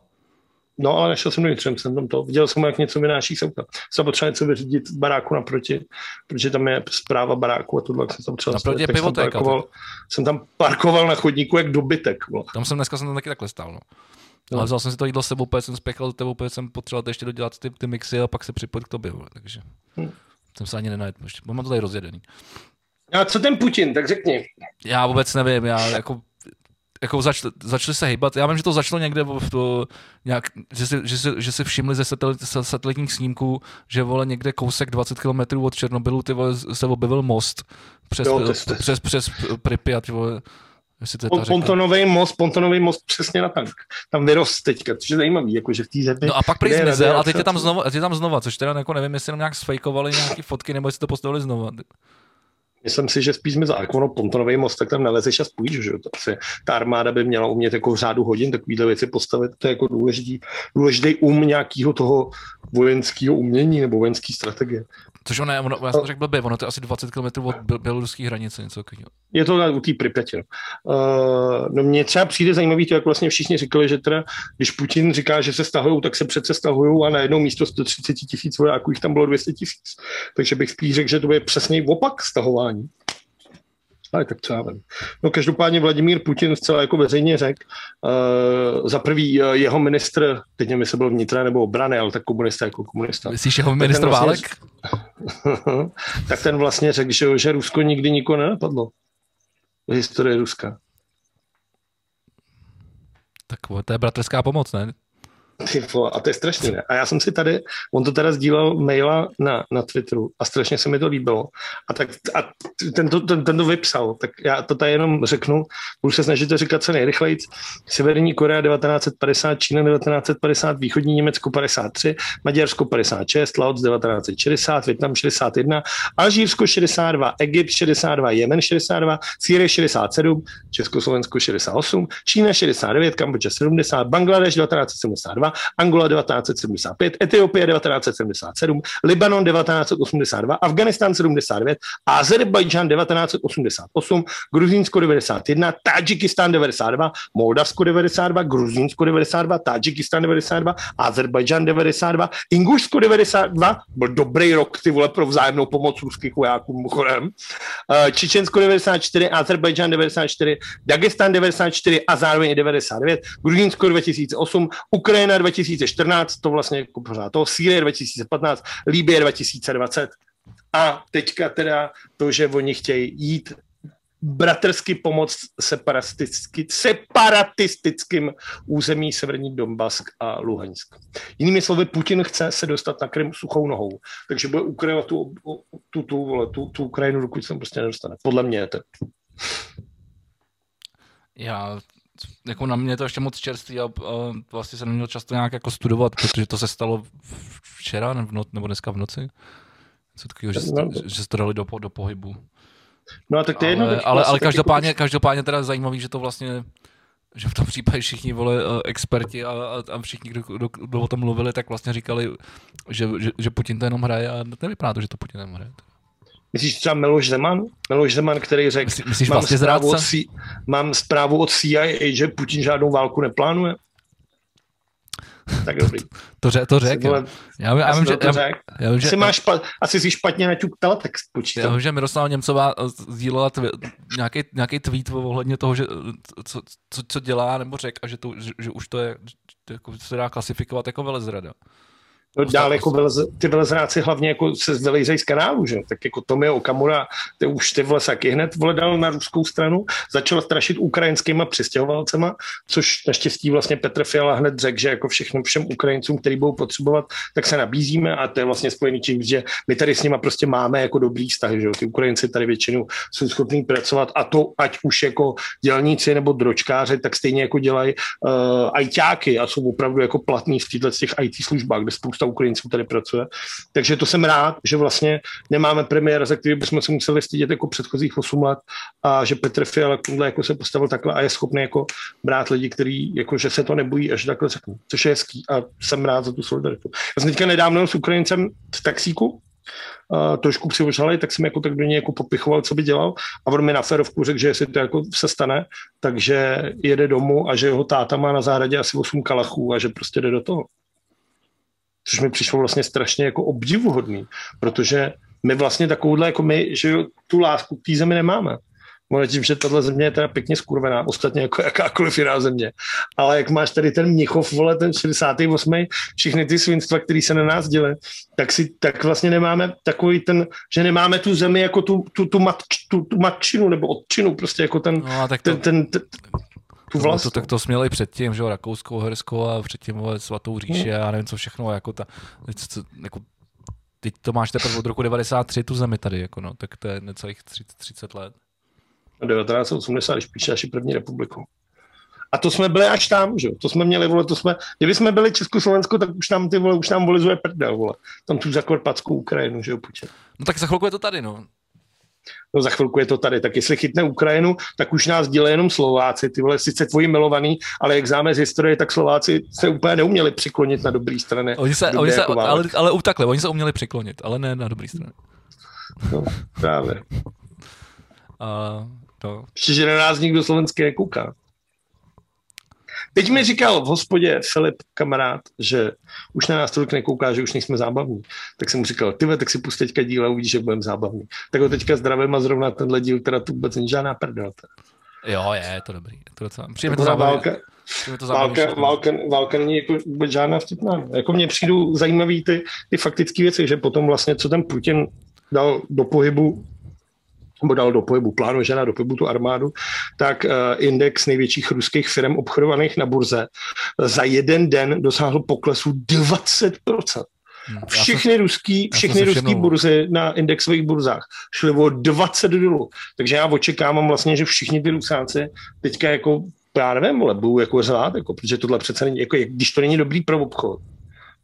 No, ale nešel jsem dovnitř, jsem tam to. Viděl jsem, jak něco vynáší semka. Jsem potřeba něco vyřídit baráku naproti, protože tam je zpráva baráku a tohle jsem tam třeba naproti je tak jsem, parkoval, jsem tam parkoval na chodníku jak dobytek. Vole. Tam jsem dneska jsem tam taky takhle stál. No. No. Ale vzal jsem si to jídlo s sebou, jsem spěchal do tebou, jsem potřeboval ještě dodělat ty, ty mixy a pak se připojit k tobě. Vole. Takže hmm. jsem se ani nenajet. Mám to tady rozjedený. A co ten Putin, tak řekni. Já vůbec nevím, já jako jako začali, začali se hýbat. Já vím, že to začalo někde v to, nějak, že, si, že, si, že si všimli ze satelit, satelitních snímků, že vole někde kousek 20 km od Černobylu ty vole, se objevil most přes, jo, přes, přes, přes Pripyat. Vole. to pontonový most, pontonový most přesně na tank. Tam vyrost teďka, což je zajímavý, jakože v té zemi. No a pak prý zmizel a teď je tam znova, teď je tam znova, což teda jako nevím, jestli jenom nějak sfejkovali nějaké fotky, nebo jestli to postavili znova. Myslím si, že spíš mi za ono pontonový most, tak tam nalezeš a spůjíš, že to asi, ta armáda by měla umět jako v řádu hodin takovýhle věci postavit, to je jako důležitý, důležitý um nějakého toho vojenského umění nebo vojenské strategie. Což ono, ono, já jsem řekl blbě, ono to je asi 20 km od běloruské hranice, něco takového. Je to u té Pripyatě. No. Uh, no mně třeba přijde zajímavý to, jak vlastně všichni říkali, že teda, když Putin říká, že se stahují, tak se přece stahují a na jednou místo 130 tisíc vojáků jich tam bylo 200 tisíc. Takže bych spíš řekl, že to je přesně opak stahování. Ale tak třeba vím. No každopádně Vladimír Putin zcela jako veřejně řekl, uh, za prvý uh, jeho ministr, teď nevím, jestli byl vnitra nebo obrany, ale tak komunista jako komunista. Myslíš jeho ministr vlastně, Válek? tak ten vlastně řekl, že, že Rusko nikdy nikoho nenapadlo. V historii Ruska. Tak to je bratrská pomoc, ne? A to je strašný, ne? A já jsem si tady, on to teda sdílel maila na, na Twitteru a strašně se mi to líbilo. A tak a ten, to, ten, ten to vypsal, tak já to tady jenom řeknu, budu se snažit to říkat co nejrychleji. Severní Korea 1950, Čína 1950, Východní Německo 53, Maďarsko 56, Laos 1960, Větnam 61, Alžírsko 62, Egypt 62, Jemen 62, Sýrie 67, Československo 68, Čína 69, Kambodža 70, Bangladeš 1972, 1972, Angola 1975, Etiopie 1977, Libanon 1982, Afganistán 79, Azerbajdžán 1988, Gruzínsko 91, Tadžikistán 92, Moldavsko 92, Gruzínsko 92, Tadžikistán 92, Azerbajdžán 92, Ingušsko 92, byl dobrý rok ty vole pro vzájemnou pomoc ruských vojáků mimochodem, uh, Čečensko 94, Azerbajdžán 94, Dagestan 94 a zároveň 99, Gruzínsko 2008, Ukrajina 2014, to vlastně jako pořád to, Sýrie 2015, Líbie 2020. A teďka teda to, že oni chtějí jít bratrsky pomoct separatisticky, separatistickým území Severní Donbask a Luhansk. Jinými slovy, Putin chce se dostat na Krym suchou nohou, takže bude ukrajovat tu, tu, tu, tu, tu Ukrajinu, dokud se prostě nedostane. Podle mě je to. Já jako na mě to ještě moc čerstvý a, a vlastně jsem neměl často nějak jako studovat, protože to se stalo včera nebo dneska v noci. Co takového, že, no, že to dali do, do pohybu. No a tak to je jedno. Ale, ale, ale každopádně, jako... každopádně teda zajímavý, že to vlastně že v tom případě všichni vole eh, experti a, a, a všichni, kdo, kdo, kdo, o tom mluvili, tak vlastně říkali, že, že, že Putin to jenom hraje a nevypadá to, že to Putin jenom hraje. Myslíš třeba Miloš Zeman? Miloš Zeman, který řekl, Myslíš mám, vlastně zprávu od C, mám zprávu od CIA, že Putin žádnou válku neplánuje? Tak dobrý. To, řek, to řek. Já, já, já, vím, že, to řek. Já, vím, že, asi, máš špa, asi si špatně naťuk teletext počítal. Já vím, že Miroslava Němcová eh, sdílela nějaký, nějaký tweet ohledně toho, že, co, co, co dělá, nebo řek, a že, to, že, že už to je, jako se dá klasifikovat jako velezrada. No, dál jako vylez, ty velezráci hlavně jako se vylejzají z kanálu, že? Tak jako Tomio Okamura, ty už ty vlesaky hned vole dal na ruskou stranu, začal strašit ukrajinskýma přistěhovalcema, což naštěstí vlastně Petr Fiala hned řekl, že jako všechno všem Ukrajincům, který budou potřebovat, tak se nabízíme a to je vlastně spojený tím, že my tady s nima prostě máme jako dobrý vztah, že ty Ukrajinci tady většinou jsou schopní pracovat a to ať už jako dělníci nebo dročkáři, tak stejně jako dělají uh, ajťáky a jsou opravdu jako platní v těchto těch IT službách, kde spousta spousta Ukrajinců tady pracuje. Takže to jsem rád, že vlastně nemáme premiéra, za který bychom se museli stydět jako předchozích 8 let a že Petr Fiala jako se postavil takhle a je schopný jako brát lidi, kteří jako, že se to nebojí až takhle řeknu, což je hezký a jsem rád za tu solidaritu. Já jsem teďka nedávno s Ukrajincem v taxíku, Uh, trošku přivožali, tak jsem jako tak do něj jako popichoval, co by dělal a on mi na ferovku řekl, že jestli to jako se stane, takže jede domů a že jeho táta má na zahradě asi 8 kalachů a že prostě jde do toho což mi přišlo vlastně strašně jako obdivuhodný, protože my vlastně takovouhle, jako my, že tu lásku k té zemi nemáme. Možná tím, že tahle země je teda pěkně skurvená, ostatně jako jakákoliv jiná země. Ale jak máš tady ten Mnichov, vole, ten 68. všechny ty svinstva, které se na nás dělí, tak, si, tak vlastně nemáme takový ten, že nemáme tu zemi jako tu, tu, tu, mat, tu, tu matčinu nebo odčinu, prostě jako ten, no, tak to, ten, ten, ten, tu vlast. To, tak to směli předtím, že jo, Rakouskou, Hersko a předtím svatou říši a nevím co všechno, jako ta, co, jako, teď to máš teprve od roku 93 tu zemi tady, jako no, tak to je necelých 30, 30 let. 1980, když píše naši první republiku. A to jsme byli až tam, že To jsme měli, vole, to jsme, kdyby jsme byli Československo, tak už nám ty vole, už nám volizuje prdel, vole. Tam tu zakorpatskou Ukrajinu, že jo, Putin. No tak za chvilku je to tady, no no za chvilku je to tady. Tak jestli chytne Ukrajinu, tak už nás dělají jenom Slováci, ty vole, sice tvoji milovaný, ale jak známe z historie, tak Slováci se úplně neuměli přiklonit na dobrý strany. Oni se, oni se jako ale, ale, takhle, oni se uměli přiklonit, ale ne na dobrý strany. No, právě. A to... Ještě, že na nás nikdo slovenský nekouká. Teď mi říkal v hospodě Filip, kamarád, že už na nás tolik nekouká, že už nejsme zábavní. Tak jsem mu říkal, ty tak si pust teďka díl a uvidíš, jak budeme zábavní. Tak ho teďka zdravím a zrovna tenhle díl, teda tu vůbec není žádná prdel. Jo, je, je to dobrý. Je to docela... Přijeme to zábavně. To válka, válka, válka není jako vůbec žádná vtipná. Jako mně přijdou zajímavé ty, ty faktické věci, že potom vlastně, co ten Putin dal do pohybu nebo dal do pohybu, plánuje na do pohybu tu armádu, tak uh, index největších ruských firm obchodovaných na burze za jeden den dosáhl poklesu 20%. Hmm, všechny ruský, všechny ruský burzy na indexových burzách šly o 20 dolů. Takže já očekávám vlastně, že všichni ty rusáci teďka jako já nevím, ale budou jako řvát, jako, protože tohle přece není, jako, když to není dobrý pro obchod,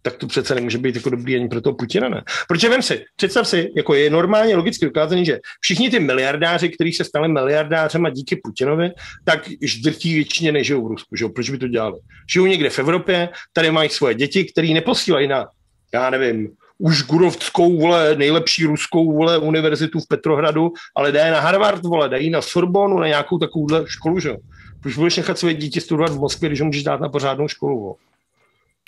tak to přece nemůže být jako dobrý ani pro toho Putina, ne? Protože vem si, představ si, jako je normálně logicky dokázaný, že všichni ty miliardáři, kteří se stali miliardářema díky Putinovi, tak drtí většině nežijou v Rusku, že jo? Proč by to dělali? Žijou někde v Evropě, tady mají svoje děti, které neposílají na, já nevím, už gurovskou, vole, nejlepší ruskou, vole, univerzitu v Petrohradu, ale dají na Harvard, vole, dají na Sorbonu, na nějakou takovouhle školu, že jo? Proč budeš nechat své děti studovat v Moskvě, když ho můžeš dát na pořádnou školu, vole?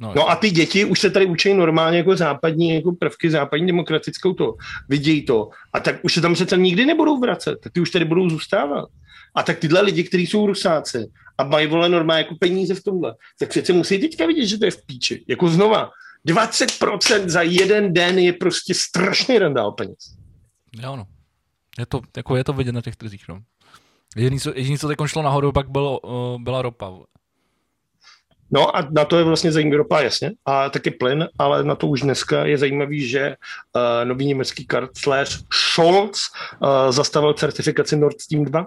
No, no a ty děti už se tady učí normálně jako západní jako prvky, západní demokratickou to, vidějí to. A tak už se tam přece nikdy nebudou vracet, tak ty už tady budou zůstávat. A tak tyhle lidi, kteří jsou rusáci a mají vole normálně jako peníze v tomhle, tak přece musí teďka vidět, že to je v píči. Jako znova, 20% za jeden den je prostě strašný randál peněz. Jo, no. Je to, jako je to vidět na těch trzích, no. Jediný, co, jediný, co teď šlo nahoru, pak bylo, uh, byla ropa. No a na to je vlastně zajímavý ropa, jasně, a taky plyn, ale na to už dneska je zajímavý, že uh, nový německý kancléř Scholz uh, zastavil certifikaci Nord Stream 2,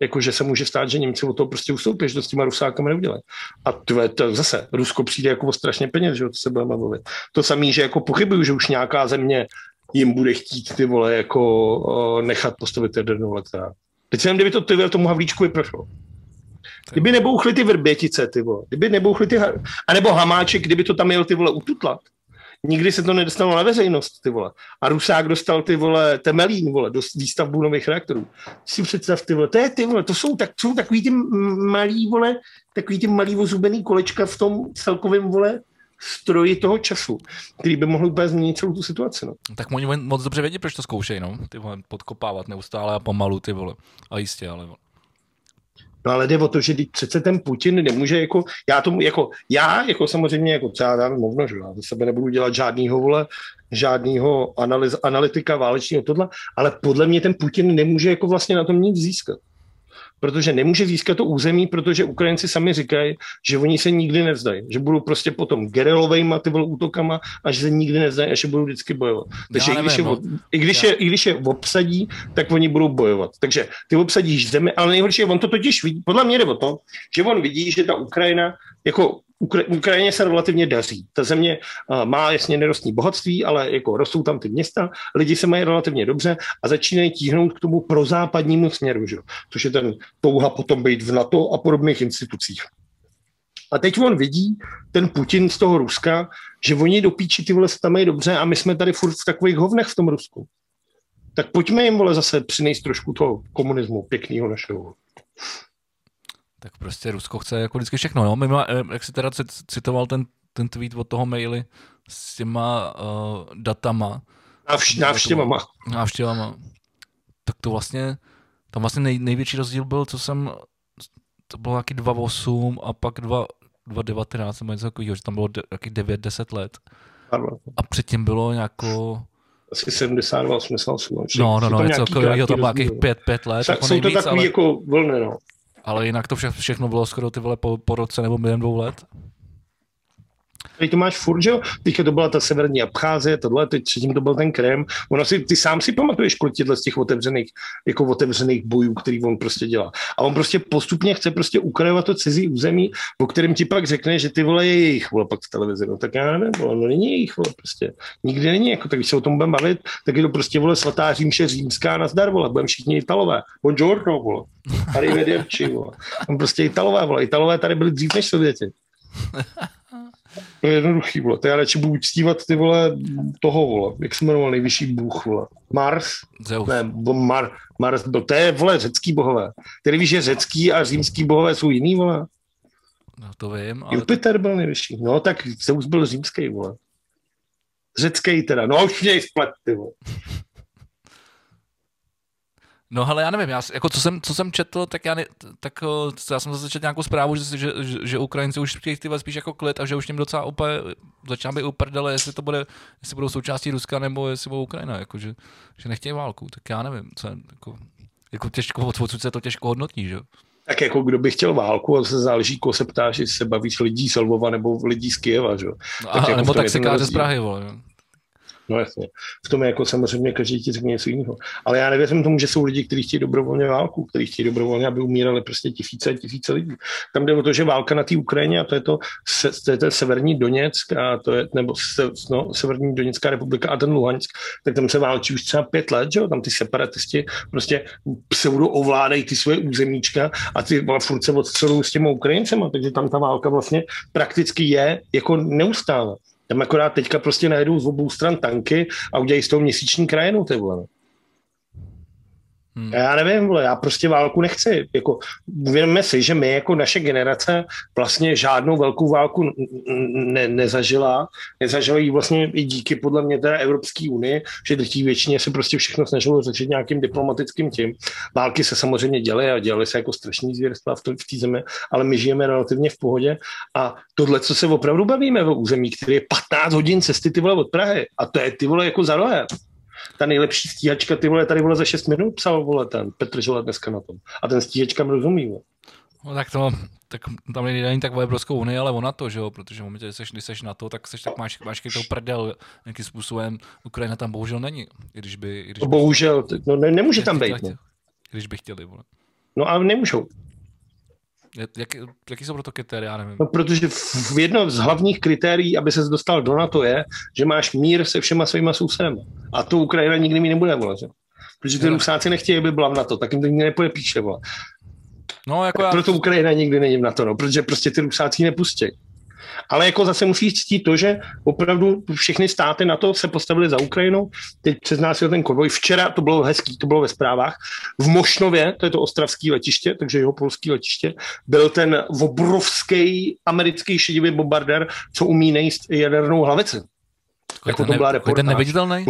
jakože se může stát, že Němci o toho prostě ustoupí, že to s těma rusákama neudělají. A to, to zase, Rusko přijde jako o strašně peněz, že to se budeme mluvit. To samé, že jako pochybuju, že už nějaká země jim bude chtít ty vole jako uh, nechat postavit jadernou elektrárnu. Teď jsem, kdyby to ty tomu Havlíčku prošlo. Kdyby nebouchly ty vrbětice, ty vole, kdyby nebouchly ty, a nebo Hamáček, kdyby to tam jel ty vole ututlat, nikdy se to nedostalo na veřejnost, ty vole. A Rusák dostal ty vole Temelín, vole, do výstavbu nových reaktorů. Si představ, ty vole, to je ty vole, to jsou, tak, jsou takový ty malý, vole, takový ty malý ozubený kolečka v tom celkovém, vole, stroji toho času, který by mohl úplně změnit celou tu situaci. No. Tak oni moc dobře vědí, proč to zkoušejí, no. Ty vole, podkopávat neustále a pomalu, ty vole. A jistě, ale vole. No ale jde o to, že přece ten Putin nemůže jako, já tomu jako, já jako samozřejmě jako třeba dám možno, že já ze sebe nebudu dělat žádnýho vole, žádnýho analyz, analytika válečního tohle, ale podle mě ten Putin nemůže jako vlastně na tom nic získat protože nemůže získat to území, protože Ukrajinci sami říkají, že oni se nikdy nevzdají, že budou prostě potom gerelovejma ty útokama a že se nikdy nevzdají a že budou vždycky bojovat. Takže nevím, i, když je, no. i, když je, i když je obsadí, tak oni budou bojovat. Takže ty obsadíš zemi, ale nejhorší je, on to totiž vidí, podle mě jde o to, že on vidí, že ta Ukrajina jako Ukrajině se relativně daří. Ta země má jasně nerostní bohatství, ale jako rostou tam ty města, lidi se mají relativně dobře a začínají tíhnout k tomu prozápadnímu směru, že? což je ten touha potom být v NATO a podobných institucích. A teď on vidí, ten Putin z toho Ruska, že oni do píči ty vole se tam mají dobře a my jsme tady furt v takových hovnech v tom Rusku. Tak pojďme jim vole zase přinést trošku toho komunismu pěkného našeho tak prostě Rusko chce jako vždycky všechno. No? Mimo, eh, jak si teda citoval ten, ten tweet od toho maily s těma uh, datama. Návš- návštěvama. Návštěvama. Tak to vlastně, tam vlastně nej, největší rozdíl byl, co jsem, to bylo nějaký 2.8 a pak 2.19 nebo něco takového, že tam bylo de, nějaký 9-10 let. A předtím bylo nějako asi 72, 88. No, no, no, něco takového, tam nějakých 5, 5 let. Jsou, jako jsou to takový ale... jako vlny, no. Ale jinak to vše, všechno bylo skoro ty vole po, po roce nebo během dvou let. Teď to máš furt, že jo? Teďka to byla ta severní Abcházie, tohle, teď předtím to byl ten Krém. Ono si, ty sám si pamatuješ, kolik těchto z těch otevřených, jako otevřených bojů, který on prostě dělá. A on prostě postupně chce prostě ukrajovat to cizí území, o kterém ti pak řekne, že ty vole je jejich, vole pak v televizi. No tak já nevím, vole, no není jejich, vole prostě. Nikdy není, jako tak když se o tom budeme bavit, tak je to prostě vole svatá římše římská na zdar, vole, budeme všichni Italové. Buongiorno, vole. Arrivederci, vole. On prostě Italové, vole. Italové tady byli dřív než Sověti. To je jednoduchý, vole. To já radši budu uctívat ty vole toho, vole. Jak se jmenoval nejvyšší bůh, vole. Mars? Zeus. Ne, Mar, Mars, byl, to je, vole, řecký bohové. Tedy víš, že řecký a římský bohové jsou jiný, vole? No to vím, ale... Jupiter byl nejvyšší. No tak Zeus byl římský, vole. Řecký teda. No už mě splet, ty vole. No ale já nevím, já, jako co, jsem, co jsem četl, tak já, ne, tak eh, já jsem zase četl nějakou zprávu, že, že, že, že Ukrajinci už chtějí ty spíš jako klid a že už tím docela úplně začíná být uprdele, jestli to bude, jestli budou součástí Ruska nebo jestli budou Ukrajina, jako, že, že nechtějí válku, tak já nevím, co jako, jako těžko, odsud se to těžko hodnotí, že tak jako kdo by chtěl válku, a se záleží, koho se ptáš, jestli se bavíš lidí z Lvova nebo lidí z Kijeva, že? No, tak a, jako nebo taxikáře z Prahy, vole. No jasně. V tom je jako samozřejmě každý ti řekne něco jiného. Ale já nevěřím tomu, že jsou lidi, kteří chtějí dobrovolně válku, kteří chtějí dobrovolně, aby umírali prostě tisíce a tisíce lidí. Tam jde o to, že válka na té Ukrajině a to je to, se, to je ten severní Doněck a to je, nebo se, no, severní Doněcká republika a ten Luhansk, tak tam se válčí už třeba pět let, že jo? tam ty separatisti prostě pseudo ovládají ty svoje územíčka a ty furt se odstřelují s těma Ukrajincema, takže tam ta válka vlastně prakticky je jako neustále. Tam akorát teďka prostě najedou z obou stran tanky a udělají s tou měsíční krajinu, ty vole. Hmm. Já nevím, vole, já prostě válku nechci. Jako, uvědomme si, že my jako naše generace vlastně žádnou velkou válku ne, nezažila. Nezažila ji vlastně i díky podle mě té Evropské unii, že drtí většině se prostě všechno snažilo řešit nějakým diplomatickým tím. Války se samozřejmě děly a dělaly se jako strašný zvěrstva v té zemi, ale my žijeme relativně v pohodě a tohle, co se opravdu bavíme ve území, který je 15 hodin cesty ty vole od Prahy a to je ty vole jako za rohem ta nejlepší stíhačka, ty vole, tady vole za 6 minut psal, vole, ten Petr Žela dneska na tom. A ten stíhačkám rozumí, vole. No tak to, tak tam není tak o Evropskou unii, ale o NATO, že jo, protože v momentě, kdy seš, když seš NATO, tak seš, tak máš, máš to prdel nějakým způsobem. Ukrajina tam bohužel není, i když by... I když no, bohužel, no ne, nemůže tam být. No. Když by chtěli, vole. No ale nemůžou. Jak, jaký jsou proto kritéria, nevím. No, protože v jedno z hlavních kritérií, aby se dostal do NATO, je, že máš mír se všema svýma sousedama. A to Ukrajina nikdy mi nebude volat. Protože ty Rusáci nechtějí, aby byla v NATO, tak jim to nikdy nepůjde píše. Vole. No, jako já... Proto Ukrajina nikdy není v NATO, no, protože prostě ty Rusáci nepustí. Ale jako zase musí ctít to, že opravdu všechny státy na to se postavili za Ukrajinu. Teď přes nás je ten konvoj. Včera to bylo hezký, to bylo ve zprávách. V Mošnově, to je to ostravský letiště, takže jeho polský letiště, byl ten obrovský americký šedivý bombardér, co umí nejist jadernou hlavici. Takový jako ten, to byla ne, ten neviditelný?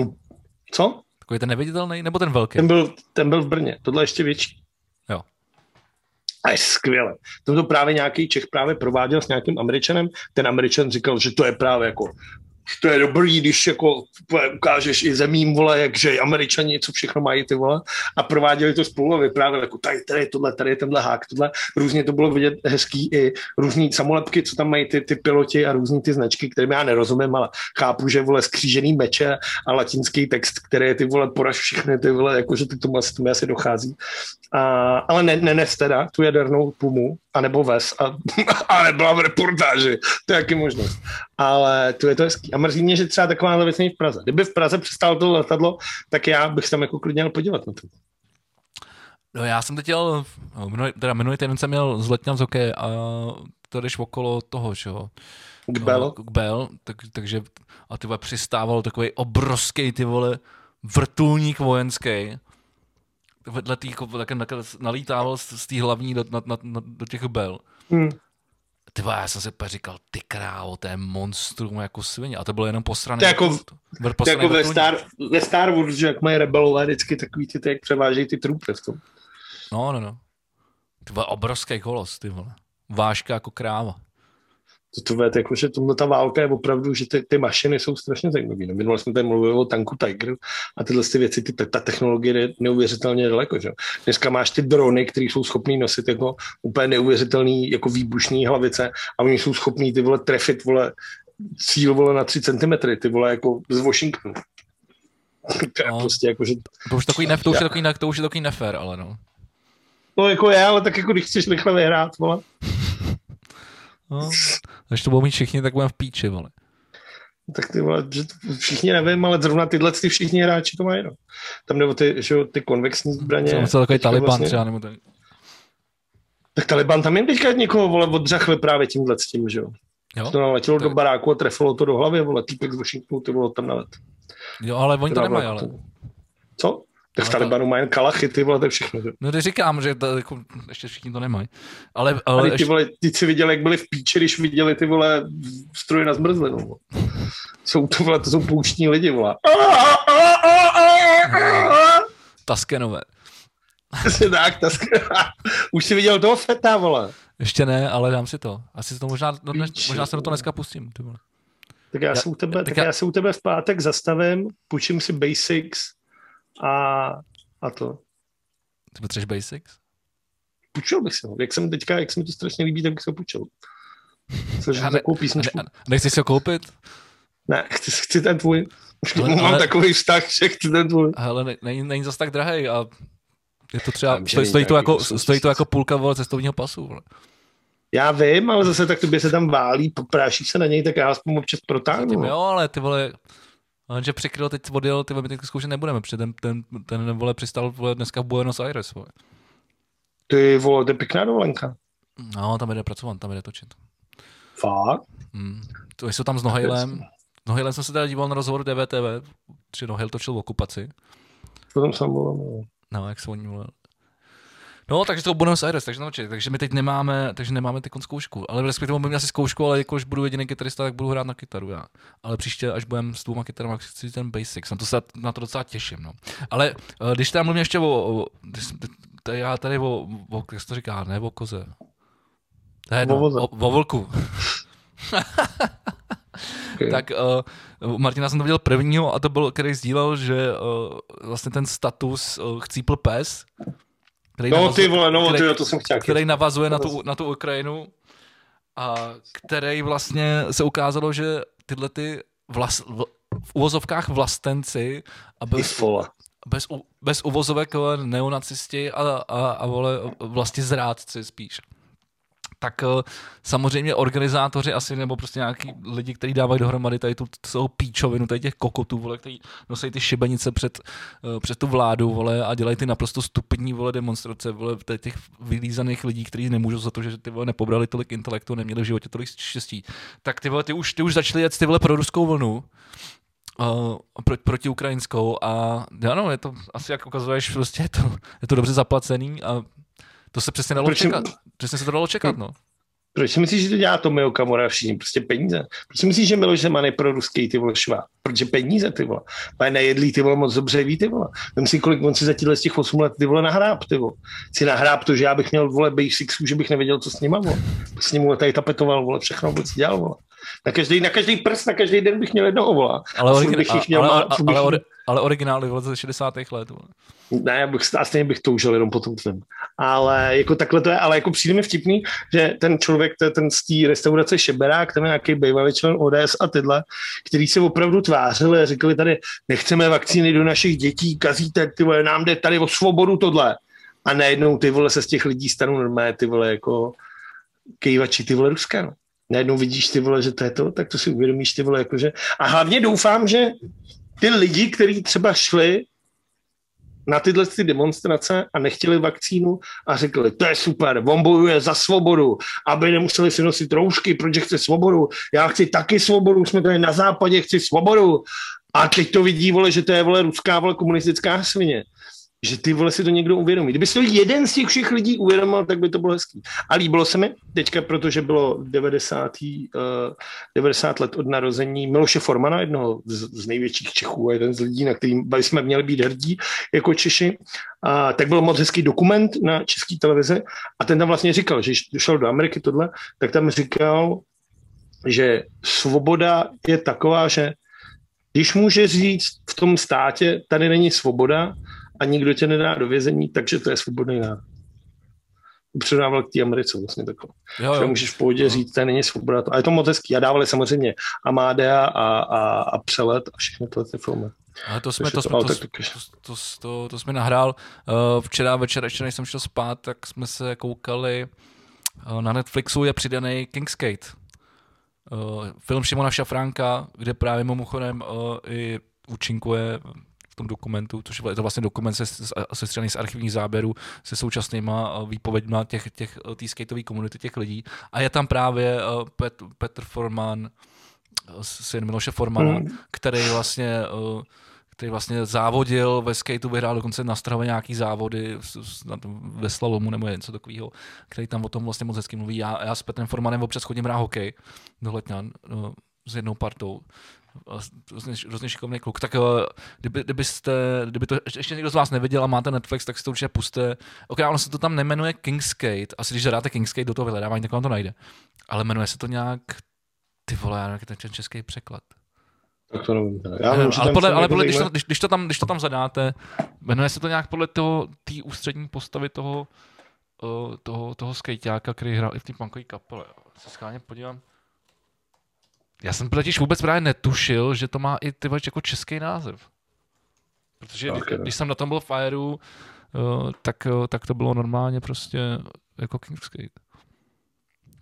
Co? Takový ten neviditelný, nebo ten velký? Ten byl, ten byl v Brně, tohle ještě větší. A je skvěle. To právě nějaký Čech právě prováděl s nějakým Američanem. Ten Američan říkal, že to je právě jako to je dobrý, když jako ukážeš i zemím, vole, jakže američani, co všechno mají, ty vole, a prováděli to spolu a vyprávěli, jako tady, tady je tohle, tady je tenhle hák, tohle. Různě to bylo vidět hezký i různý samolepky, co tam mají ty, ty piloti a různý ty značky, kterým já nerozumím, ale chápu, že vole skřížený meče a latinský text, který ty vole poraž všechny, ty vole, jakože ty tomu asi, tomu asi dochází. A, ale ne, nenes teda tu jadernou pumu, anebo ves, a, ale byla v reportáži, to je jaký možnost. Ale to je to hezký. A mrzí mě, že třeba taková věc není v Praze. Kdyby v Praze přestalo to letadlo, tak já bych tam jako klidně měl podívat na to. No já jsem teď jel, minulý, teda minulý týden jsem měl z letňan z hokeje a to jdeš okolo toho, že jo. K Bell. K Bell, tak, takže a ty vole přistával takový obrovský ty vole vrtulník vojenský vedle tý, tak, nalítával z, z té hlavní do, na, na, na, do těch bel. Hmm. Ty já jsem se říkal, ty krávo, to je monstrum jako svině. A to bylo jenom posrané. To jako, to jako ve, Star, ve Star Wars, že jak mají rebelové vždycky takový ty, ty jak převážejí ty trupy v tom. No, no, no. Ty vole, obrovský kolos, ty vole. Vážka jako kráva to, to vědět, jako, že tohle ta válka je opravdu, že ty, ty mašiny jsou strašně zajímavé. No, minule jsme tady mluvili o tanku Tiger a tyhle ty věci, ty, ta technologie je neuvěřitelně daleko. Že? Dneska máš ty drony, které jsou schopný nosit jako úplně neuvěřitelný jako výbušný hlavice a oni jsou schopní ty vole trefit vole cíl vole na 3 cm, ty vole jako z Washingtonu. to je no, prostě jako, že... To už, takový nef, to, už je takový, to už je takový nefér, ale no. No jako je, ale tak jako když chceš rychle vyhrát, vole. No, když to budou mít všichni, tak budeme v píči, vole. Tak ty vole, že všichni nevím, ale zrovna tyhle ty všichni hráči to mají, no. Tam nebo ty, že ty konvexní zbraně. Jsem myslel takový Taliban vlastně... třeba, nebo ten... Tak Taliban tam jen teďka někoho, vole, odřachli právě tímhle s tím, že jo. Jo? To naletělo tak... do baráku a trefilo to do hlavy, vole, týpek z Washingtonu, ty vole, tam nalet. Jo, ale oni to nemají, ale. Co? Tak v Talibanu mají kalachy, ty vole, to všechno. No to říkám, že to, jako, ještě všichni to nemají. Ale, ale ty, ještě... vole, ty si viděli, jak byli v píči, když viděli ty vole stroje na zmrzlinu. Jsou to, vole, to jsou pouštní lidi, vole. Taskenové. tak, taskenové. Už jsi viděl toho feta, vole. Ještě ne, ale dám si to. Asi to možná, no, dnes, možná se na to dneska pustím. Ty vole. Tak já, já, se u tebe, tak já... já se u tebe v pátek zastavím, půjčím si Basics a, a to. Ty potřebuješ Basics? Půjčil bych si ho. Jak, jsem teďka, jak se mi to strašně líbí, tak bych se ho půjčil. Což ne, písničku. Ne, nechceš si ho koupit? Ne, chci, chci ten tvůj. Už ale, mám ale, takový vztah, že chci ten tvůj. Ale není, není zase tak drahý a je to třeba, stojí, stojí, to jako, stojí to jako půlka vole, cestovního pasu. Vole. Já vím, ale zase tak tobě se tam válí, práší se na něj, tak já aspoň občas protáhnu. Jo, ale ty vole, že překryl teď odjel, ty my teď zkoušet nebudeme, protože ten, ten, ten vole přistal vole, dneska v Buenos Aires. Vole. Ty vole, to je pěkná dovolenka. No, tam jde pracovat, tam jde točit. Fakt? Hmm. To jsou tam s Nohejlem. S Nohejlem jsem se teda díval na rozhovor DVTV, že Nohejl točil v okupaci. To tam jsem volal, no. no, jak se o ní volal. No, takže to Buenos Aires, takže naučit. Takže my teď nemáme, takže nemáme teď zkoušku. Ale respektive mám asi zkoušku, ale jakož budu jediný kytarista, tak budu hrát na kytaru já. Ale příště, až budem s dvouma kytarama, chci ten basic. Na to se na to docela těším. No. Ale eh, když tam mluvím ještě o, o tady, já tady o, o, jak to říká, ne o koze. Je jedno, o, o vlku. okay. tak uh, Martina jsem to viděl prvního a to byl, který sdílel, že uh, vlastně ten status uh, chcípl pes, který no navazuje, ty vole, no který, ty, to jsem chtěl. Který navazuje na tu, na tu Ukrajinu a který vlastně se ukázalo, že tyhle ty vlas, v, v uvozovkách vlastenci a bez, bez, bez uvozovek neonacisti a, a, a vole, vlastně zrádci spíš tak uh, samozřejmě organizátoři asi, nebo prostě nějaký lidi, kteří dávají dohromady tady tu celou píčovinu, tady těch kokotů, vole, kteří nosí ty šibenice před, uh, před tu vládu, vole, a dělají ty naprosto stupidní, vole, demonstrace, vole, těch vylízaných lidí, kteří nemůžou za to, že ty vole nepobrali tolik intelektu, neměli v životě tolik štěstí. Tak ty vole, ty už, ty už začali jet ty vole pro ruskou vlnu, Uh, pro, proti ukrajinskou a ano, je to asi jak ukazuješ, prostě je to, je to dobře zaplacený a to se přesně dalo Proč čekat. Přesně se to dalo čekat, no. Proč si myslíš, že to dělá to Mio Kamora všichni? Prostě peníze. Proč si myslíš, že Miloš Zeman je pro ruský ty vole švá? Protože peníze ty vole. Ale nejedlí ty vole moc dobře ví ty vole. Vem si, kolik on si za těchto z těch 8 let ty vole nahráb ty vole. Si nahráb to, že já bych měl vole basicsů, že bych nevěděl, co s nima vole. S ním tady tapetoval vole, všechno vůbec dělal vole. Na každý, na každý prst, na každý den bych měl jednoho vola. Ale, origin, ale, ale, ale, ale, ale originály ze 60. let. Vole. Ne, bych, stejně bych toužil jenom potom tvém. Ale jako takhle to je, ale jako přijde mi vtipný, že ten člověk, ten z té restaurace Šeberák, ten nějaký bývalý člen ODS a tyhle, který se opravdu tvářili a říkali tady, nechceme vakcíny do našich dětí, kazíte, ty vole, nám jde tady o svobodu tohle. A najednou ty vole se z těch lidí stanou normálně, ty vole jako kejvači, ty vole Ruska, no najednou vidíš ty vole, že to je to, tak to si uvědomíš ty vole, jakože. A hlavně doufám, že ty lidi, kteří třeba šli na tyhle ty demonstrace a nechtěli vakcínu a řekli, to je super, on bojuje za svobodu, aby nemuseli si nosit roušky, protože chce svobodu, já chci taky svobodu, jsme tady na západě, chci svobodu. A teď to vidí, vole, že to je vole ruská vole komunistická svině že ty vole si to někdo uvědomí. Kdyby si to jeden z těch všech lidí uvědomil, tak by to bylo hezký. A líbilo se mi teďka, protože bylo 90. Uh, 90 let od narození Miloše Formana, jednoho z, z největších Čechů a jeden z lidí, na kterým jsme měli být hrdí jako Češi, a tak byl moc hezký dokument na české televizi a ten tam vlastně říkal, že když šel do Ameriky tohle, tak tam říkal, že svoboda je taková, že když může říct v tom státě, tady není svoboda, a nikdo tě nedá do vězení, takže to je svobodný národ. Předával k té Americe vlastně takhle. Jo, jo. Že můžeš v pohodě jo. říct, to není svoboda. A je to moc hezký. A dávali samozřejmě Amádea a, a, a Přelet a všechny tyhle ty filmy. Ale to jsme, to, to, to, to, to, to, to jsme nahrál. Uh, včera večer, ještě než jsem šel spát, tak jsme se koukali. Uh, na Netflixu je přidaný Kingsgate. Uh, film Šimona Šafránka, kde právě mimochodem uh, i účinkuje tom dokumentu, což je to vlastně dokument se, se strany z archivních záběrů se současnýma eh, výpověďma těch, těch, eh, té skateové komunity, těch lidí. A je tam právě eh, Pet, Petr Forman, syn Miloše Formana, hmm. který vlastně který vlastně závodil ve skateu, vyhrál dokonce na Strahově nějaký závody ve slalomu nebo něco takového, který tam o tom vlastně moc hezky mluví. Já, já s Petrem Formanem občas chodím hrát hokej do Letňan no, s jednou partou hrozně, hrozně šikovný kluk. Tak eh, kdyby, kdybyste, kdyby to ještě někdo z vás neviděl a máte Netflix, tak si to určitě puste. Ok, ono se to tam nemenuje Kingsgate, asi když zadáte Kingsgate do toho vyhledávání, tak vám to najde. Ale jmenuje se to nějak, ty vole, já ten český překlad. Tak to nevím. Já nevím, ale podle, ale podle, když, to, když, když, to tam, když to tam zadáte, jmenuje se to nějak podle toho, té ústřední postavy toho, uh, toho, toho skejťáka, který hrál i v té punkové kapele. Se schválně podívám. Já jsem totiž vůbec právě netušil, že to má i ty jako český název. Protože okay, když, když jsem na tom byl v Fireu, uh, tak, uh, tak to bylo normálně prostě jako Kingsgate.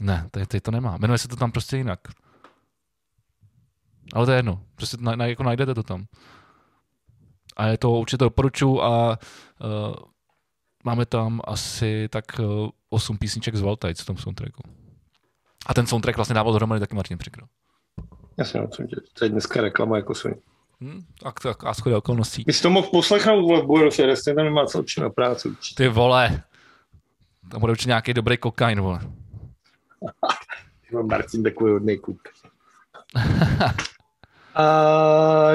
Ne, teď, teď to nemá. Jmenuje se to tam prostě jinak. Ale to je jedno. Prostě na, na, jako najdete to tam. A je to určitě doporučuji a uh, máme tam asi tak uh, 8 písniček z Valtajc v tom soundtracku. A ten soundtrack vlastně dával dohromady taky Martin Přikro. Jasně, no, to je dneska reklama jako svůj. Hmm, tak, tak a schodě okolností. Bys to mohl poslechnout v Buenos Aires, ten tam nemá co na práci. Ty vole, tam bude určitě nějaký dobrý kokain, vole. Martin takový hodný kup. uh,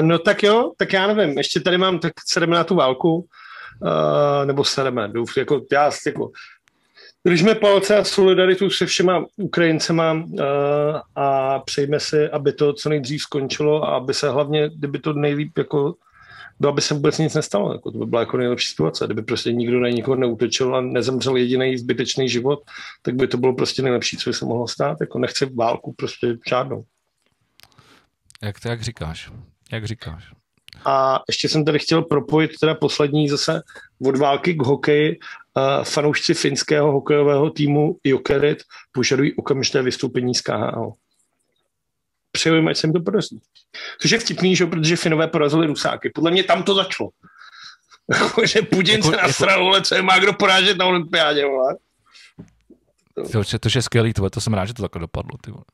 no tak jo, tak já nevím, ještě tady mám, tak se jdeme na tu válku, uh, nebo se jdeme, douf, jako, já jako, Držme palce a solidaritu se všema Ukrajincema uh, a přejme si, aby to co nejdřív skončilo a aby se hlavně, kdyby to nejlíp jako no, aby se vůbec nic nestalo. Jako to by byla jako nejlepší situace. Kdyby prostě nikdo na nikoho neutečil a nezemřel jediný zbytečný život, tak by to bylo prostě nejlepší, co by se mohlo stát. Jako nechci válku prostě žádnou. Jak to jak říkáš? Jak říkáš? A ještě jsem tady chtěl propojit teda poslední zase od války k hokeji. Uh, fanoušci finského hokejového týmu Jokerit požadují okamžité vystoupení z KHL. Přeju ať se mi to podaří. Což je vtipný, že? protože Finové porazili Rusáky. Podle mě tam to začalo. že Putin jako, se nasral, jako... co je má kdo porážet na olympiádě. Vole. To, to, to je skvělý, to, to jsem rád, že to takhle dopadlo. Ty vole.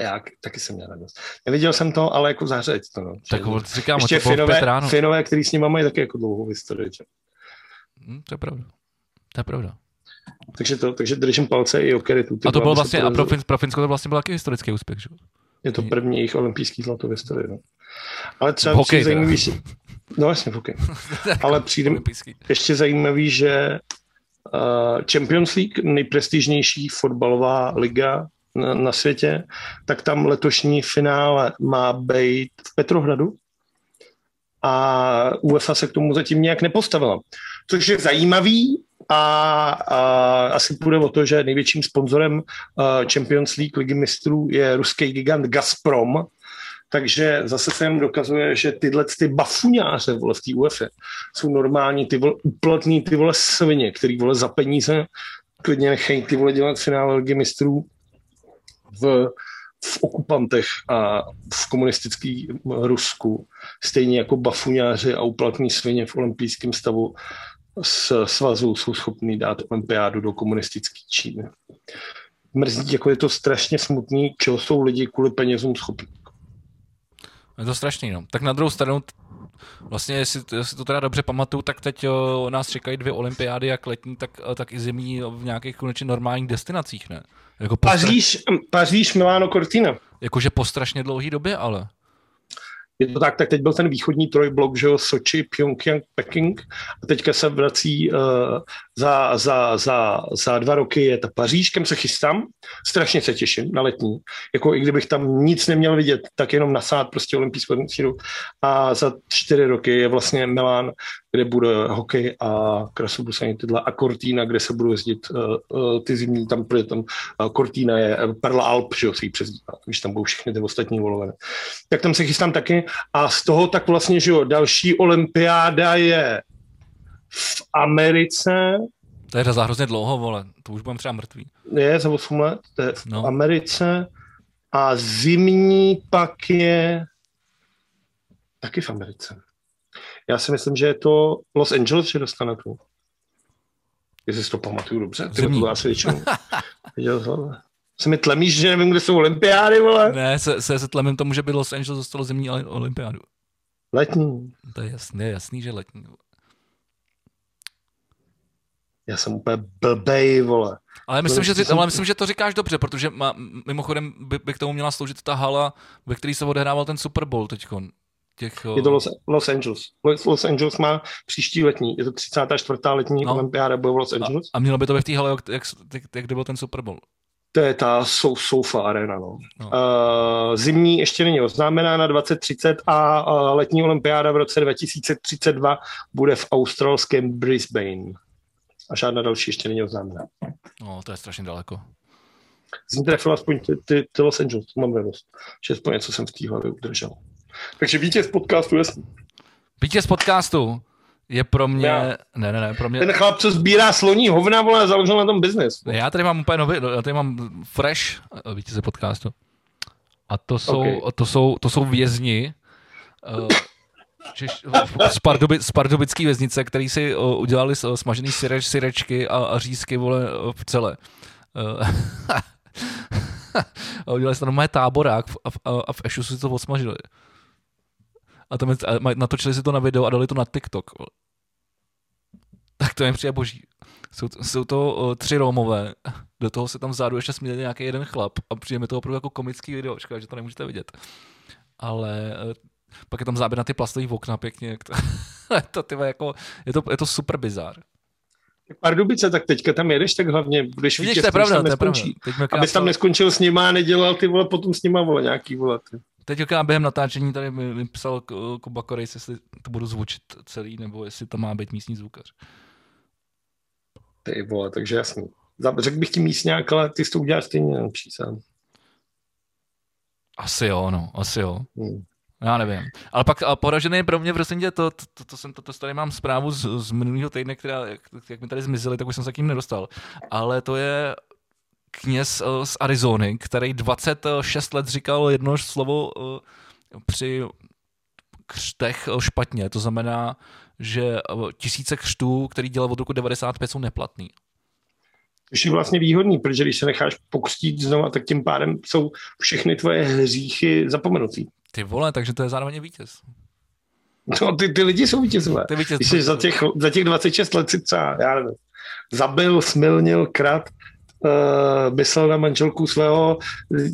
Já taky jsem měl radost. Neviděl jsem to, ale jako zářeď to. No. Tak říkám, Ještě to finové, ráno. finové, který s nimi mají taky jako dlouhou historii. Hmm, to je pravda. To je pravda. Takže, to, takže držím palce i o Keritu. A to bylo vlastně, a pro, Fin, pro Finsko to vlastně byl taky historický úspěch, že? Je to první jejich olympijský zlato v historii. No. Ale třeba hokej, zajímavý, že... No jasně, hokej. Ale přijde ještě zajímavý, že uh, Champions League, nejprestižnější fotbalová liga na, na světě, tak tam letošní finále má být v Petrohradu a UEFA se k tomu zatím nějak nepostavila. Což je zajímavý a, a asi půjde o to, že největším sponzorem uh, Champions League ligy mistrů je ruský gigant Gazprom, takže zase se jen dokazuje, že tyhle ty bafuňáře vole, v té UEFA jsou normální ty vole, uplatný ty vole svině, který vole za peníze klidně nechají ty vole dělat finále ligy mistrů v, v okupantech a v komunistickém Rusku, stejně jako bafuňáři a uplatní svině v olympijském stavu z svazu jsou schopní dát olympiádu do komunistické Číny. Mrzí, jako je to strašně smutný, čeho jsou lidi kvůli penězům schopní. Je to strašný, no. Tak na druhou stranu, vlastně, jestli, jestli to teda dobře pamatuju, tak teď o, nás čekají dvě olympiády, jak letní, tak, tak i zimní v nějakých konečně normálních destinacích, ne? Jako Paříž, Paříž, Miláno, Cortina. Jakože po strašně dlouhé době, ale je to tak, tak teď byl ten východní trojblok, že jo, Sochi, Pyongyang, Peking. A teďka se vrací uh, za, za, za, za dva roky je ta Paříž, kam se chystám, strašně se těším na letní, jako i kdybych tam nic neměl vidět, tak jenom nasát prostě olympijskou síru a za čtyři roky je vlastně Milán, kde bude hokej a krasobruslení tyhle a Cortina, kde se budou jezdit uh, ty zimní, tam bude tam uh, Cortina je Perla Alp, že jo, se jí přezdívá, když tam budou všechny ty ostatní voloviny. Tak tam se chystám taky a z toho tak vlastně, že jo, další olympiáda je v Americe. To je za hrozně dlouho, vole, to už budeme třeba mrtvý. Je za 8 let, to je v no. Americe a zimní pak je taky v Americe. Já si myslím, že je to Los Angeles, že dostane tu. Jestli si to pamatuju dobře. Ty to asi většinou viděl Se mi tlemíš, že nevím, kde jsou olympiády, vole? Ne, se, se, se tlemím tomu, že by Los Angeles dostalo zimní olympiádu. Letní. To je jasný, jasný, že letní. Já jsem úplně blbej, vole. Ale myslím, že, ale myslím, že to říkáš dobře, protože má, mimochodem by, by, k tomu měla sloužit ta hala, ve které se odehrával ten Super Bowl teď těch... Je to Los, Los Angeles. Los, Los Angeles má příští letní, je to 34. letní no. olympiáda bude v Los Angeles. A, a mělo by to být v té hale, jak, jak, jak, jak byl ten Super Bowl? To je ta Soufa Arena. No. No. Uh, zimní ještě není oznámená na 2030 a uh, letní olympiáda v roce 2032 bude v australském Brisbane. A žádná další ještě není oznámená. No, to je strašně daleko. Jsem trefil aspoň ty, ty, ty Los Angeles, mám radost. Že aspoň něco jsem v té hlavě udržel. Takže vítěz podcastu, jasný. Vítěz podcastu je pro mě... Já. Ne, ne, ne, pro mě... Ten chlap, co sbírá sloní hovna, vole, založil na tom biznis. Já tady mám úplně nový, já tady mám fresh eh, vítěze podcastu. A to jsou, Okay. to jsou, to jsou vězni uh, Češ, z, Pardubi, z pardubický věznice, který si uh, udělali smažený syreč, syrečky a, a řízky vole, eh, v celé. Uh, a udělali si tam normálně táborák a, v- a, a v Ešu si to odsmažili. A tam natočili si to na video a dali to na TikTok. Tak to je přijde boží. Jsou, to- jsou to uh, tři Romové, do toho se tam vzadu ještě směje nějaký jeden chlap a přijde mi to opravdu jako komický video, škoda, že to nemůžete vidět. Ale uh, pak je tam záběr na ty plastové okna pěkně, jak to, to ty vole, jako, je to, je to super bizár. Pardubice, tak teďka tam jedeš, tak hlavně budeš Vidíš, vítěz, to je pravda, tam to je pravda. neskončí. Teď mi Abys tam neskončil s nima a nedělal ty vole potom s nima vole nějaký vole. Ty. Teď jaká během natáčení tady mi, mi psal K- Kuba Korejs, jestli to budu zvučit celý, nebo jestli to má být místní zvukař. ty vole, takže jasný. Řekl bych ti místňák, ale ty jsi to uděláš stejně nejlepší sám. Asi jo, no, asi jo. Hmm. Já nevím. Ale pak a poražený pro mě, prosím tě, to, to, to, to jsem, to, to tady mám zprávu z, z minulého týdne, která, jak, jak mi tady zmizely, tak už jsem se k ním nedostal. Ale to je kněz eh, z Arizony, který 26 let říkal jedno slovo eh, při křtech eh, špatně. To znamená, že tisíce křtů, který dělal od roku 95, jsou neplatný. Což je vlastně výhodný, protože když se necháš pokřtít znova, tak tím pádem jsou všechny tvoje hříchy zapomenutý. Ty vole, takže to je zároveň vítěz. No, ty, ty lidi jsou vítězové. Ty vítěz. Když jsi za těch, za těch 26 let si třeba, já nevím, zabil, smilnil, krat, uh, myslel na manželku svého,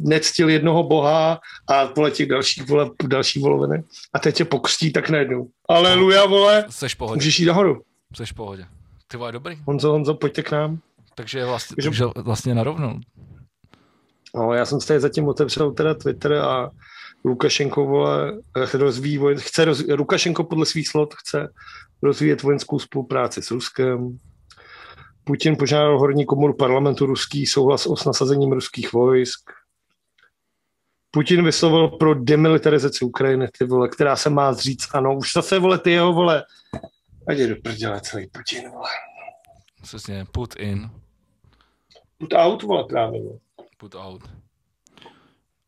nectil jednoho boha a vole těch dalších, vole, další voloviny. A teď tě pokřtí tak najednou. Aleluja, vole, Seš pohodě, můžeš jít nahoru. seš v pohodě. Ty vole, dobrý. Honzo, Honzo, pojďte k nám. Takže vlastně, Takže- takže vlastně narovnou. No, já jsem tady zatím otevřel teda Twitter a Lukašenko vole, rozvíjí, vojen- chce roz, Lukašenko podle svých slov chce rozvíjet vojenskou spolupráci s Ruskem. Putin požádal horní komoru parlamentu ruský souhlas o s nasazením ruských vojsk. Putin vyslovil pro demilitarizaci Ukrajiny, ty vole, která se má zříct, ano, už zase, vole, ty jeho, vole, ať je do prdele celý Putin, vole. Přesně, put in, Put out, vole, právě, vole. put out.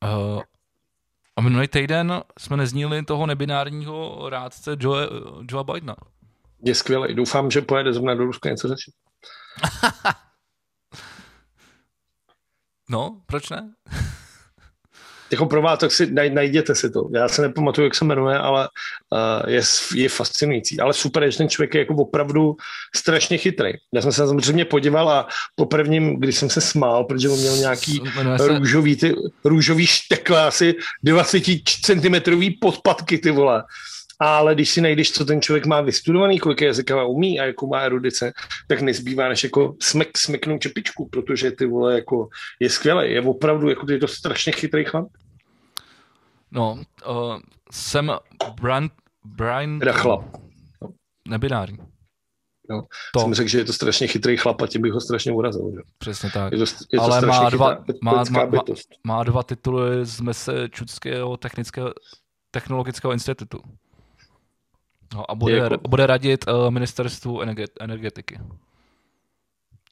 Uh, a minulý týden jsme nezníli toho nebinárního rádce Joe, Joe Bidena. Je skvělý. Doufám, že pojede zrovna do Ruska něco řešit. No, proč ne? Jako pro vás, tak si naj, najděte si to. Já se nepamatuju, jak se jmenuje, ale uh, je, je fascinující. Ale super, je, že ten člověk je jako opravdu strašně chytrý. Já jsem se samozřejmě podíval a po prvním, když jsem se smál, protože on měl nějaký se, růžový, ty, růžový štekle, asi 20 cm podpatky, ty vole. Ale když si najdeš, co ten člověk má vystudovaný, kolik jazyka umí a jakou má erudice, tak nezbývá než jako smek, smeknout čepičku, protože ty vole jako je skvělý. Je opravdu jako je to strašně chytrý chlap. no, uh, jsem Brian, Brian Teda chlap. nebinární. No, To, Jsem řekl, že je to strašně chytrý chlap a tím bych ho strašně urazil. Že? přesně tak. Je to, je to Ale má dva- má- má- má- bytost. Má dva tituly z Massachusettského technického technologického institutu. No, a bude, Jako- bude radit uh, ministerstvu energe- energetiky.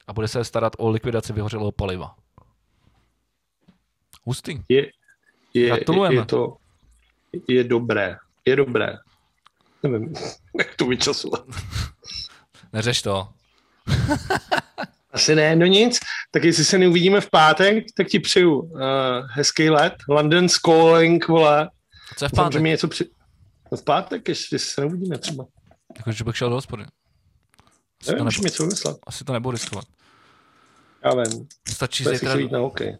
A bude se starat o likvidaci vyhořelého paliva. Hustý. Je, je, Gratulujeme. je, to je dobré. Je dobré. Nevím, jak to vyčasovat. Neřeš to. Asi ne, no nic. Tak jestli se neuvidíme v pátek, tak ti přeju uh, hezký let. London Calling, vole. Co je v pátek? mi něco při... No v pátek, ještě se neuvidíme třeba. Jako, že bych šel do hospody. Asi to, Nevím, už nebudu, něco vymyslet. asi to nebudu riskovat. Já vím. Stačí To si zítra, jít na hokej.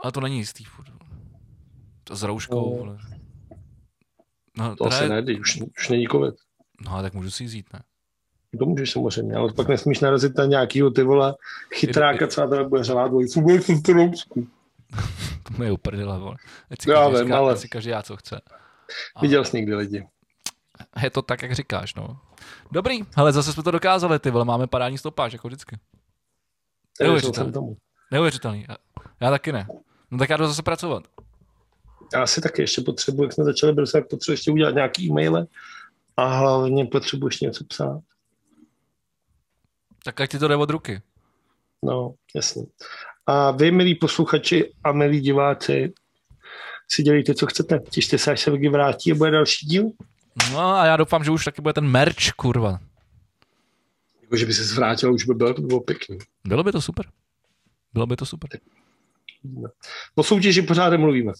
ale to není jistý. furt. To s rouškou. No. vole. No, To teda asi ne, už, už není covid. no, ale tak můžu si jít, ne? To můžeš samozřejmě, ale pak nesmíš narazit na nějakýho ty vole chytráka, co na tebe bude řvát dvojicu, bude jsem to rousku. To mi je uprdele, vole. Ať si, Já vím, říká, ale- si každý já, co chce. A Viděl jsi někdy lidi. je to tak, jak říkáš, no. Dobrý, ale zase jsme to dokázali, ty vole, máme parádní stopáž, jako vždycky. Tomu. Neuvěřitelný. Já, já taky ne. No tak já jdu zase pracovat. Já si taky ještě potřebuji, jak jsme začali, byl tak potřebuji ještě udělat nějaký e-maily a hlavně potřebuji ještě něco psát. Tak ať ti to jde od ruky. No, jasně. A vy, milí posluchači a milí diváci, si dělejte, co chcete. Těšte se, až se Vigi vrátí a bude další díl. No a já doufám, že už taky bude ten merch, kurva. Jako, že by se zvrátil, už by bylo, to bylo pěkný. Bylo by to super. Bylo by to super. No. O soutěži pořád nemluvíme.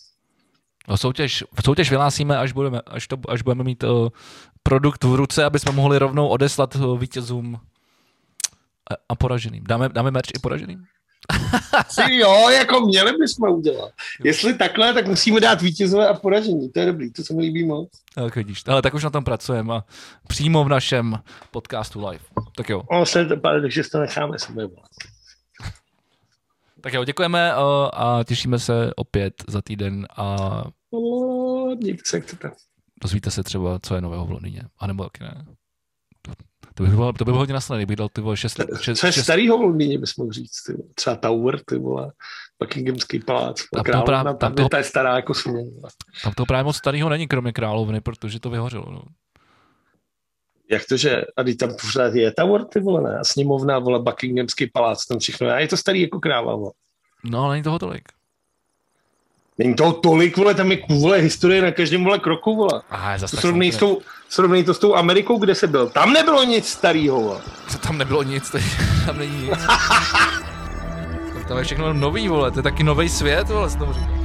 O soutěž, soutěž vyhlásíme, až, budeme, až, to, až budeme mít uh, produkt v ruce, aby jsme mohli rovnou odeslat uh, vítězům a, a poraženým. Dáme, dáme merch i poraženým? jo, jako měli bychom udělat. Jestli takhle, tak musíme dát vítězové a poražení. To je dobrý, to se mi líbí moc. Tak vidíš, ale tak už na tom pracujeme a přímo v našem podcastu live. Tak jo. O, se, takže to necháme se Tak jo, děkujeme a těšíme se opět za týden a mějte se, jak chcete. Dozvíte se třeba, co je nového v Londýně. A nebo taky ne. To by bylo, to by bylo hodně nasledný, kdybych dal ty vole 6 let. Co je šest... starýho v Londýně, bys mohl říct. Ty, třeba Tower, ty vole, Buckinghamský palác. Tam, královna, právě, tam, tam toho, je stará jako směn. Tam to právě moc starého není, kromě královny, protože to vyhořelo. No. Jak to, že a tam pořád je Tower, ty vole, ne? A sněmovna, vole, Buckinghamský palác, tam všechno. A je to starý jako kráva, vole. No, ale není toho tolik. Není toho tolik, vole, tam je vole, historie na každém vole kroku, vole. Aha, to srovnej, s tou, srovnej to s tou Amerikou, kde se byl. Tam nebylo nic starého, vole. Co tam nebylo nic, teď, tam není nic. tam je všechno nový, vole, to je taky nový svět, vole, se tomu říká.